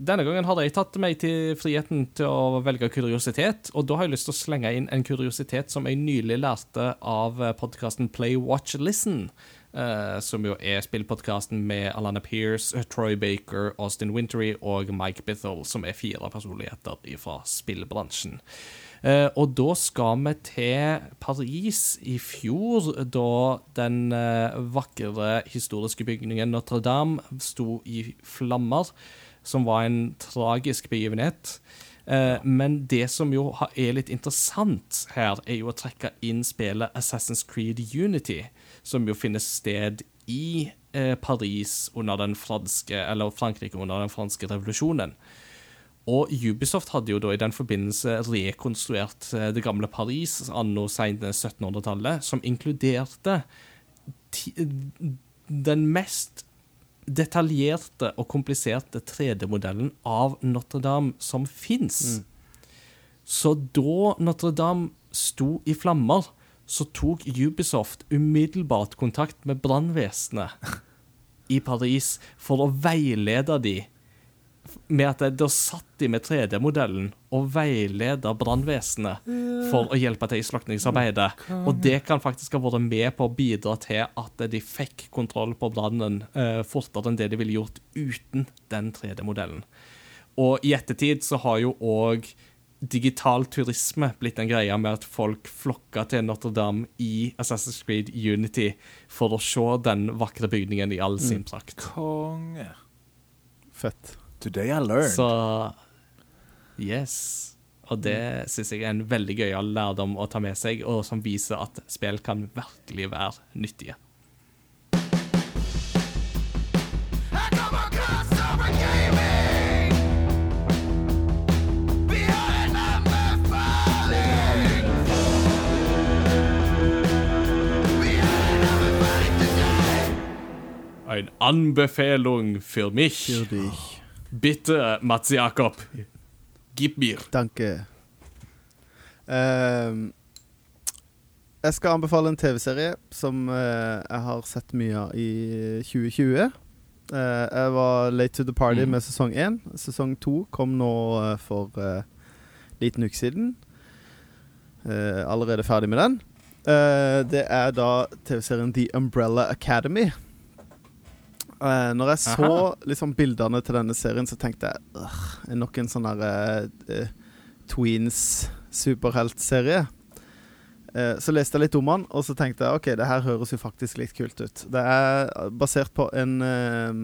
Denne gangen hadde jeg tatt meg til friheten til å velge kuriositet, og da har jeg lyst til å slenge inn en kuriositet som jeg nylig lærte av podkasten Play, Watch, Listen. Eh, som jo er spillpodkasten med Alana Pierce, Troy Baker, Austin Wintery og Mike Bithell, som er fire personligheter fra spillbransjen. Uh, og da skal vi til Paris i fjor, da den uh, vakre historiske bygningen Notre-Dame sto i flammer, som var en tragisk begivenhet. Men det som jo er litt interessant her, er jo å trekke inn spillet Assassin's Creed Unity, som jo finner sted i eh, Paris under den franske, eller Frankrike under den franske revolusjonen. Og Ubisoft hadde jo da i den forbindelse rekonstruert eh, det gamle Paris anno seint 1700-tallet, som inkluderte den mest detaljerte og kompliserte 3D-modellen av Notre-Dame som fins. Så da Notre-Dame sto i flammer, så tok Ubisoft umiddelbart kontakt med brannvesenet i Paris for å veilede de med at da satt de med 3D-modellen og veileda brannvesenet for å hjelpe til i slukningsarbeidet. Og det kan faktisk ha vært med på å bidra til at de fikk kontroll på brannen eh, fortere enn det de ville gjort uten den 3D-modellen. Og i ettertid så har jo òg digital turisme blitt en greie med at folk flokka til Notre-Dame i Assassin's Creed Unity for å se den vakre bygningen i all sin prakt. Konge. Fett. Today I learned. Så Yes. Og det syns jeg er en veldig gøyal lærdom å ta med seg, og som viser at spill kan virkelig være nyttige. I come across over gaming. En anbefaling for meg. Für dich. Bitte, Mats Jakob. Gib mir. Danke. Ehm, jeg skal anbefale en TV-serie som uh, jeg har sett mye av i 2020. Uh, jeg var late to the party Mm. med sesong én. Sesong to kom nå eh, for uh, liten uke siden. Eh, allerede ferdig med den. Eh, det er da TV-serien The Umbrella Academy. Eh, når jeg så liksom bildene til denne serien, så tenkte jeg uh, nok en sånn derre eh, Tweens superheltserie. Uh, så leste jeg litt om den, og så tenkte jeg OK, det her høres jo faktisk litt kult ut. Det er basert på en, eh,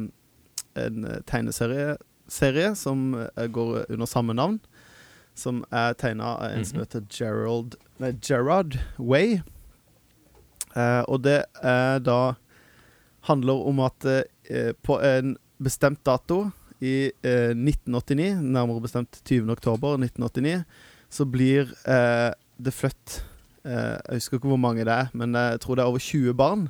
en tegneserie som eh, går under samme navn. Som er tegna av en som Mhm. heter Gerald Nei, Gerard Way. Eh, og det er da handler om at eh, på en bestemt dato i eh, 1989, nærmere bestemt 20. oktober 1989, så blir eh, det født eh, Jeg husker ikke hvor mange det er, men jeg tror det er over 20 barn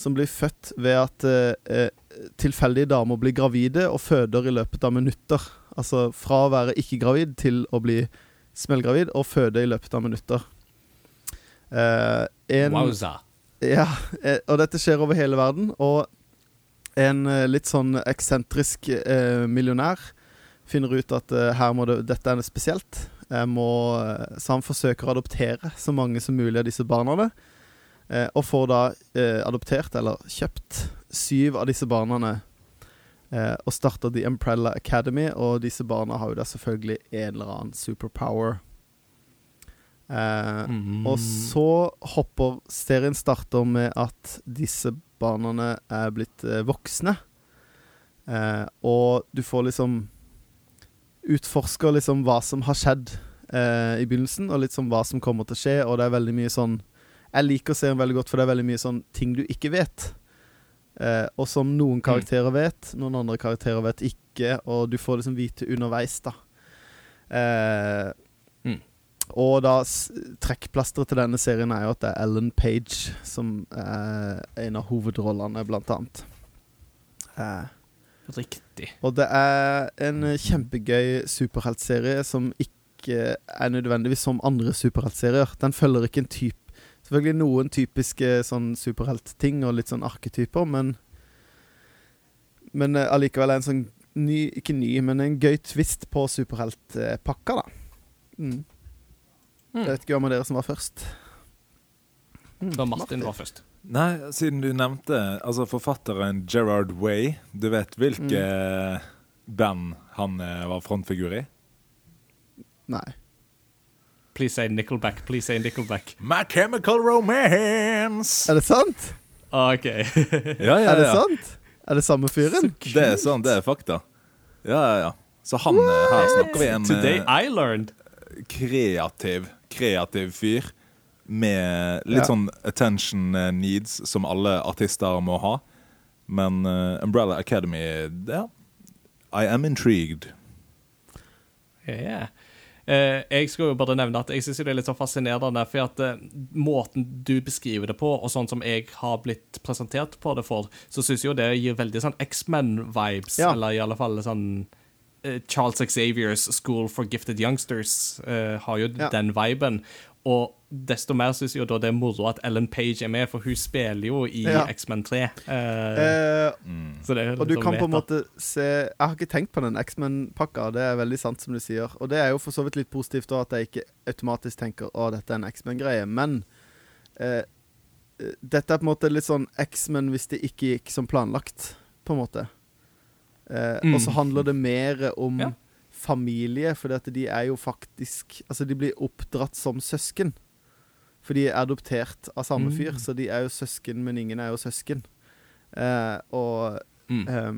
som blir født ved at eh, eh, tilfeldige damer blir gravide og føder i løpet av minutter. Altså fra å være ikke-gravid til å bli smellgravid og føde i løpet av minutter. Eh, en Wowza. Ja, eh, og dette skjer over hele verden. Og en eh, litt sånn eksentrisk eh, millionær finner ut at eh, her må det, dette er spesielt. Må, eh, så han forsøker å adoptere så mange som mulig av disse barna. Eh, og får da eh, adoptert, eller kjøpt, syv av disse barna. Eh, og starter The Umbrella Academy, og disse barna har jo da selvfølgelig en eller annen superpower. Eh, Mm. og så hopper serien starter med at disse barna er blitt eh, voksne. Eh, og du får liksom Utforsker liksom hva som har skjedd eh, i begynnelsen, og litt sånn hva som kommer til å skje. Og det er veldig mye sånn Jeg liker serien veldig godt, for det er veldig mye sånn ting du ikke vet. Eh, og som noen karakterer vet, noen andre karakterer vet ikke. Og du får liksom vite underveis, da. Eh, Mm. Og da trekkplasteret til denne serien er jo at det er Ellen Page som er en av hovedrollene, blant annet. Eh, Riktig. og det er en eh, kjempegøy superheltserie som ikke er nødvendigvis som andre superheltserier. Den følger ikke en type Selvfølgelig noen typiske sånn superheltting og litt sånn arketyper, men Men eh, allikevel er en sånn ny Ikke ny, men en gøy twist på superheltpakka, da. Mm. Jeg vet ikke hvem av dere som var først. Da Martin var først. Nei, siden du nevnte altså forfatteren Gerard Way, du vet hvilke band han eh, var frontfigur i? Nei. Please say Nickelback. Please say Nickelback. My Chemical Romance! Er det sant? Ah, OK. Ja, ja, Er det sant? Er det samme fyren? Det er sånn, det er fakta. Ja, ja, ja. Så han What? her snakker vi en Today eh, I learned. kreativ, kreativ fyr med litt Ja. sånn attention eh, needs som alle artister må ha. Men uh, Umbrella Academy, ja I am intrigued. Yeah. Uh, jeg skal jo bare nevne at jeg synes det er litt så fascinerende, for at uh, måten du beskriver det på, og sånn som jeg har blitt presentert på det for, så synes jeg jo det gir veldig sånn X-Men-vibes, Ja. eller i alle fall sånn Charles Xaviers School for Gifted Youngsters eh, har jo Ja. den viben. Og desto mer synes jeg da det er moro at Ellen Page er med, for hun spiller jo i Ja. X-Men 3. Uh, Eh, så det er Og du liksom kan på en måte se Jeg har ikke tenkt på den X-Men-pakka, det er veldig sant som du sier. Og det er jo for så vidt litt positivt da, at jeg ikke automatisk tenker å, dette er en X-Men-greie. Men eh, eh, dette er på en måte litt sånn X-Men hvis det ikke gikk som planlagt, på en måte. Eh, Mm. Og så handler det mer om Ja. familie, for de er jo faktisk Altså, de blir oppdratt som søsken. For de er adoptert av samme Mm. fyr, så de er jo søsken, men ingen er jo søsken. Eh, og Mm. eh,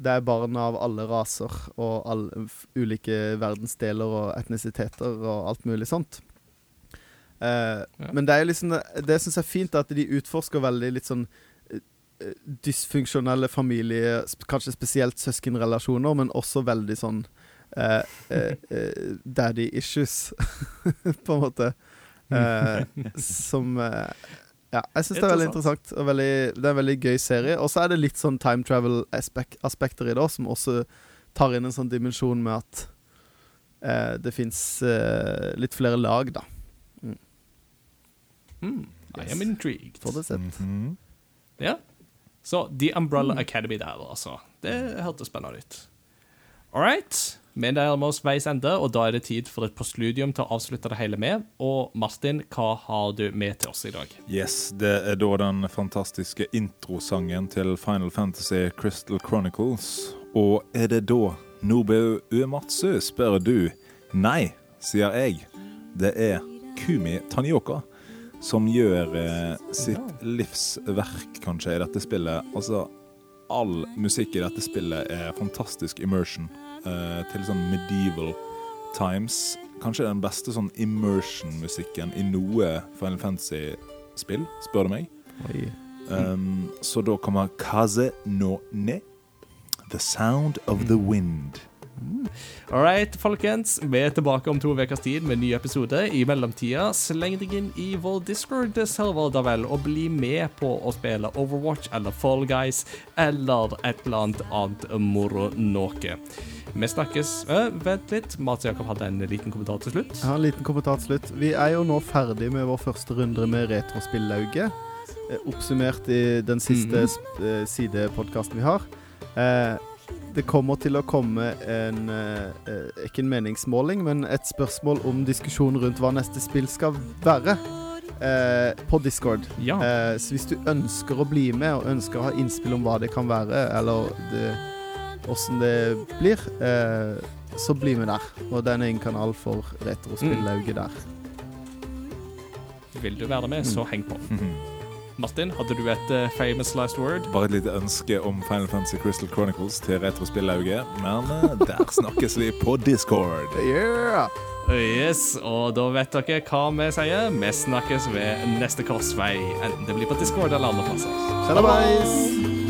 det er barn av alle raser og alle ulike verdensdeler og etnisiteter og alt mulig sånt. Eh, Ja. Men det er jo liksom Det, syns jeg er fint, at de utforsker veldig litt sånn dysfunksjonelle familie, kanskje spesielt søskenrelasjoner, men også veldig sånn eh, eh, eh, daddy issues, på en måte. Eh, som eh, Ja, jeg syns det er veldig interessant. Og veldig, det er en veldig gøy serie. Og så er det litt sånn time travel-aspekter i det, som også tar inn en sånn dimensjon med at eh, det fins eh, litt flere lag, da. Mm, I Yes. am intrigued. Får det sett. Mhm. Ja. Så The Umbrella Mm. Academy der, altså. Det hørtes spennende ut. All right. Vi nærmer oss veis ende, og da er det tid for et postludium til å avslutte det hele med. Og Martin, hva har du med til oss i dag? Yes, det er da den fantastiske introsangen til Final Fantasy Crystal Chronicles. Og er det da Nobu Uematsu, spør du? Nei, sier jeg. Det er Kumi Tanioka som gjør eh, sitt livsverk, kanskje, i dette spillet. Altså, all musikk i dette spillet er fantastisk immersion eh, til sånn medieval times. Kanskje den beste sånn immersion-musikken i noe Final Fantasy-spill, spør du meg. Um, så da kommer Kaze no ne. The Sound of the Wind. All right, folkens. Vi er tilbake om to ukers tid med en ny episode. I mellomtida, sleng deg inn i vår Discord-server, da vel, og bli med på å spille Overwatch eller Fall Guys eller et eller annet annet moro noe. Vi snakkes øh, Vent litt. Mats Jakob hadde en liten kommentar til slutt. Har en liten kommentar til slutt. Vi er jo nå ferdig med vår første runde med Retrospillauget. Eh, Oppsummert i den siste mm sidepodkasten vi har. Eh, det kommer til å komme en eh, eh, Ikke en meningsmåling, men et spørsmål om diskusjon rundt hva neste spill skal være. Eh, på Discord. Ja. Eh, så hvis du ønsker å bli med, og ønsker å ha innspill om hva det kan være, eller det, åssen det blir, eh, så bli med der. Og det er en egen kanal for Retrospillauget der. Vil du være med, så heng på. Martin, hadde du et uh, famous last word? Bare et lite ønske om Final Fantasy Crystal Chronicles til Retrospillauget, men uh, der snakkes vi på Discord. Yeah! Yes, og da vet dere hva vi sier. Vi snakkes ved neste korsvei, enten det blir på Discord eller andre plasser. Shalabais!